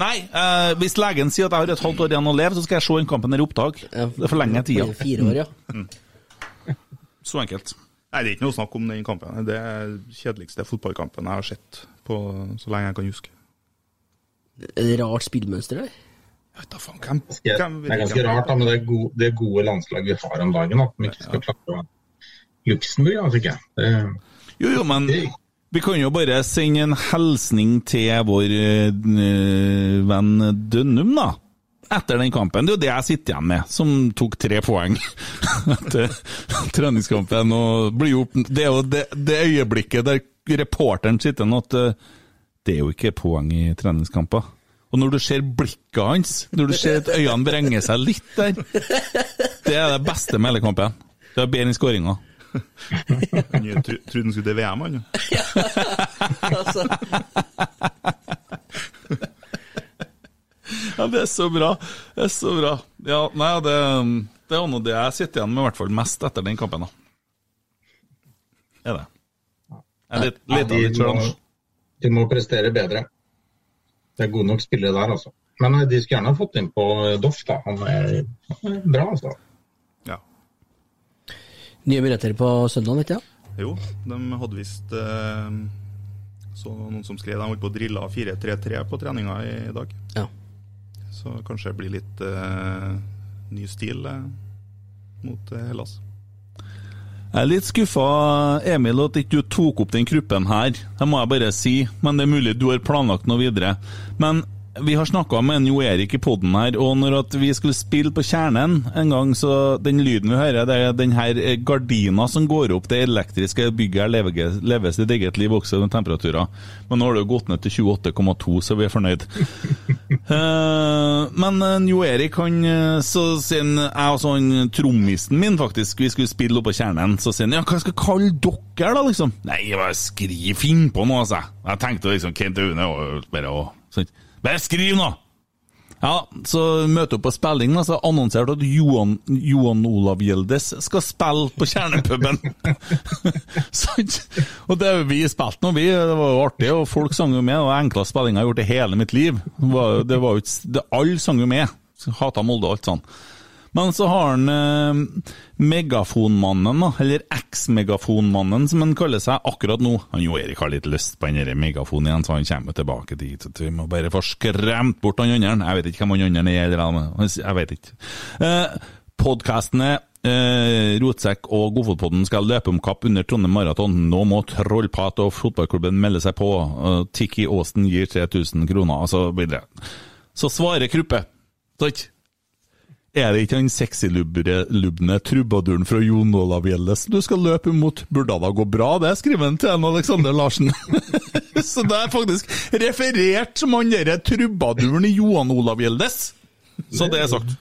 Nei, eh, hvis legen sier at jeg har et halvt år igjen å leve, så skal jeg se den kampen her i opptak. Det forlenger tida. Fire år, ja. Så enkelt. Nei, det er ikke noe å snakke om den kampen. Det er den kjedeligste fotballkampen jeg har sett på så lenge jeg kan huske. Er det rart spillmønster, der? Jeg vet da faen, hvem, Det er ganske rart da, med det gode, det gode landslaget vi har om dagen. At vi ikke skal klare å Luxembourg, altså ikke. Det, Jo, jo, men vi kan jo bare sende en hilsning til vår eh, venn Dønnum, da. Etter den kampen. Det er jo det jeg sitter igjen med, som tok tre poeng [LAUGHS] etter treningskampen. og blir jo, Det er jo det, det øyeblikket der reporteren sitter igjen at eh, det er jo ikke poeng i treningskamper. Og når du ser blikket hans, når du ser at øynene vrenger seg litt der, det er det beste med hele kampen. Det er bedre enn skåringa. Trodde han skulle til VM, han. jo. [LAUGHS] Altså, Ja, det er så bra. Det er så bra. Ja, nei, det, det er noe det jeg sitter igjen med i hvert fall mest etter den kampen. da. Er det. Jeg let- Ja, litt de litt sjøl. må- de må prestere bedre. Det er gode nok spillere der, altså. Men eh, de skulle gjerne ha fått inn på Doff, da. Han er han er bra, altså. Ja. nye billetter på søndag, vet du? Jo, de hadde visst eh, Så noen som skrev de holdt på å drille 4-3-3 på treninga i dag. Ja. Så kanskje det blir litt eh, ny stil eh, mot eh, Hellas. Jeg er litt skuffa, Emil, at ikke du tok opp den kruppen her. Det må jeg bare si, men det er mulig du har planlagt noe videre. Men vi har snakka med en Jo Erik i poden her, og når at vi skulle spille på Kjernen en gang, så den lyden vi hører, det er den her gardina som går opp. Det elektriske bygget her lever, lever sitt eget liv også med temperaturer. Men nå har det jo gått ned til 28,2, så vi er fornøyd. uh, [LAUGHS] men en Jo Erik, han eh, så sier Jeg og sånn trommisen min, faktisk, vi skulle spille oppe på Kjernen, så sier han ja, hva skal jeg kalle dere, da, liksom? Nei, bare skriv, finn på noe, altså. Jeg tenkte liksom Kent Aune og bare å sånn. Bare skriv nå! Ja, så møter hun på spilling, og så annonserte at Johan, Johan Olav Gjeldes skal spille på Kjernepuben. [LAUGHS] Sant? og det vi spilte nå, vi. Det var jo artig, og folk sang jo med. Det var enkleste spillinga jeg har gjort i hele mitt liv. Det var, det var jo ikke, Alle sang jo med. Hata Molde og alt sånn. Men så har han eh, megafonmannen, da, eller eks-megafonmannen som han kaller seg akkurat nå. Han Jo Erik har litt lyst på den megafonen igjen, så han kommer tilbake dit. Så Vi må bare få skremt bort han andre. Jeg vet ikke hvem han andre er, eller jeg vet ikke. Eh, Podkasten er Eh, Rotsekk og Godfotpodden skal løpe om kapp under Trondheim Maraton. Nå må Trollpat og fotballklubben melde seg på. Uh, Tiki Aasen gir 3000 kroner, og så videre. Så svarer Kruppe. Sant? Er det ikke han sexylubne trubaduren fra Jon Olav Gjeldes du skal løpe mot? Burde da gå bra, det, skriver han til en Alexander Larsen. [LAUGHS] så det er faktisk referert som han derre trubaduren i Johan Olav Gjeldes. Så det er sagt.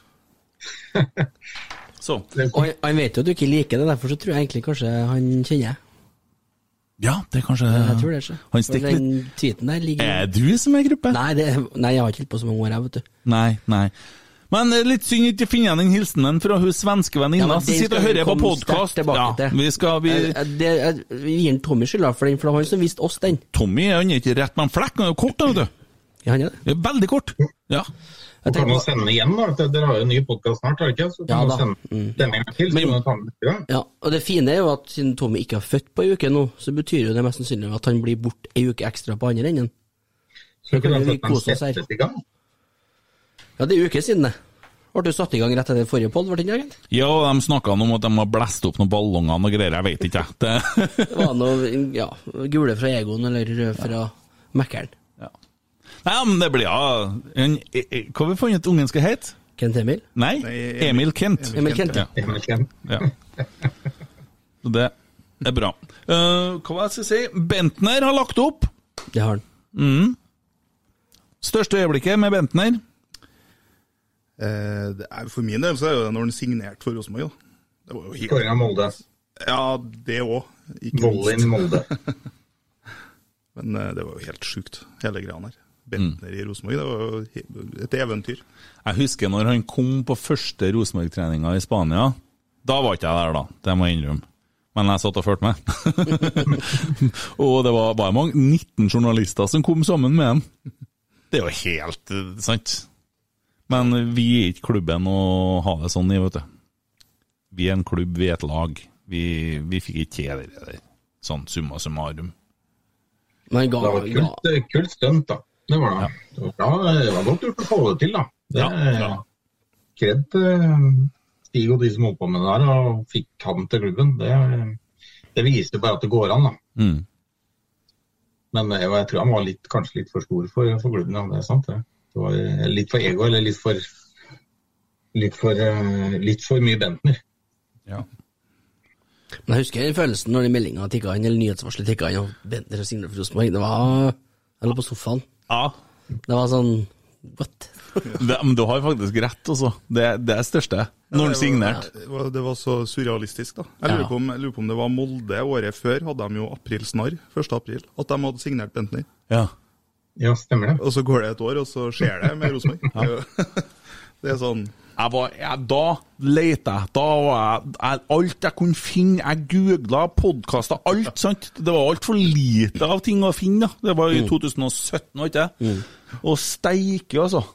Så. Og han- han vet jo at du ikke liker det, derfor så tror jeg egentlig kanskje han kjenner jeg. Ja, det er kanskje Jeg tror det. ikke. Han stikker litt Den tweeten der ligger Er du som er gruppe? Nei, det, nei, jeg har ikke holdt på så mange år, jeg, vet du. Nei, nei. Men er litt synd ikke finner finne igjen den hilsenen fra hun svenske venninna ja, som sitter og hører på podkast. Ja, vi skal vi, Jeg- jeg- det- Vi gir en Tommy skylda for den, for det var han som viste oss den. Tommy han er ikke rett med en flekk, han er jo kort, vet du. Ja, han er det. Er veldig kort. Ja. Kan Jeg tenker man på- sende igjen, da? Dere har jo en ny podkast snart, har dere ikke? Så kan Ja, man da. sende Mm. denne gang til. Så Men- kan ta den neste gang. Ja, og det fine er jo at siden Tommy ikke har født på ei uke nå, så betyr jo det mest sannsynlig at han blir borte ei uke ekstra på andre enden. Så kan kunne vi kose oss her. Ja, det er uker siden det. Ble du satt i gang rett etter forrige ikke? ja, de snakka om at de har blæst opp noen ballonger og greier, jeg vet ikke, jeg. Det, Det var noe ja, gule fra Egon eller rød fra Mækkern. Nei, men det blir ja en, e- e- Hva har vi funnet at ungen skal hete? Kent Emil? Nei, Nei, Emil Kent. Emil Kent. Ja. Emil Kent. Ja. Så det er bra. Uh, hva skal jeg si? Bentner har lagt opp. Det har han. Mm. Største øyeblikket med Bentner? Eh, det er, for min del så er jo det når han signerte for Rosenborg. da. Det var jo helt Skåring av Molde. Ja, det òg. Volleyen Molde. [LAUGHS] Men eh, det var jo helt sjukt, hele greia her. Bentner i Rosenborg, det var jo et eventyr. Jeg husker når han kom på første Rosenborg-treninga i Spania. Da var ikke jeg der, da. Det må jeg innrømme. Men jeg satt og fulgte med. [LAUGHS] og det var bare mange 19 journalister som kom sammen med ham. Det er jo helt eh, sant. Men vi er ikke klubben å ha det sånn i, vet du. Vi er en klubb, vi er et lag. Vi, vi fikk ikke til det der. Sånn summa summarum. Men ga, Det var kult, ja. kult stunt, da. Det var det. Det var, bra, det var godt gjort å få det til, da. Det, Ja, ja. Kred til Stig og de som holdt på med det der, og fikk han til klubben. Det, det viser bare at det går an, da. Mm. Men jeg, jeg tror han var litt, kanskje litt for stor for, for klubben, ja. Det er sant, det. Det var litt for ego, eller litt for Litt for, eh, litt for mye Bentner. Ja. Men jeg husker følelsen når de meldinga tikka inn, eller nyhetsvarselet tikka inn, og Bentner signerte for Rosenborg. Det var Jeg lå på sofaen. ja. Det var sånn What? Det, men du har faktisk rett, altså. Det, det er det største. Når han signerte. Det var, det var så surrealistisk, da. Jeg lurer, Ja. på om, jeg lurer på om det var Molde året før, hadde de jo aprilsnarr, 1. april, at de hadde signert Bentner. Ja. Ja, stemmer det. Og så går det et år, og så skjer det med Rosenborg. [LAUGHS] Det er [LAUGHS] Det er sånn Jeg var, jeg, da leita jeg. Da var jeg, jeg Alt jeg kunne finne Jeg googla podkaster, alt. sant? Det var altfor lite av ting å finne. da. Det var i 2017, var ikke det? Og steike, altså.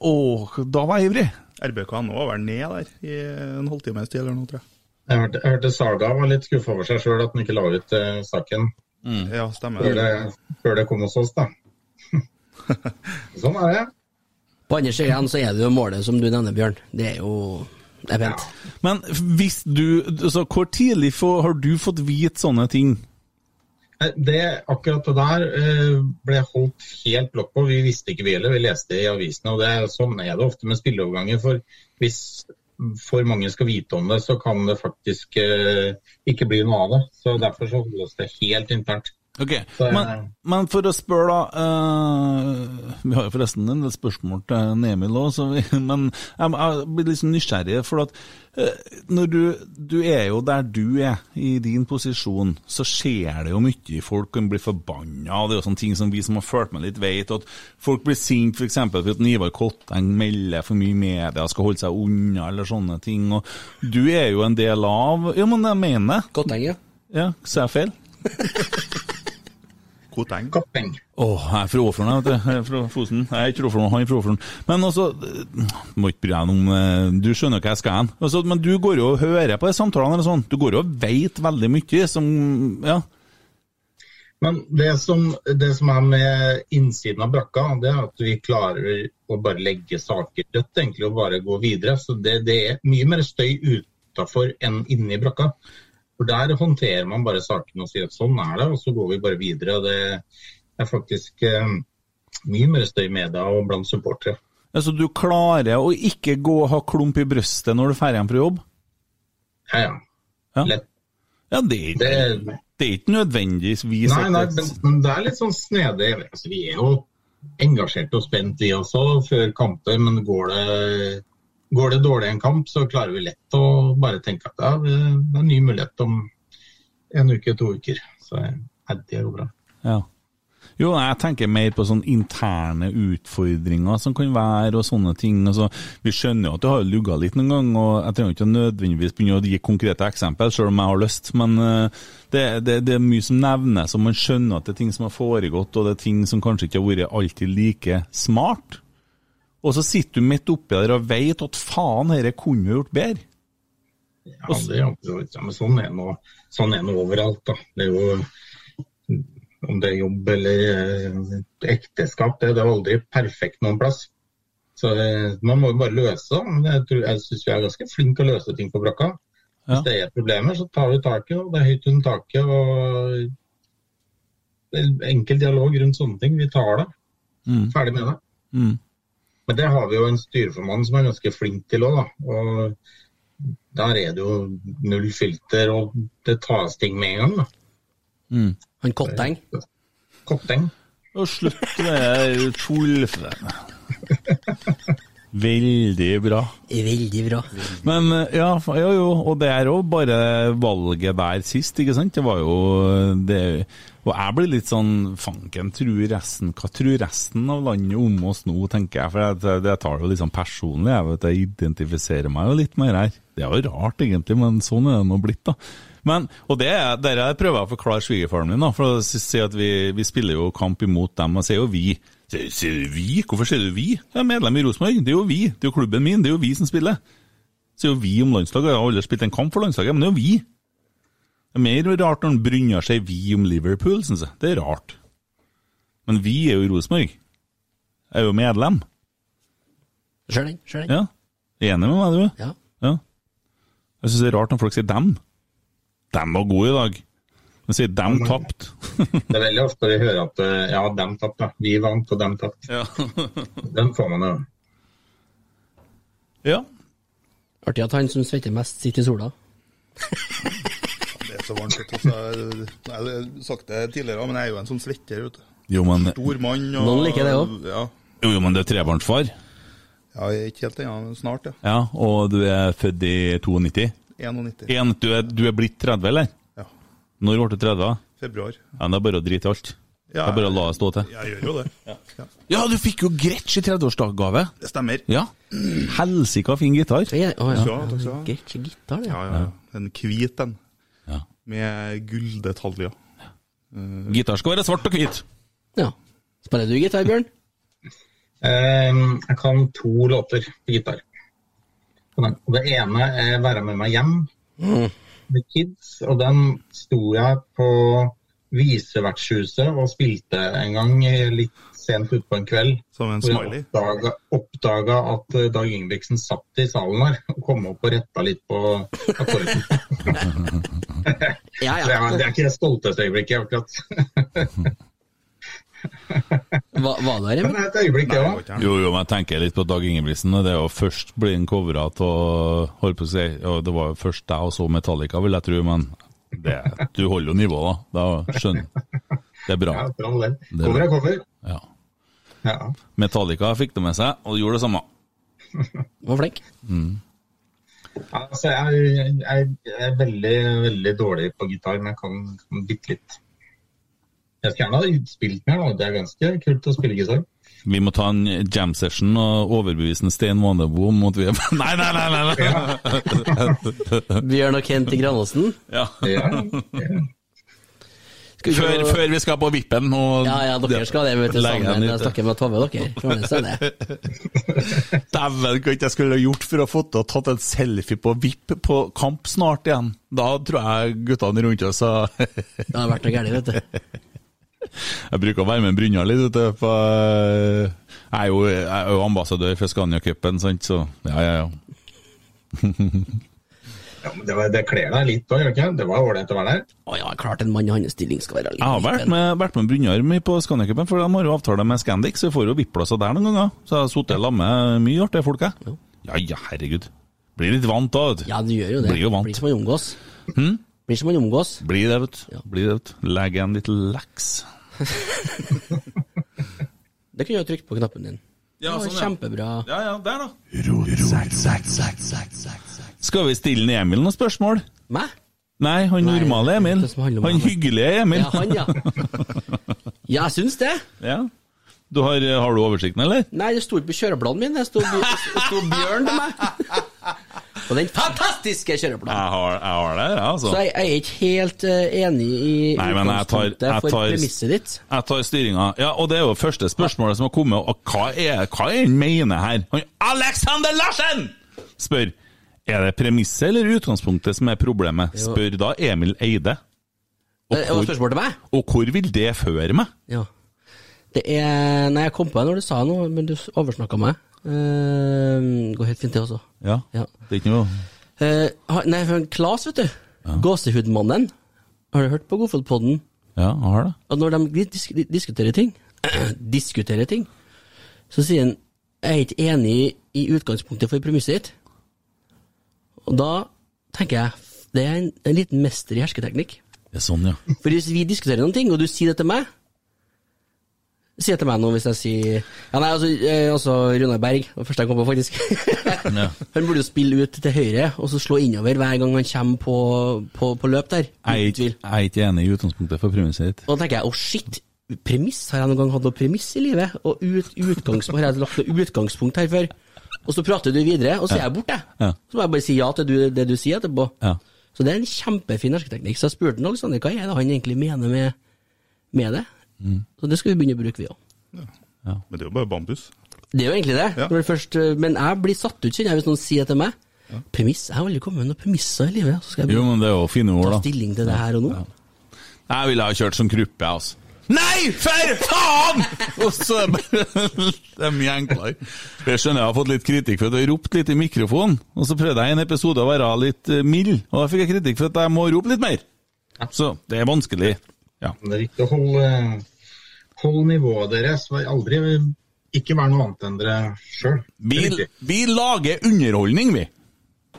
Og da var jeg ivrig. RBK nå var vel ned der i en halvtimes tid eller noe, tror jeg. Jeg hørte, jeg hørte Saga var litt skuffa over seg sjøl at han ikke la ut eh, saken Ja, stemmer. før det, før det kom hos oss, da. [LAUGHS] sånn er det. På andre sida så er det jo målet som du nevner, Bjørn. Det er jo Det er pent. Men hvis du altså, Hvor tidlig for, har du fått vite sånne ting? Eh, Det, akkurat det der eh, ble holdt helt blokk på. Vi visste ikke vi heller, vi leste i avisene. og det, er- Sånn er det ofte med spilleoverganger. For hvis for mange skal vite om det, så kan det faktisk eh, ikke bli noe av det. Så Derfor så holdes det helt internt. Ok, men, men for å spørre, da uh, Vi har jo forresten en del spørsmål til Emil òg, [LAUGHS] men jeg, jeg blir litt liksom nysgjerrig. For at uh, når du, du er jo der du er, i din posisjon, så skjer det jo mye. Folk kan bli forbanna. Det er jo sånne ting som vi som har fulgt med litt, vet. At folk blir sinte f.eks. for, for at Ivar Kotteng melder for mye i media, skal holde seg unna, eller sånne ting. Og du er jo en del av Ja, men jeg mener det. Kotteng, ja. Ja, sa jeg feil? [LAUGHS] Koteng. Koteng. Åh, jeg er fra Åfjorden, jeg, vet du. Jeg er fra Fosen. Jeg er ikke fra Åfjorden, han er fra Åfjorden. Men altså, må ikke bry deg om eh, Du skjønner hva jeg skal hen. Altså, men du går jo og hører på de samtalene eller sånn. Du går jo og veit veldig mye som Ja. Men det som, det som er med innsiden av brakka, det er at vi klarer å bare legge saker dødt, egentlig, og bare gå videre. Så det, det er mye mer støy ut, utafor enn inni brakka. For der håndterer man bare sakene og sier at sånn er det, og så går vi bare videre. Det er faktisk eh, mye mer støy i media og blant supportere. Altså, du klarer å ikke gå og ha klump i brøstet når du drar hjem fra jobb? Ja, ja. Ja. Lett. Ja, det Det, det er ikke nødvendigvis Nei, nei, men det er litt sånn snedig. Altså, vi er jo engasjerte og spent, vi også, før kamper. Men går det, går det dårlig en kamp, så klarer vi lett å bare tenke at ja, det er en ny mulighet om en uke, to uker. Så det går bra. Ja. Jo, jeg tenker mer på sånne interne utfordringer som kan være, og sånne ting. Altså, vi skjønner jo at det har lugga litt noen gang, og jeg trenger ikke nødvendigvis begynne å gi konkrete eksempel, selv om jeg har lyst. Men uh, det, det, det er mye som nevnes, og man skjønner at det er ting som har foregått, og det er ting som kanskje ikke har vært alltid like smart. Og så sitter du midt oppi der og vet at faen, dette kunne vi gjort bedre. Ja, det er. Ja, men sånn er nå sånn er det overalt. Da. Det er jo om det er jobb eller eh, ekteskap, det, det er aldri perfekt noen plass. Så eh, man må jo bare løse det. Jeg, tror- jeg syns vi er ganske flinke å løse ting på brakka. Ja. Hvis det er problemer, så tar vi taket, og det er høyt under taket. og det er Enkel dialog rundt sånne ting. Vi tar det. Mm. Ferdig med det. Mm. Men det har vi jo en styreformann som er ganske flink til òg, da. Og der er det jo null filter, og det tas ting med en gang. da. Mm. Han Kotteng. Kotteng. Og slutt med tull. Veldig bra. Veldig bra. Men ja, jo, jo, og det er jo bare valget der sist, ikke sant? Det var jo det Og jeg blir litt sånn Fanken, tror resten Hva tror resten av landet om oss nå, tenker jeg. For jeg, det tar det jo litt sånn personlig. Jeg vet, jeg identifiserer meg jo litt mer her. Det er jo rart, egentlig, men sånn er det nå blitt, da. Men, og det er der jeg prøver å forklare svigerfaren min, da, for å si at vi, vi spiller jo kamp imot dem, og sier jo vi. Sier sier du vi? Hvorfor sier du vi? Jeg er medlem i Rosenborg, det er jo vi. Det er jo klubben min, det er jo vi som spiller. Så er jo vi om landslaget, jeg har aldri spilt en kamp for landslaget, men det er jo vi. Det er mer rart når han brynjer seg vi om Liverpool, syns jeg. Det er rart. Men vi er jo Rosenborg. Jeg er jo medlem. Ser den, ser den. Ja. Enig med meg, du? Ja. Ja. Jeg syns det er rart når folk sier dem. Dem var gode i dag. Men sier dem tapt. [LAUGHS] Det er veldig ofte vi hører at eh, ja, dem tapte. Vi vant, og dem tapte. ja. [LAUGHS] Den får man jo. ja. Artig at han som svetter mest, sitter i sola. [LAUGHS] Så varmt. vet du, så jeg, jeg har sagt det tidligere, men jeg er jo en sånn svetter. vet du. Jo, men, Stor mann. Og, Noen liker det òg. Ja. jo, jo, men det er trebarnsfar. ja, jeg er ikke helt ennå, men snart, ja. Ja, og du er født i 92. 91. En, du, er, du er blitt 30, eller? Ja. Når ble du 30? Februar. Ja, det er bare å drite i alt. Ja, det er bare å la det stå til. Jeg gjør jo det. Ja. Ja, du fikk jo Gretsch i 30-årsdagsgave. Det stemmer. Ja. Helsika fin gitar. Ja, å, ja. Ja, takk skal du ha. Gretsch gitar, det. Ja, ja, ja. En hvit en. Med gulldetaljer. Gitar skal være svart og hvit. Ja. Spiller du gitar, Bjørn? Uh, jeg kan to låter på gitar. Og Det ene er 'Være med meg hjem' med Kids. Og den sto jeg på Visevertshuset og spilte en gang litt sent utpå en kveld. Som en Hvor smiley. jeg oppdaga, oppdaga at eh, Dag Ingebrigtsen satt i salen her og kom opp og retta litt på akkorden. [LAUGHS] [LAUGHS] Ja, Så jeg, ja. det er ikke det stolteste øyeblikket, akkurat. [LAUGHS] Hva, var det der, Men det er et øyeblikk, det Nei, det var. Jo, jo, men jeg tenker litt på Dag Ingebrigtsen. Det er jo først blir han covra av å si ja, Det var jo først deg og så Metallica, vil jeg tro, men det, du holder jo nivået, da. Da skjønner. Det er bra. Ja, bra. Det er Cover er cover. Ja. Ja. Metallica fikk det med seg, og gjorde det samme. [LAUGHS] Var flink. Altså, jeg, jeg, jeg er veldig, veldig dårlig på gitar, men jeg kan, kan bitte litt. Jeg skulle gjerne ha spilt mer, da. Det er ganske kult å spille gitar. Vi må ta en jam session og overbevise Stein Sten Vanebo om at vi er [LAUGHS] Nei, nei, nei! nei, nei. Bjørn og Kent i Granåsen. Ja. Ja, ja. [LAUGHS] Før, jo... før vi skal på vippen og Ja, ja, dere skal det, vet du, sammen. Jeg snakker med Tove, dere. [LAUGHS] Dæven, hva ikke jeg skulle gjort for å få til å tatt en selfie på VIP på kamp snart igjen. Da tror jeg guttene rundt oss har Det har vært noe galt, vet du. [LAUGHS] Jeg bruker å være med Brynjar litt, vet du. For jeg er jo, jeg er jo ambassadør for Scania-cupen, sant, så ja, ja, ja. [LAUGHS] Ja, men det, var- det kler deg litt òg, gjør det ikke? Det var ålreit å være der. Å ja, klart en mann i hans stilling skal være litt Jeg har vært med, vært med Brynjarm på Scandiacupen, for de har jo avtale med Scandic, så vi får jo VIP-plasser der noen ganger. Så jeg har sittet sammen med mye artige folk, jeg. Ja ja, herregud. Blir litt vant da, vet du. Ja, du gjør jo det. Blir jo vant. Blir som man omgås. Hm? Blir som man omgås. Blir det, vet du. Blir det, vet du. Legg en litt laks. [LAUGHS] Det kunne du ha trykt på knappen din. Ja, sånn, ja. Kjempebra. Ja, ja, der da. Skal vi stille Emil noen spørsmål? Meg? Nei, han Nei, normale Emil. det Han hyggelige Emil. Ja, han, ja. [LAUGHS] Ja, jeg syns det. Ja. Du har, har du oversikten, eller? Nei, det sto ikke på kjøreplanen min. Det sto, sto Bjørn til meg. [LAUGHS] Og den fantastiske kjøreplanen. Jeg har, jeg har det, ja, altså. Så jeg, jeg er ikke helt eh, enig i Nei, men jeg tar, jeg for premisset ditt. jeg tar styringa. Ja, og det er jo første spørsmålet som har kommet. Og hva er er han mener her? Han, Alexander Larsen! Spør. Er det premisset eller utgangspunktet som er problemet? Spør da Emil Eide. Og hvor, spørsmål til meg? og hvor vil det føre meg? Ja. Det er Nei, jeg kom på det når du sa noe, men du oversnakka meg. Uh, går helt fint, det også. Ja, Ja. det er ikke noe uh, nei, Klas, vet du. Gåsehudmannen. Har du hørt på Godfotpodden? Ja, jeg har det. Og når de disk diskuterer ting, [CLEARS THROAT] diskuterer ting, så sier han jeg er ikke enig i utgangspunktet for premisset ditt. Og da tenker jeg det er en, en liten mester i hersketeknikk. Det er sånn, ja. For hvis vi diskuterer noen ting, og du sier det til meg Si det til meg nå hvis jeg sier Ja, nei, altså, eh, altså Runar Berg, det første jeg kom på, faktisk. [LAUGHS] Ja. Han burde jo spille ut til høyre, og så slå innover hver gang han kommer på, på, på løp der. Jeg er ikke, enig i utgangspunktet for premisset ditt. Og da tenker jeg, å shit, premiss, har jeg noen gang hatt noe premiss i livet? Og ut, utgangspunkt, har jeg lagt noe utgangspunkt her før? Og så prater du videre, og så er jeg borte. Ja. Så må jeg bare si ja til du, det du sier etterpå. Ja. Så det er en kjempefin hersketeknikk. Så jeg spurte Alexander, hva er det han egentlig mener med, med det? Mm. Så det skal vi begynne å bruke, vi òg. Men det er jo bare bambus. Det er jo egentlig det. Ja. Det først, men jeg blir satt ut, kjenner jeg, hvis noen sier til meg Premiss? Jeg har aldri kommet med noen premisser i livet. Så skal jeg Jo, men det er jo fine ord, ta stilling til det her og nå. Jeg ville ha kjørt som gruppe, altså. Nei, for faen! Og så er det er mye enklere. Jeg skjønner jeg har fått litt kritikk for at jeg har ropt litt i mikrofonen. Og så prøvde jeg i en episode å være litt eh, mild, og da fikk jeg kritikk for at jeg må rope litt mer. Så det er vanskelig. Ja. Det er viktig å holde, holde nivået deres. Aldri ikke være noe annet enn dere sjøl. Vi, vi lager underholdning, vi.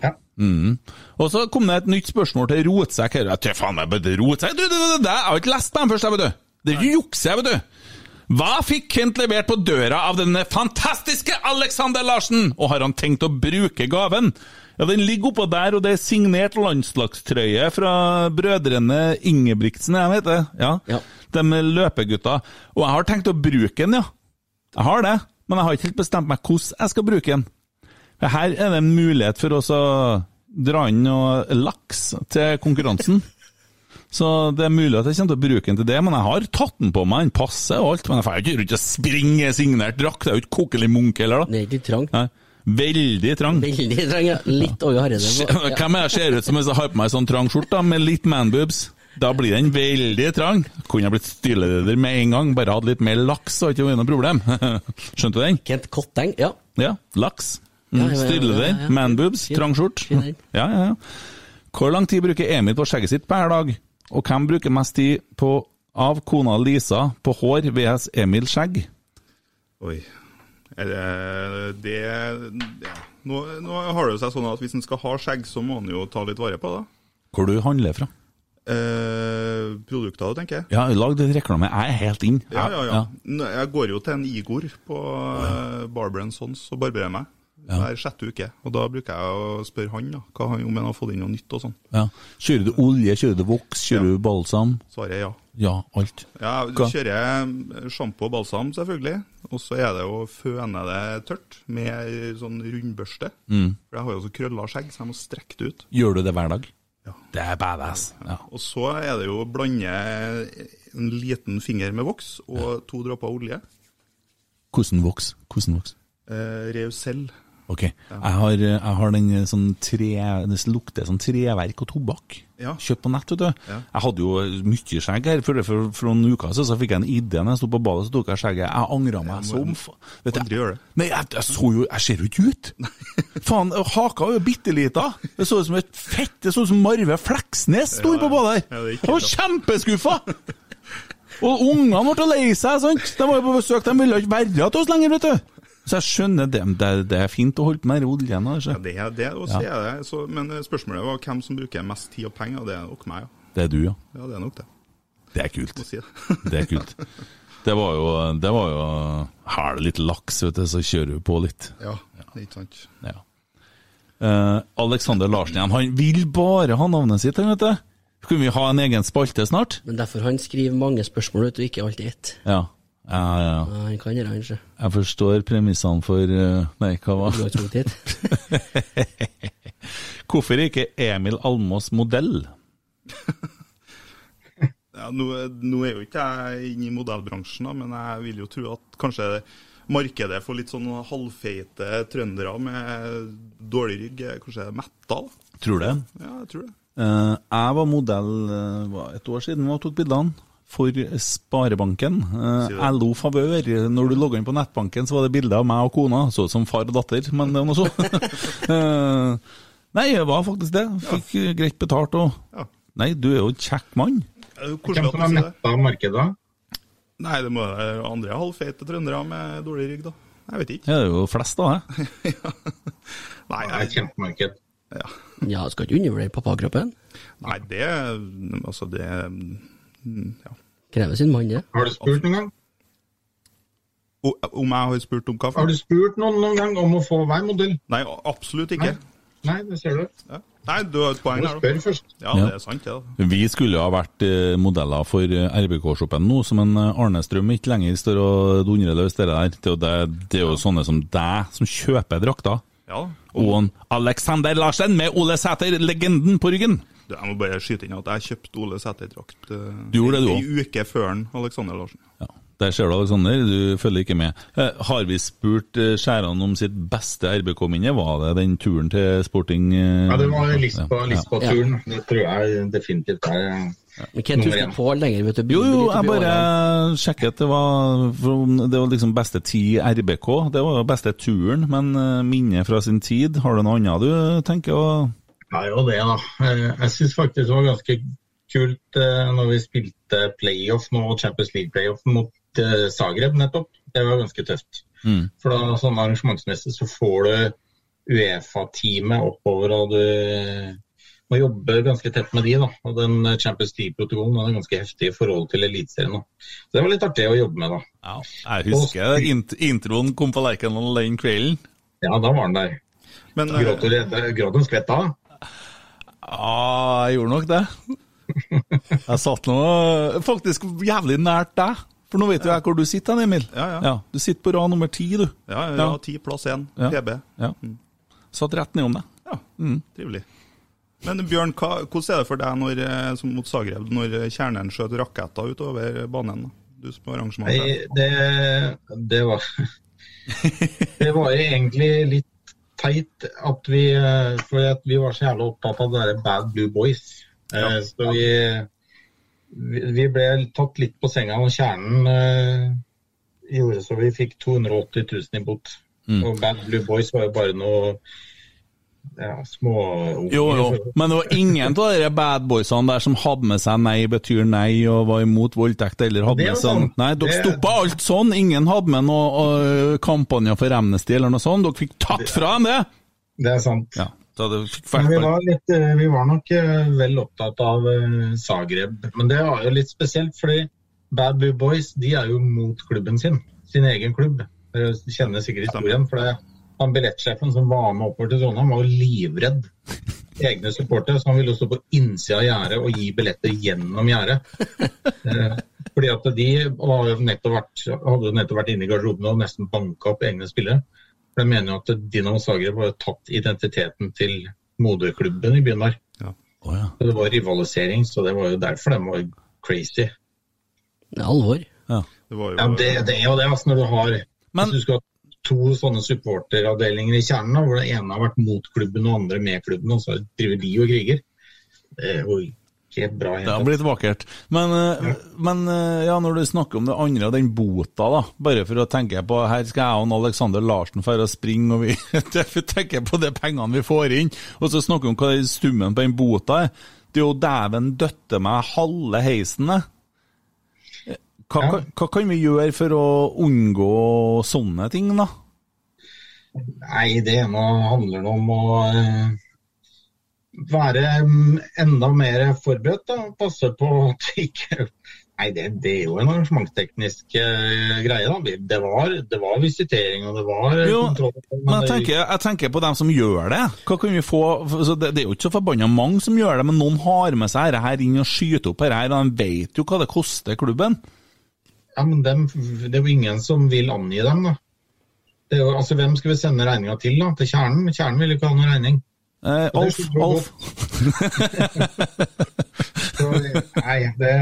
Ja. Mm. Og så kom det et nytt spørsmål til rotsekk her. Jeg faen jeg, rotsekk. Du, du, du, du, jeg har ikke lest på dem først, jeg, vet du. Det er jukse, jeg, vet du. Hva fikk Kent levert på døra av denne fantastiske Alexander Larsen, og har han tenkt å bruke gaven? Ja, Den ligger oppå der, og det er signert landslagstrøye fra brødrene Ingebrigtsen, jeg vet det. Ja. Ja. De løpegutta. Og jeg har tenkt å bruke den, ja. Jeg har det, men jeg har ikke helt bestemt meg hvordan jeg skal bruke den. Her er det en mulighet for oss å dra inn noe laks til konkurransen. [LAUGHS] Så det er mulig at jeg kommer til å bruke den til det, men jeg har tatt den på meg, den passer og alt. Men jeg får jo ikke rundt og springe signert drakt, det er jo ikke kokelig Munch heller, da. Det er ikke trang. Nei. Veldig trang. Veldig trang, ja. Litt Åge Hareide. ja. Hvem er jeg ser ut som hvis jeg har på meg sånn trang skjorte med litt manboobs? Da blir den veldig trang. Kunne jeg blitt styreleder med en gang, bare hatt litt mer laks, så hadde det ikke vært noe problem. [LAUGHS] Skjønte du den? Kent Kotteng, ja. Ja, laks. Mm, Styreleder, manboobs, trang skjorte. Ja, ja, ja. Hvor lang tid bruker Emil på skjegget sitt per dag? Og hvem bruker mest tid på, av kona Lisa på hår VS Emil skjegg? Oi. Er det, det ja. nå, nå har det seg sånn at hvis en skal ha skjegg, så må en jo ta litt vare på det. Hvor du handler fra? Eh, produkter, tenker jeg. Ja, lag litt reklame. Jeg er helt inn. Ja, ja, ja. ja. Jeg går jo til en Igor på uh, Barber Sons og barberer meg. Hver sjette uke. Og da bruker jeg å spørre han da, han, om han har fått inn noe nytt og sånn. Ja. Kjører du olje, kjører du voks, kjører du balsam? Svaret er ja. Ja, alt. Ja, Hva? kjører sjampo og balsam, selvfølgelig. Og så er det å føne det tørt med sånn rundbørste. Mm. For jeg har jo så krølla skjegg, så jeg må strekke det ut. Gjør du det hver dag? Ja. Det er badass. Ja. Og så er det jo å blande en liten finger med voks og to dråper olje. Hvordan voks? Hvordan voks? Eh, Reusel Ok. Jeg har, jeg har den eh, sånn tre Det lukter sånn treverk og tobakk. Ja. Kjøpt på nett, vet du. Ja. Jeg hadde jo mye skjegg her. For, for, for noen uker siden så fikk jeg en idé når jeg sto på badet, så tok jeg skjegget. Jeg angra meg som Vet du, det. Nei, jeg, jeg så jo Jeg ser jo ikke ut! [LAUGHS] Faen, haka er jo bitte lita. Det så ut som et fett Det så ut som Marve Fleksnes sto på badet her. Ja, jeg var kjempeskuffa! [LAUGHS] Og ungene ble lei seg, sant? De var jo på besøk, de ville ikke være til oss lenger, vet du. Så jeg skjønner det, det, det er fint å holde på med oljen. Altså. Ja, det er det, og så er det. Så, men eh, spørsmålet var hvem som bruker mest tid og penger, og det er nok meg, ja. Det er du, ja. Ja, det er nok det. Det er kult. Si det. [LAUGHS] Det er kult. Det var jo, det var jo Her er det litt laks, vet du, så kjører du på litt. Ja, ikke sant. Ja. Uh, Alexander Larsen igjen, han vil bare ha navnet sitt, han, vet du. Skulle vi ha en egen spalte snart? Men derfor han skriver mange spørsmål, vet du, ikke alltid ett. Ja. Ja, ja, han kan gjøre han. Jeg forstår premissene for eh, Nei, hva var det? [LAUGHS] Hvorfor er ikke Emil Almås modell? [LAUGHS] Ja, nå, nå er jo ikke jeg inne i modellbransjen, da, men jeg vil jo tro at kanskje markedet for litt sånn halvfeite trøndere med dårlig rygg er kanskje metta? Tror du det? Ja, jeg tror det. Uh, jeg var modell uh, et år siden og tok bildene for Sparebanken. Eh, LO Favør. Når du logga inn på nettbanken, så var det bilde av meg og kona. Så ut som far og datter, men det var noe så. [LAUGHS] Eh, Nei, jeg var faktisk det. Fikk ja. greit betalt og Ja. Nei, du er jo en kjekk mann. Det Hvem som har det? metta markedet? Nei, det må være andre halvfeite trøndere med dårlig rygg, da. Jeg vet ikke. Det er jo flest, da. Jeg. [LAUGHS] Nei, Det er et jeg, kjempemarked. ja. Ja, skal ikke undervurdere pappakroppen. Nei, det Altså, det Ja. Krever sin mann, det. Har du spurt noen gang? O- Om jeg har spurt om kaffe? Har du spurt noen noen gang om å få hver modell? Nei, absolutt ikke. Nei, det ser du. Ja. Nei, du har et poeng Du her, spør først. Ja, det er sant, ja. Vi skulle jo ha vært eh, modeller for eh, RBK-shoppen nå, som en Arnestrøm Arne Strøm ikke lenger står og dundrer løs det der. Det er, det, det er jo sånne som deg som kjøper drakter. Ja. Og en Alexander Larsen med Ole Sæter, legenden på ryggen. Du, Jeg må bare skyte inn at jeg kjøpte Ole Sæter-drakt uh, Du gjorde det, du ei uke før han, Alexander Larsen. Ja, Der ser du, Alexander. Du følger ikke med. Eh, har vi spurt eh, Skjæran om sitt beste RBK-minne? Var det den turen til sporting? eh, Ja, det var Lisboa- ja. Lisboa-turen. Det tror jeg definitivt er Men Kent Nummer husker én. på lenger, vet du. Jo, jo, jeg bare sjekket. Det var, det var liksom beste ti RBK. Det var beste turen, men minnet minne fra sin tid. Har du noe annet du tenker å Ja, jo det, da. Eh, Jeg syns faktisk det var ganske kult eh, når vi spilte playoff nå, Champions League-playoff mot eh, Zagreb nettopp. Det var ganske tøft. Mm. For da sånn arrangementsmessig så får du Uefa-teamet oppover, og du må jobbe ganske tett med de. da. Og den Champions League-protokollen er ganske heftig i forhold til Eliteserien. Så det var litt artig å jobbe med, da. Ja, jeg husker int introen kom på Lerkendal den kvelden. Ja, da var den der. Men Gråt en skvett da? Ja, jeg gjorde nok det. Jeg satt nå faktisk jævlig nært deg. For nå vet jo jeg hvor du sitter, Emil. Ja, ja. Du sitter på rad nummer ti, du. ja, ja, Ja. ti plass én, Ja. PB. Ja. Satt rett nedom deg. Ja, trivelig. Men Bjørn, hva, hvordan er det for deg når, eh, som mot Zagreb, når kjernen skjøt raketter utover banen? da? Du som arrangementet. Nei, det, det var [LAUGHS] Det var egentlig litt teit at vi eh, For at vi var så jævla opptatt av det der Bad Blue Boys. Ja. Så vi, vi vi ble tatt litt på senga, og kjernen eh, gjorde så vi fikk 280 000 i bot. Mm. Og Bad Blue Boys var jo bare noe ja, små Jo, jo, men det var ingen av de bad boysene der som hadde med seg 'nei betyr nei' og var imot voldtekt eller hadde med seg sånn. Nei, dere Det- stoppa alt sånn. Ingen hadde med noe øh, kampanjer for Amnesty eller noe sånt. Dere fikk tatt fra dem det! Det er sant. Ja, så det fikk Men vi var, litt, eh, vi var nok eh, vel opptatt av Zagreb. Men det var jo litt spesielt, fordi Bad Boys de er jo mot klubben sin. Sin egen klubb. Dere kjenner sikkert historien. for det han Billettsjefen som var med oppover til Trondheim, var jo livredd egne supportere. Så han ville jo stå på innsida av gjerdet og gi billetter gjennom gjerdet. Eh, fordi at de var jo nettopp vært, hadde jo nettopp vært inne i garderoben og nesten banka opp egne spillere. For de mener jo at Dinamo Zagreb har tatt identiteten til moderklubben i byen der. Å, ja. Det var rivalisering, så det var jo derfor de var crazy. Det er alvor. Ja. Det var jo Ja, det, det er jo det, altså, når du har Men- Hvis du skal ha to sånne supporteravdelinger i kjernen, da, hvor det ene har vært mot klubben og andre med klubben, og så driver de og kriger. Det er jo ikke bra. i Det har blitt vakkert. Men, ja. men eh, ja, når du snakker om det andre den bota, da, bare for å tenke på Her skal jeg og Alexander Larsen dra og springe, og vi [LAUGHS] tenker på de pengene vi får inn, og så snakker vi om hva summen på den bota er. Det er jo dæven døtte meg halve heisen, det. Hva, ja. hva kan vi gjøre for å unngå sånne ting, da? Nei, det ene handler om å eh, være mm, enda mer forberedt. da, Passe på at det ikke [LAUGHS] Nei, det, det er jo en arrangementsteknisk eh, greie. da. Det var, det var visitering og det var Jo, kontroll. Men jeg tenker, jeg tenker på dem som gjør det. Hva kan vi få? Altså, det, det er jo ikke så forbanna mange som gjør det, men noen har med seg dette inn og skyter opp dette her, og de vet jo hva det koster klubben. Ja, men dem, Det er jo ingen som vil angi dem, da. Det jo, altså, Hvem skal vi sende regninga til? da? Til Kjernen? Kjernen vil jo ikke ha noen regning. Eh, Alf, Alf. [LAUGHS] Så, nei, det,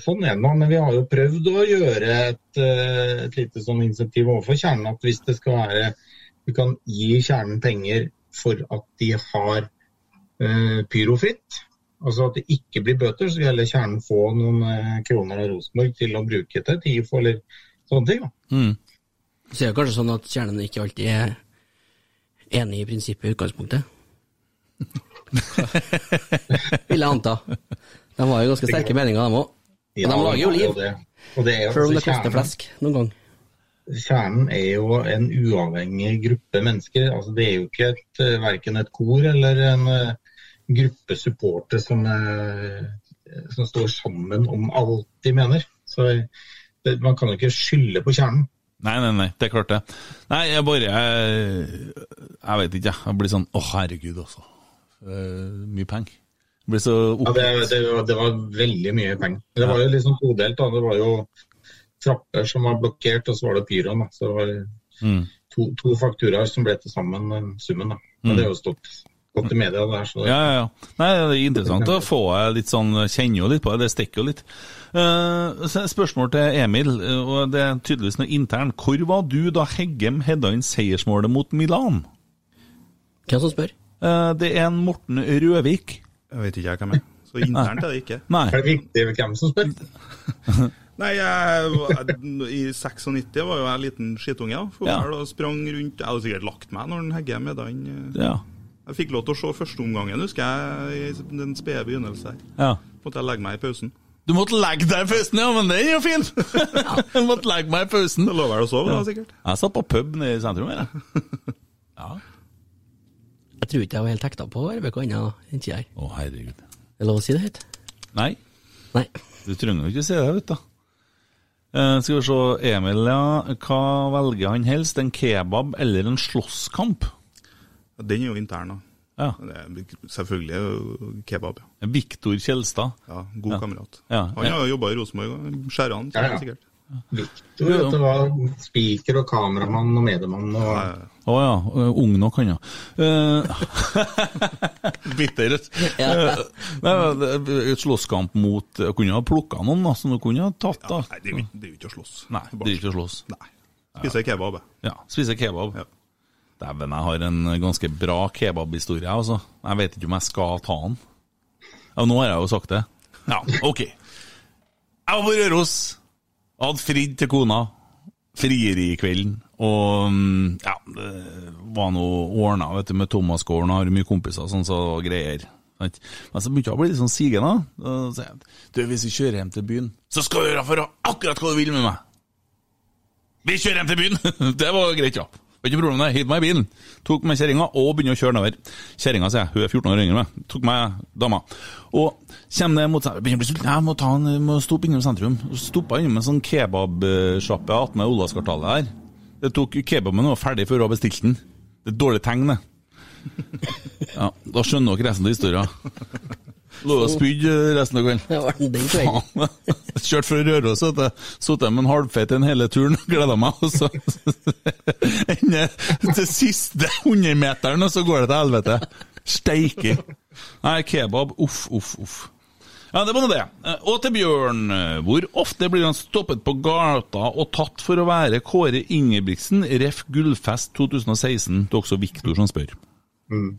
sånn er det nå. Men vi har jo prøvd å gjøre et, eh, et lite sånn insentiv overfor Kjernen. At hvis det skal være Vi kan gi Kjernen penger for at de har uh, pyrofritt. Altså at det ikke blir bøter, så vil heller Kjernen få noen eh, kroner av Rosenborg til å bruke til TIFO eller sånne ting. Mm. Så er det kanskje sånn at kjernen ikke alltid er enig i prinsippet i utgangspunktet. [LAUGHS] Vil jeg anta. De har jo ganske sterke meninger, de òg. Men de Ja, lager jo er liv. det. Det er Selv om altså det koster flesk noen gang. Kjernen er jo en uavhengig gruppe mennesker. Altså, det er jo ikke et, eh, verken et kor eller en eh, gruppe supportere som, eh, som står sammen om alt de mener. Så det, Man kan jo ikke skylde på kjernen. Nei, nei, nei, det er klart det. Nei, jeg bare Jeg, jeg vet ikke, jeg. Blir sånn Å, herregud, altså. Uh, mye penger. Blir så Ja, det, det, var, det var veldig mye penger. Det var jo liksom todelt. da. Det var jo trapper som var blokkert, og så var det pyroen. da. Så det var Mm. to, to fakturaer som ble til sammen summen. da. Men det har jo stått godt i media. der, så Ja, ja, ja. Nei, det er interessant å få litt sånn Kjenner jo litt på det, det stikker jo litt. Uh, spørsmål til Emil, eh, og det er tydeligvis noe internt. Hvor var du da Heggem hedda inn seiersmålet mot Milan? Hvem som spør? Uh, det er en Morten Røvik. Jeg vet ikke jeg hvem er. Så [LAUGHS] internt er det ikke. Nei. er det viktig hvem som spør? [LAUGHS] Nei, jeg, I 96 var jo jeg en liten skitunge ja, og sprang rundt. Jeg hadde sikkert lagt meg når den Heggem hedda inn. Ja. Jeg fikk lov til å se første omgangen, husker jeg, i den spede begynnelse her. ja. Måtte jeg legge meg i pausen. Du måtte legge deg i pausen, ja, men den er jo fin! [LAUGHS] Jeg måtte legge meg i pausen. Det lå vel å sove, da, sikkert. Jeg satt på pub nede i sentrum her, jeg. [LAUGHS] Ja. Jeg tror ikke jeg var helt hekta på RBK ennå. da. tida jeg. Å, herregud. Er det lov å si det høyt? Nei, Nei. du trenger jo ikke si det, vet du. Uh, skal vi se, Emil, ja. Hva velger han helst? En kebab eller en slåsskamp? Den er jo intern, da. Ja. Selvfølgelig er kebab. ja. Viktor Kjelstad. Ja, God Ja. kamerat. Ja. Han har jo jobba i Rosenborg, skjærer han Ja, ja. sikkert. Victor, det var spiker og kameramann og mediemann. Og, Ja, ja. Å ja, eh, ung nok han, ja. Eh, [LAUGHS] Bitter. Ja. Eh, Et slåsskamp mot kunne ha plukka noen da, som du kunne ha tatt. da. Nei, det er, jo, ikke å slåss. Nei, det er ikke å slåss. Nei. Spise kebab. Ja, Spise kebab. Ja. Dæven, jeg har en ganske bra kebabhistorie, altså. Jeg vet ikke om jeg skal ta den. Ja, nå har jeg jo sagt det. Ja, OK. Jeg var på Røros. Hadde fridd til kona. Frieri i kvelden. Og mm, ja, det var noe ordna vet du, med Thomas Gården. Har mye kompiser sånn så greier. Men så begynte jeg å bli litt sånn sigende. Og så sier jeg du, hvis vi kjører hjem til byen, så skal du gjøre for akkurat hva du vil med meg. Vi kjører hjem til byen! [LAUGHS] det var greit, ja. Ikke problem det. Hit meg i bilen. Tok med kjerringa og begynner å kjøre nedover. Kjerringa, sier jeg, hun er 14 år yngre enn meg. Tok med dama. Og kommer det mot Begynner å bli sulten. Jeg må, ta en, må stoppe innom sentrum. Stoppa innom en sånn kebabsjappe attmed Olavskartalet her. Det tok Kebaben var ferdig før hun hadde bestilt den. Det er et dårlig tegn, det. Ja, da skjønner dere resten av historien. Lå og spydde resten av kvelden. Det var den kvelden. Faen. Kjørt fra Røros, og satt med en halvfeit den hele turen. og Gleda meg. Og så ender til siste hundremeteren, og så går det til helvete. Steike. Nei, kebab. Uff, uff, uff. Ja, det var nå det. Eh, Og til Bjørn. eh, Hvor ofte blir han stoppet på gata og tatt for å være Kåre Ingebrigtsen, ref. Gullfest 2016? Det er også Viktor som spør. Mm.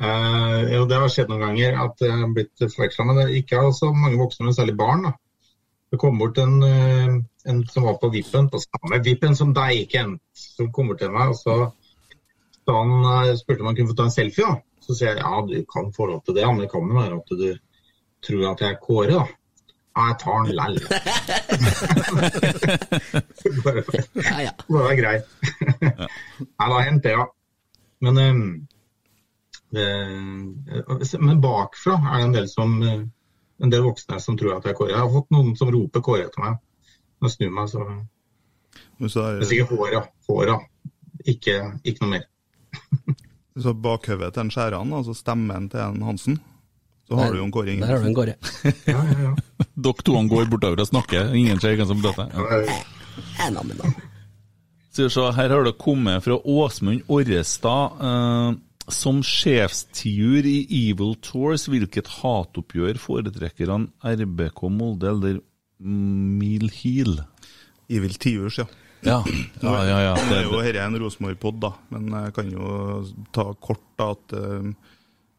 Eh, jo, det har skjedd noen ganger at jeg har blitt forveksla, men det er ikke så mange voksne, men særlig barn. da. Det kom bort en, eh, en som var på vippen, på samme vippen som deg, Kent, som kom bort til meg. og så da han eh, spurte om han kunne få ta en selfie. da. Så sier jeg ja, du kan få lov til det, men det kan jo være at du tror at jeg er Kåre, da. Ja, jeg tar den lell. [LAUGHS] [LAUGHS] Bare bare, bare greit. [LAUGHS] Nei, da hendte det, ja. Men, eh, men bakfra er det en del, som, eh, en del voksne som tror at jeg er Kåre. Jeg har fått noen som roper Kåre etter meg. Når jeg snur meg, så så Det er er sikkert håra. Håra. Ikke, ikke noe mer. [LAUGHS] så bakhodet til en Skjæran, altså stemmen til en Hansen, så har du jo en Kåre Der har du en Kåre. Ja, ja, ja. [LAUGHS] Dere to går bortover og snakker, ingen ser hvem som prater. Ja. Eh, her har det kommet fra Åsmund Orrestad. Som sjefstiur i Evil Tours, hvilket hatoppgjør foretrekker han RBK Molde eller Mil Heal? Evil Tiurs, ja. Ja, ja, ja. ja. Det er jo Det, dette en Rosenborg-pod, da, men jeg kan jo ta kort da at uh,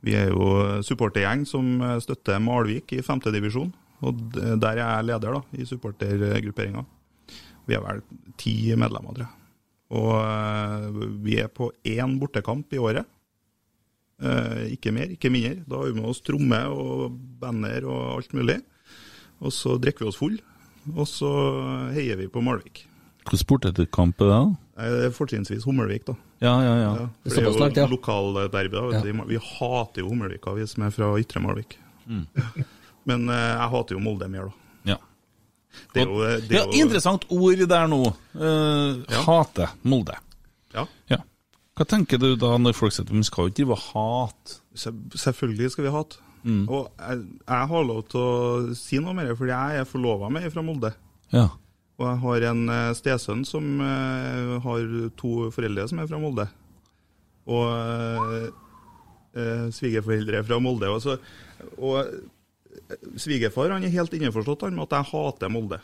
vi er jo supportergjeng som støtter Malvik i femtedivisjon. Og der er jeg leder da, i supportergrupperinga. Vi er vel ti medlemmer, tror jeg. Og uh, vi er på én bortekamp i året. Eh, ikke mer, ikke mindre. Da har vi med oss tromme og banner og alt mulig. Og så drikker vi oss full, og så heier vi på Malvik. Hvilken sportskamp er det? Det er fortrinnsvis Hummelvik, da. Ja, ja, ja. Ja, Det er for det er jo ja. lokalderby. da, vet du. Vi hater jo Hummelvika, vi som er fra Ytre Malvik. [LAUGHS] Men eh, jeg hater jo Molde mer, da. ja. Det er jo, det ja er jo interessant ord der nå. Eh, Ja. Hate Molde. Ja, Ja. Hva tenker du da når folk sier at vi skal jo ikke drive hat? selvfølgelig skal vi hate. Og jeg, jeg har lov til å si noe mer, fordi jeg er forlova med ei fra Molde. Ja. Og jeg har en eh, stesønn som uh, har to foreldre som er fra Molde. Og uh, svigerforeldre fra Molde. Og, så, og svigerfar han er helt innforstått med at jeg hater Molde.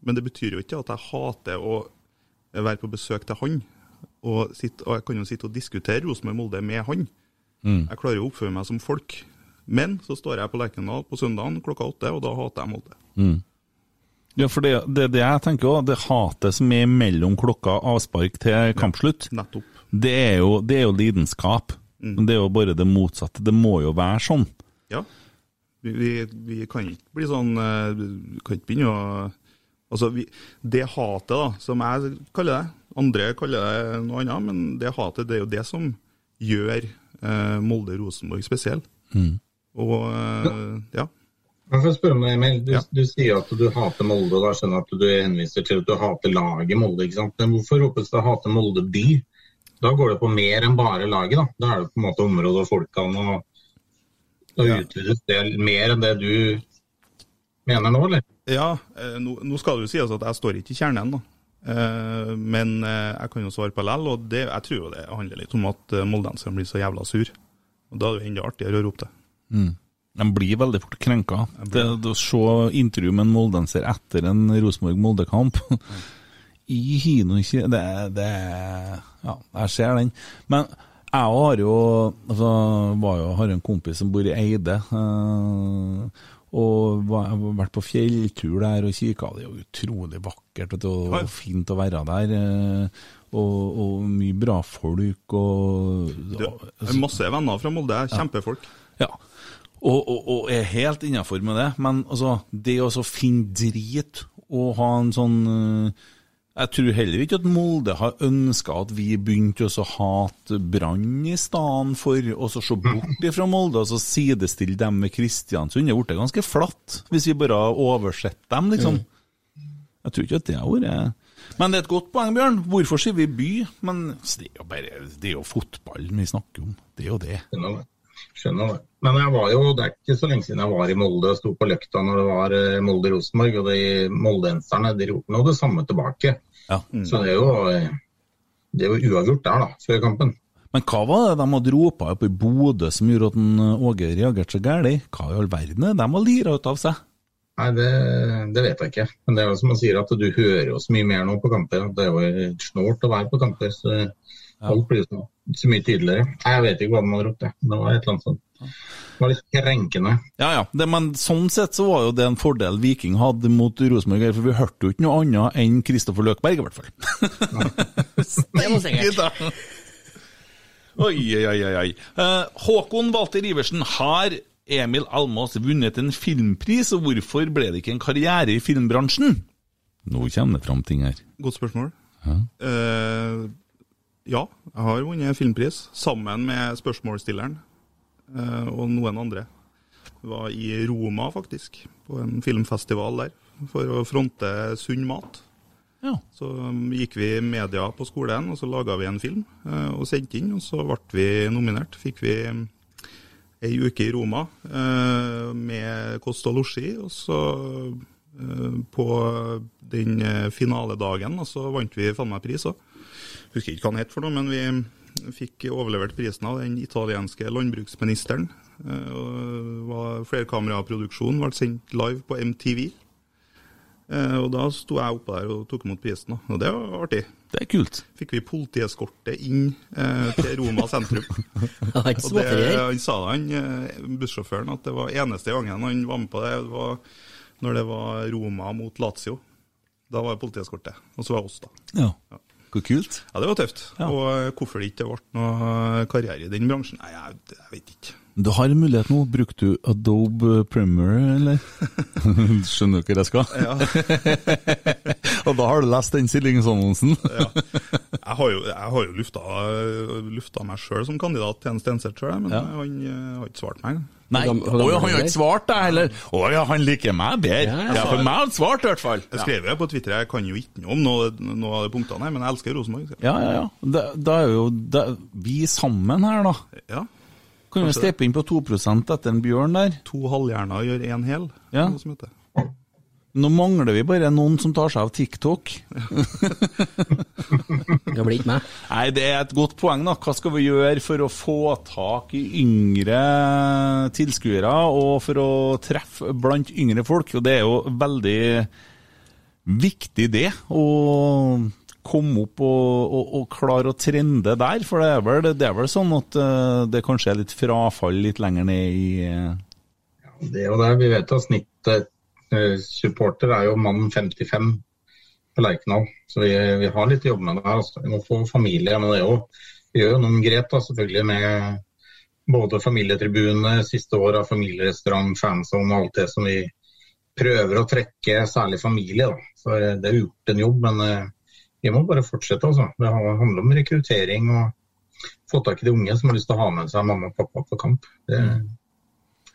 Men det betyr jo ikke at jeg hater å være på besøk til han. Og, sitte, og jeg kan jo sitte og diskutere Rosenborg-Molde med han. Jeg klarer jo å oppføre meg som folk. Men så står jeg på Lerkendal på søndagen klokka åtte, og da hater jeg Molde. Ja, for det, det, det jeg tenker også, det hatet som er mellom klokka avspark til kampslutt, Nettopp. det er, jo, det er jo lidenskap. Men det er jo bare det motsatte. Det må jo være sånn. Ja. Vi, vi, vi kan ikke bli sånn eh, Vi kan ikke begynne å Altså, vi, det hatet, da, som jeg kaller det Andre kaller det noe annet, men det hatet, det er jo det som gjør eh, Molde-Rosenborg spesiell. Og eh, ja. For å spørre meg, Emil, du, Ja. du sier at du hater Molde, og da skjønner jeg at du henviser til at du hater laget Molde. ikke sant? Men hvorfor ropes det 'hate Molde by'? Da går det på mer enn bare laget. Da Da er det på en måte området og folkene, og og Ja. utvides det mer enn det du mener nå, eller? Ja, eh, nå, nå skal det jo sies at jeg står ikke i kjernen, da. Eh, men eh, jeg kan jo svare på lell, og det, jeg tror jo det handler litt om at moldenserne blir så jævla sur. Og da er det jo enda artigere å rope det. De blir veldig fort krenka. Det, å se intervju med en moldenser etter en Rosenborg-Molde-kamp [LAUGHS] i kino det, det Ja, jeg ser den. Men jeg har jo altså, var jo, har en kompis som bor i Eide. eh, og vært på fjelltur der og kikka. Det er jo utrolig vakkert og, og fint å være der. eh, og, og mye bra folk. Og, Det er masse venner fra Molde, kjempefolk. ja. Og, og, og er helt innafor med det. Men altså, det å finne drit og ha en sånn eh, Jeg tror heller ikke at Molde har ønska at vi begynte å hate Brann i stedet for å se bort fra Molde og så sidestille dem med Kristiansund. Det ble ganske flatt, hvis vi bare hadde oversett dem, liksom. Jeg tror ikke at det har vært Men det er et godt poeng, Bjørn. Hvorfor sier vi by? Men det er jo bare Det er jo fotballen vi snakker om. Det er jo det. Skjønner det. Men jeg var jo, det er ikke så lenge siden jeg var i Molde og sto på løkta når det var eh, Molde-Rosenborg, og de moldenserne de roper nå det samme tilbake. Ja. Så det er jo, eh, det er jo uavgjort der, da, før kampen. Men hva var det de hadde ropa oppe i Bodø som gjorde at en eh, Åge reagerte så gærent? Hva i all verden er det de har lira ut av seg? Nei, det, det vet jeg ikke. Men det er jo som man sier at du hører jo så mye mer nå på kamper. Det er jo snålt å være på kamper. Så alt blir så, så mye tydeligere. Nei, Jeg vet ikke hva de hadde ropt. det. Det var et eller annet sånt. Det var litt krenkende. Ja, ja. Det, men sånn sett så var jo det en fordel Viking hadde mot Rosenborg, her, for vi hørte jo ikke noe annet enn Kristoffer Løkberg, i hvert fall. [LAUGHS] Det var sikkert. Oi, oi, oi, oi. Eh, Håkon Walter Iversen, har Emil Almås vunnet en filmpris, og hvorfor ble det ikke en karriere i filmbransjen? Nå kommer det fram ting her. Godt spørsmål. Ja. Uh, ja, jeg har vunnet filmpris sammen med spørsmålsstilleren og noen andre. Var i Roma, faktisk, på en filmfestival der, for å fronte sunn mat. Ja. Så um, gikk vi i media på skolen, og så laga vi en film eh, og sendte inn. Og så ble vi nominert. Fikk vi um, ei uke i Roma eh, med kost og losji. Og så eh, på den eh, finaledagen og så vant vi faen meg pris òg. Husker ikke hva han het for noe, men vi fikk overlevert prisen av den italienske landbruksministeren. Uh, og var Flerkameraproduksjon ble sendt live på MTV. Uh, og da sto jeg oppe der og tok imot prisen, da. og det var artig. Det er kult. Fikk vi politieskorte inn uh, til Roma sentrum. [LAUGHS] Det var ikke Og det, han sa han eh, bussjåføren, at det var eneste gangen han var med på det, det var når det var Roma mot Lazio. Da var det politieskorte. Og så var det oss, da. Ja. Ja. Hvor kult. Ja, det var tøft. Og eh, hvorfor det ikke ble noe karriere i den bransjen, nei, jeg, jeg vet ikke. Du har en mulighet nå. Brukte du Adobe Premiere, eller? [LAUGHS] Skjønner du hva jeg skal? Ja. [LAUGHS] og da har du lest den stillingsannonsen? [LAUGHS] Ja. Jeg har jo, jeg har jo lufta, lufta meg sjøl som kandidat til en Stenseth sjøl, men Ja. han eh, har ikke svart meg. Nei, å, ja, han har ikke svart deg heller. Å ja, han liker meg bedre. Ja, for meg har han svart, i hvert fall. Jeg skrev jo på Twitter jeg kan jo ikke noe om noen noe av de punktene her, men jeg elsker Rosenborg. Ja, ja, ja. Da, da er jo da, vi sammen her, da. Ja. Kan jo Kanskje steppe inn på 2% etter en Bjørn der. To halvhjerner gjør én hel. Ja. noe som heter. Nå mangler vi bare noen som tar seg av TikTok. [LAUGHS] Det blir ikke meg. Nei, det er et godt poeng, da. Hva skal vi gjøre for å få tak i yngre tilskuere, og for å treffe blant yngre folk? Og det er jo veldig viktig, det. Å komme opp og, og, og klare å trende der. For det er vel, det er vel sånn at eh, det kanskje er litt frafall litt lenger ned i ja, Det er jo det. Vi vet at snittet eh, supporter er jo mann 55 på Lerkendal. Så vi, vi har litt å jobbe med der. Altså. Vi må få familie. med det òg. vi gjør jo noen grep da, selvfølgelig med både familietribunene, siste år av familierestaurant, fanzone og alt det som vi prøver å trekke, særlig familie. Da. For eh, det er gjort en jobb, men eh, vi må bare fortsette. Altså. Det handler om rekruttering og få tak i de unge som har lyst til å ha med seg mamma og pappa på kamp. Det er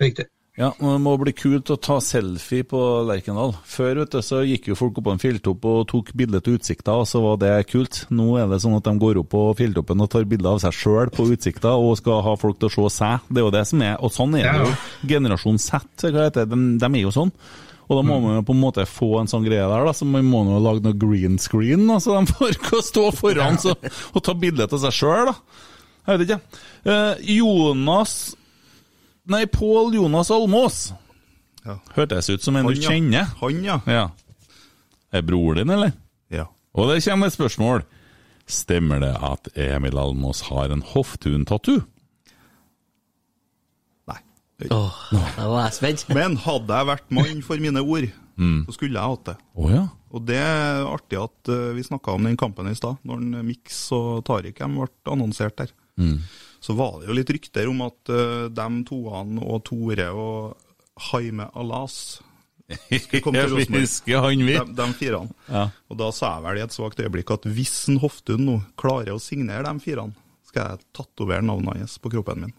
viktig. Ja, det må bli kult å ta selfie på Lerkendal. Før vet du, så gikk jo folk opp på en fjelltopp og tok bilde til utsikta, og så var det kult. Nå er det sånn at de går opp på fjelltoppen og tar bilde av seg sjøl på utsikta, og skal ha folk til å se seg. Det er jo det som er, og sånn er det jo. Generasjon Z, hva heter det, de, de er jo sånn. Og da må man jo på en måte få en sånn greie der, da, så man må jo lage noe green screen, da, så de får ikke stå foran så, og ta bilde av seg sjøl, da. Jeg vet ikke. Eh, Jonas Nei, Pål Jonas Almås. Ja. Hørtes ut som en Han, du kjenner. Han, ja. Ja. Er broren din, eller? ja. Og det kommer et spørsmål. Stemmer det at Emil Almås har en Hoftun-tattoo? Åh, da var spent. [LAUGHS] Men hadde jeg vært mann for mine ord, så skulle jeg hatt det. Oh, ja. Og det er artig at uh, vi snakka om den kampen i stad, når den Mix og Tariq ble annonsert der. Så var det jo litt rykter om at uh, de toene og Tore og Haime Alas skulle komme til [LAUGHS] Rosenborg. husker han vi. De, de firene. Ja. Og da sa jeg vel i et svakt øyeblikk at hvis en Hoftun nå klarer å signere de firene, skal jeg tatovere navnet hans på kroppen min.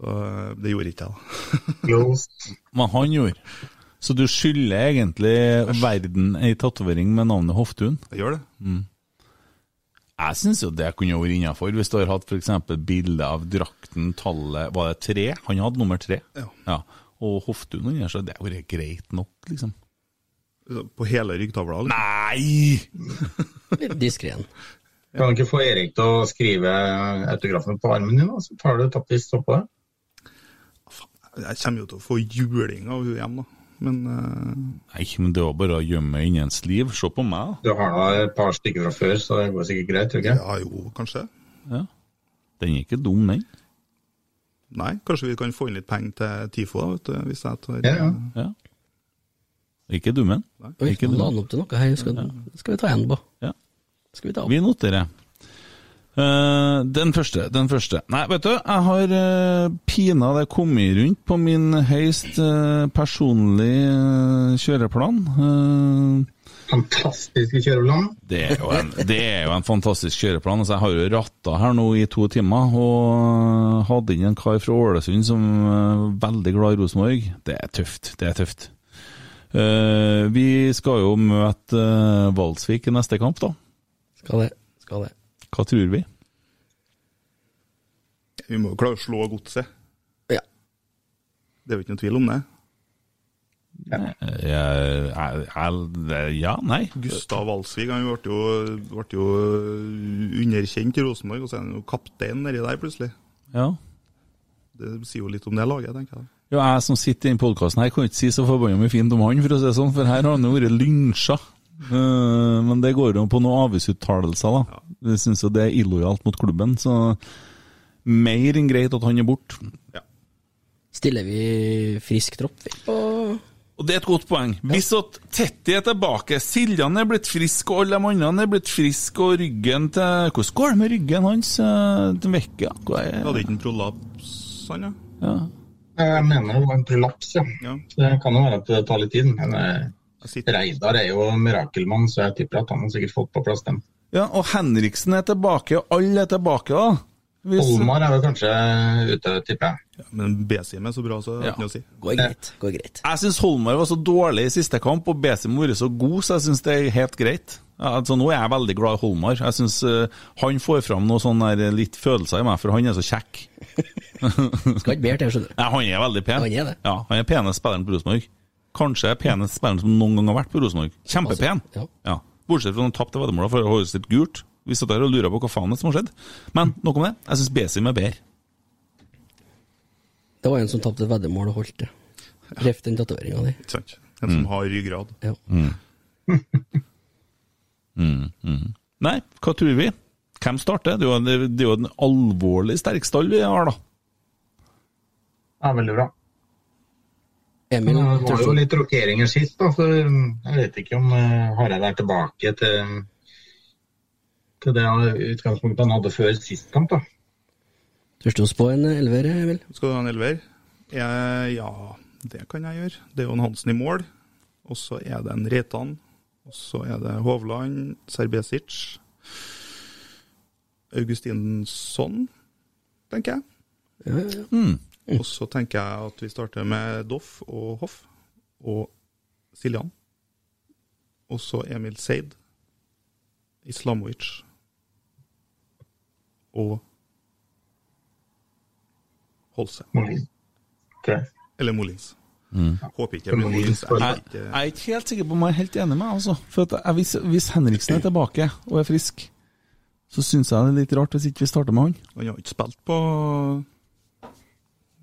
Så eh, det gjorde ikke [LAUGHS] jeg, da. Men han gjorde. Så du skylder egentlig verden ei tatovering med navnet Hoftun? Jeg gjør det. Jeg syns jo det kunne vært innafor, hvis du har hatt f.eks. bilde av drakten, tallet Var det tre? Han hadde nummer tre. Ja. Og Hoftun under, så det hadde vært greit nok, liksom. På hele ryggtavla. Liksom. Nei! [LAUGHS] Litt diskré. Kan du ikke få Erik til å skrive autografen på armen din, da? så tar du tappis oppå det? Jeg kommer jo til å få juling av hun hjem, da. Men uh... Nei, men det var bare å gjemme inni liv. Se på meg. Du har da et par stykker fra før, så det går sikkert greit? tror jeg. ikke? ja, jo, kanskje. Ja. Den er ikke dum, den. Nei, kanskje vi kan få inn litt penger til TIFO, da, vet du, hvis jeg tar Ja, ja. Ja. Ikke dummen. Oi, Ikke dum. han opp til noe her. Skal, skal vi ta igjen på? Ja. Skal vi ta opp? Vi noterer. Eh, den første, den første. Nei, vet du, jeg har uh, pinadø kommet rundt på min høyst uh, personlige uh, kjøreplan. Uh, Fantastiske kjøreplan. det, er jo en, det er jo en fantastisk kjøreplan. Altså, jeg har jo ratta her nå i to timer, og hadde inn en kar fra Ålesund som er veldig glad i Rosenborg. Det er tøft. Det er tøft. Eh, vi skal jo møte uh, Valsvik i neste kamp, da. Skal det. Skal det. Hva tror vi? Vi må jo klare å slå godset. Ja. Det er jo ikke noen tvil om det. Jeg, jeg, jeg, ja, nei. Gustav Walsvik han ble jo, ble jo underkjent i Rosenborg, og så er han jo kaptein nedi der plutselig. Ja. Det sier jo litt om det laget, tenker jeg. Jo, jeg som sitter i denne podkasten her, kan ikke si så forbanna mye fint om han, for å si det sånn, for her har han jo vært lynsja. Eh, men det går jo på noen avgiftsuttalelser, da. Jeg syns jo det er illojalt mot klubben, så mer enn greit at han er borte. Stiller vi frisk tropp vi, Og det er et godt poeng. Hvis at Tetti er tilbake, Siljan er blitt frisk, og alle de andre er blitt friske, og ryggen til Hvordan går det med ryggen hans? Den til Vekka? Hva er Hadde ikke en prolaps, han, ja? ja. Jeg mener det var en prolaps, ja. Ja. Så det kan jo være at det tar litt tid. Men eh, Reidar er jo mirakelmann, så jeg tipper at han har sikkert fått på plass dem. Ja, og Henriksen er tilbake, og alle er tilbake, da. Hvis- Olmar er vel kanskje ute, tipper jeg. ja, men Besim er så bra, så Ja. å si. Går greit. Går greit. Jeg syns Holmar var så dårlig i siste kamp, og Besim har vært så god, så jeg syns det er helt greit. Altså, nå er jeg veldig glad i Holmar. Jeg syns han får fram noe sånn der, litt følelser i meg, for han er så kjekk. [LAUGHS] Skal ikke bedre til, skjønner du. Nei, han er veldig pen. Han er det. Ja, han er penest spilleren på Rosenborg. Kanskje penest spilleren som noen gang har vært på Rosenborg. Kjempepen. Altså, ja. Ja. Bortsett fra noen tapte veddemålet for å holde sitt gult. Vi satt der og lurer på hva faen det som har skjedd. Men nok om det. Jeg syns Besim er bedre. Det var en som tapte et veddemål og holdt det. Ref den tatoveringa di. Ikke sant? En som har ryggrad. Ja. [LAUGHS] Nei, hva tror vi? Hvem starter? Det er jo, det, det er jo en alvorlig sterk stall vi har, da. Ja, veldig bra. Emil, Det var jo litt rokeringer sist, da, så jeg vet ikke om uh, Hareide er tilbake til, til det utgangspunktet han hadde før sist kamp. da. tørst du å spå en elver, Emil? Skal du ha en elver? Jeg, ja, det kan jeg gjøre. Det er jo en Hansen i mål. Og så er det en Reitan. Og så er det Hovland, Serbesic, Augustinsson, tenker jeg. Ja, ja, ja. Og så tenker jeg at vi starter med Doff og Hoff og Siljan. Og så Emil Seid, Islamovic og Holse. Okay. Eller Molins. Håper ikke det blir Molins. Jeg Jeg, ikke. jeg er ikke helt sikker på om jeg er helt enig med deg, altså. For at jeg, hvis, hvis Henriksen er tilbake og er frisk, så syns jeg det er litt rart hvis ikke vi starter med han. Han har ikke spilt på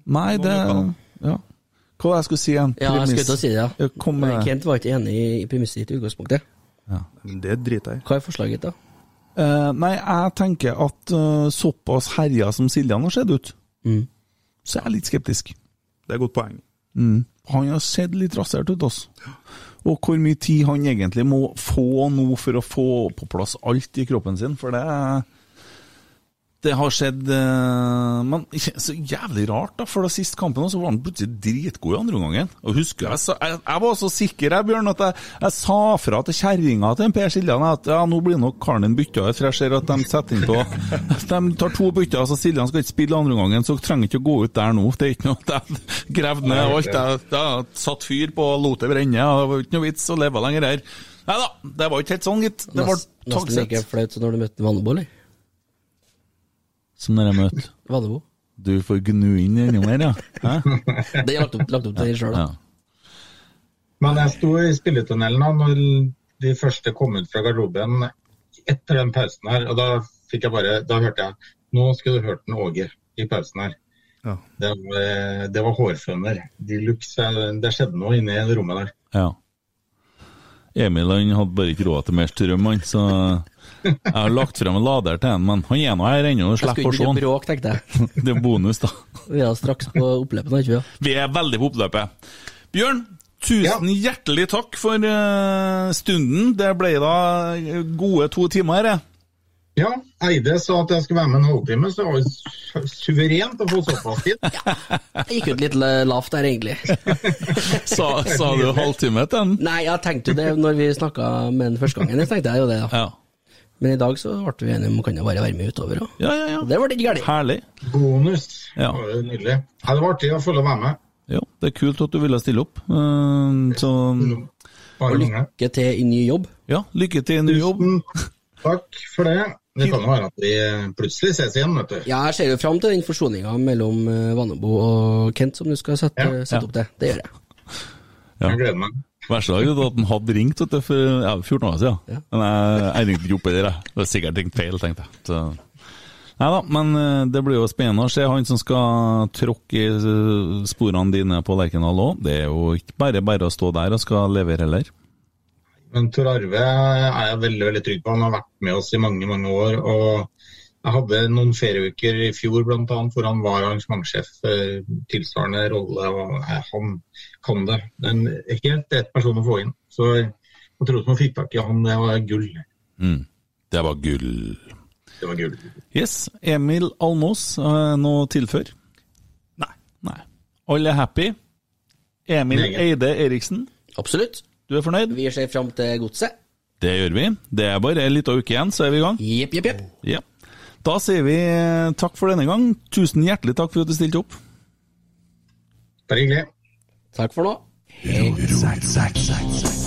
Nei, det Ja. Hva var det jeg skulle si igjen? Ja, jeg skulle til å si det, ja. Kom med det. Kent var ikke enig i premisset ditt i utgangspunktet. Men Det driter jeg i. Hva er forslaget, ditt, da? Eh, nei, jeg tenker at eh, såpass herja som Siljan har sett ut, Mm. så er jeg litt skeptisk. Det er et godt poeng. Mm. Han har sett litt rasert ut, altså. Og hvor mye tid han egentlig må få nå for å få på plass alt i kroppen sin, for det Det har skjedd eh, Men [LAUGHS] så jævlig rart, da, for da sist kampen også var han plutselig dritgod i andre omgangen. Og husker jeg, så, jeg, jeg var så sikker, jeg, Bjørn, at jeg, jeg sa fra til kjerringa til en Per Siljan at ja, nå blir nok karen din bytta ut, for jeg ser at de setter inn på [LAUGHS] De tar to bytter, så Siljan skal ikke spille andre omgangen, så trenger ikke å gå ut der nå. Det er ikke noe Jeg [LAUGHS] gravde ned alt. Jeg, jeg satt fyr på og lot det brenne. Det var ikke noe vits å leve lenger her. Nei da, det var ikke helt sånn, gitt. Det var Nest- Nesten like flaut som når du møtte Vannebo, eller? Som dere jeg møter Vannebo. Du får gnu inn enda mer, ja? Hæ? [LAUGHS] Det er lagt opp, lagt opp til deg sjøl, da. ja. Men jeg sto i spilletunnelen da når de første kom ut fra garderoben etter den pausen her, og da fikk jeg bare Da hørte jeg Nå skulle du hørt den Åge i pausen her. Ja. Det var, eh, det var hårføner. De luxe, det skjedde noe inni i rommet der. Ja. Emil han hadde bare ikke råd til mer strøm, han, så jeg har lagt frem en lader til han, men han er nå her ennå, Jeg slipper skulle å se ikke han. Bråk, tenkte jeg. [LAUGHS] Det er bonus, da. Vi er straks på oppløpet, ikke vi? Vi er veldig på oppløpet. Bjørn, tusen hjertelig takk for eh, stunden. Det ble da gode to timer. Jeg. Ja, Eide sa at jeg skulle være med en halvtime, så det var suverent å få såpass tid. [LAUGHS] Jeg gikk ut litt lavt der, egentlig. [LAUGHS] Sa, sa du halvtime til den? Nei, jeg tenkte jo det når vi snakka med den første gangen. Jeg tenkte jeg jo det, da. Ja. Men i dag så ble vi enige om kan jo bare være med utover. Og. Ja, ja, ja. Og det ble ikke galt. Herlig. Bonus. Ja. Det var nydelig. Ja, det var artig å følge være med. Ja, det er kult at du ville stille opp. Eh, så Bare Og lykke til i ny jobb. ja, lykke til i ny jobb. Tusen takk for det. Det kan jo være at vi plutselig ses igjen, vet du. Ja, jeg ser jo fram til den forsoninga mellom eh, Vannebo og Kent som du skal sette, Ja, sette opp til. Det gjør jeg. Ja. Jeg gleder meg. Verste var at han hadde ringt vet du, for ja, 14 år siden. Ja. Men jeg, jeg ringte ikke opp etter det. Det var sikkert ringt feil, tenkte jeg. Så. Nei da, men eh, det blir jo spennende å se han som skal tråkke i eh, sporene dine på Lerkendal òg. Det er jo ikke bare bare å stå der og skal levere heller. Men Tor Arve er jeg veldig veldig trygg på. Han har vært med oss i mange mange år. og Jeg hadde noen ferieuker i fjor annet, hvor han var arrangementssjef. eh, Tilsvarende rolle. og Han kan det. En helt rett person å få inn. Så jeg trodde som han fikk tak i han, det var gull. Mm. Det var gull. Det var gull. Yes. Emil Almås, eh, noe tilfør? Nei. Nei. Alle er happy? Emil Nei. Eide Eriksen, Absolutt. du er fornøyd? Vi ser fram til godset. Det gjør vi. Det er bare ei lita uke igjen, så er vi i gang. Jepp, jepp, jepp. Da sier vi eh, takk for denne gang. Tusen hjertelig takk for at du stilte opp. Bare hyggelig. Takk for nå. Oi!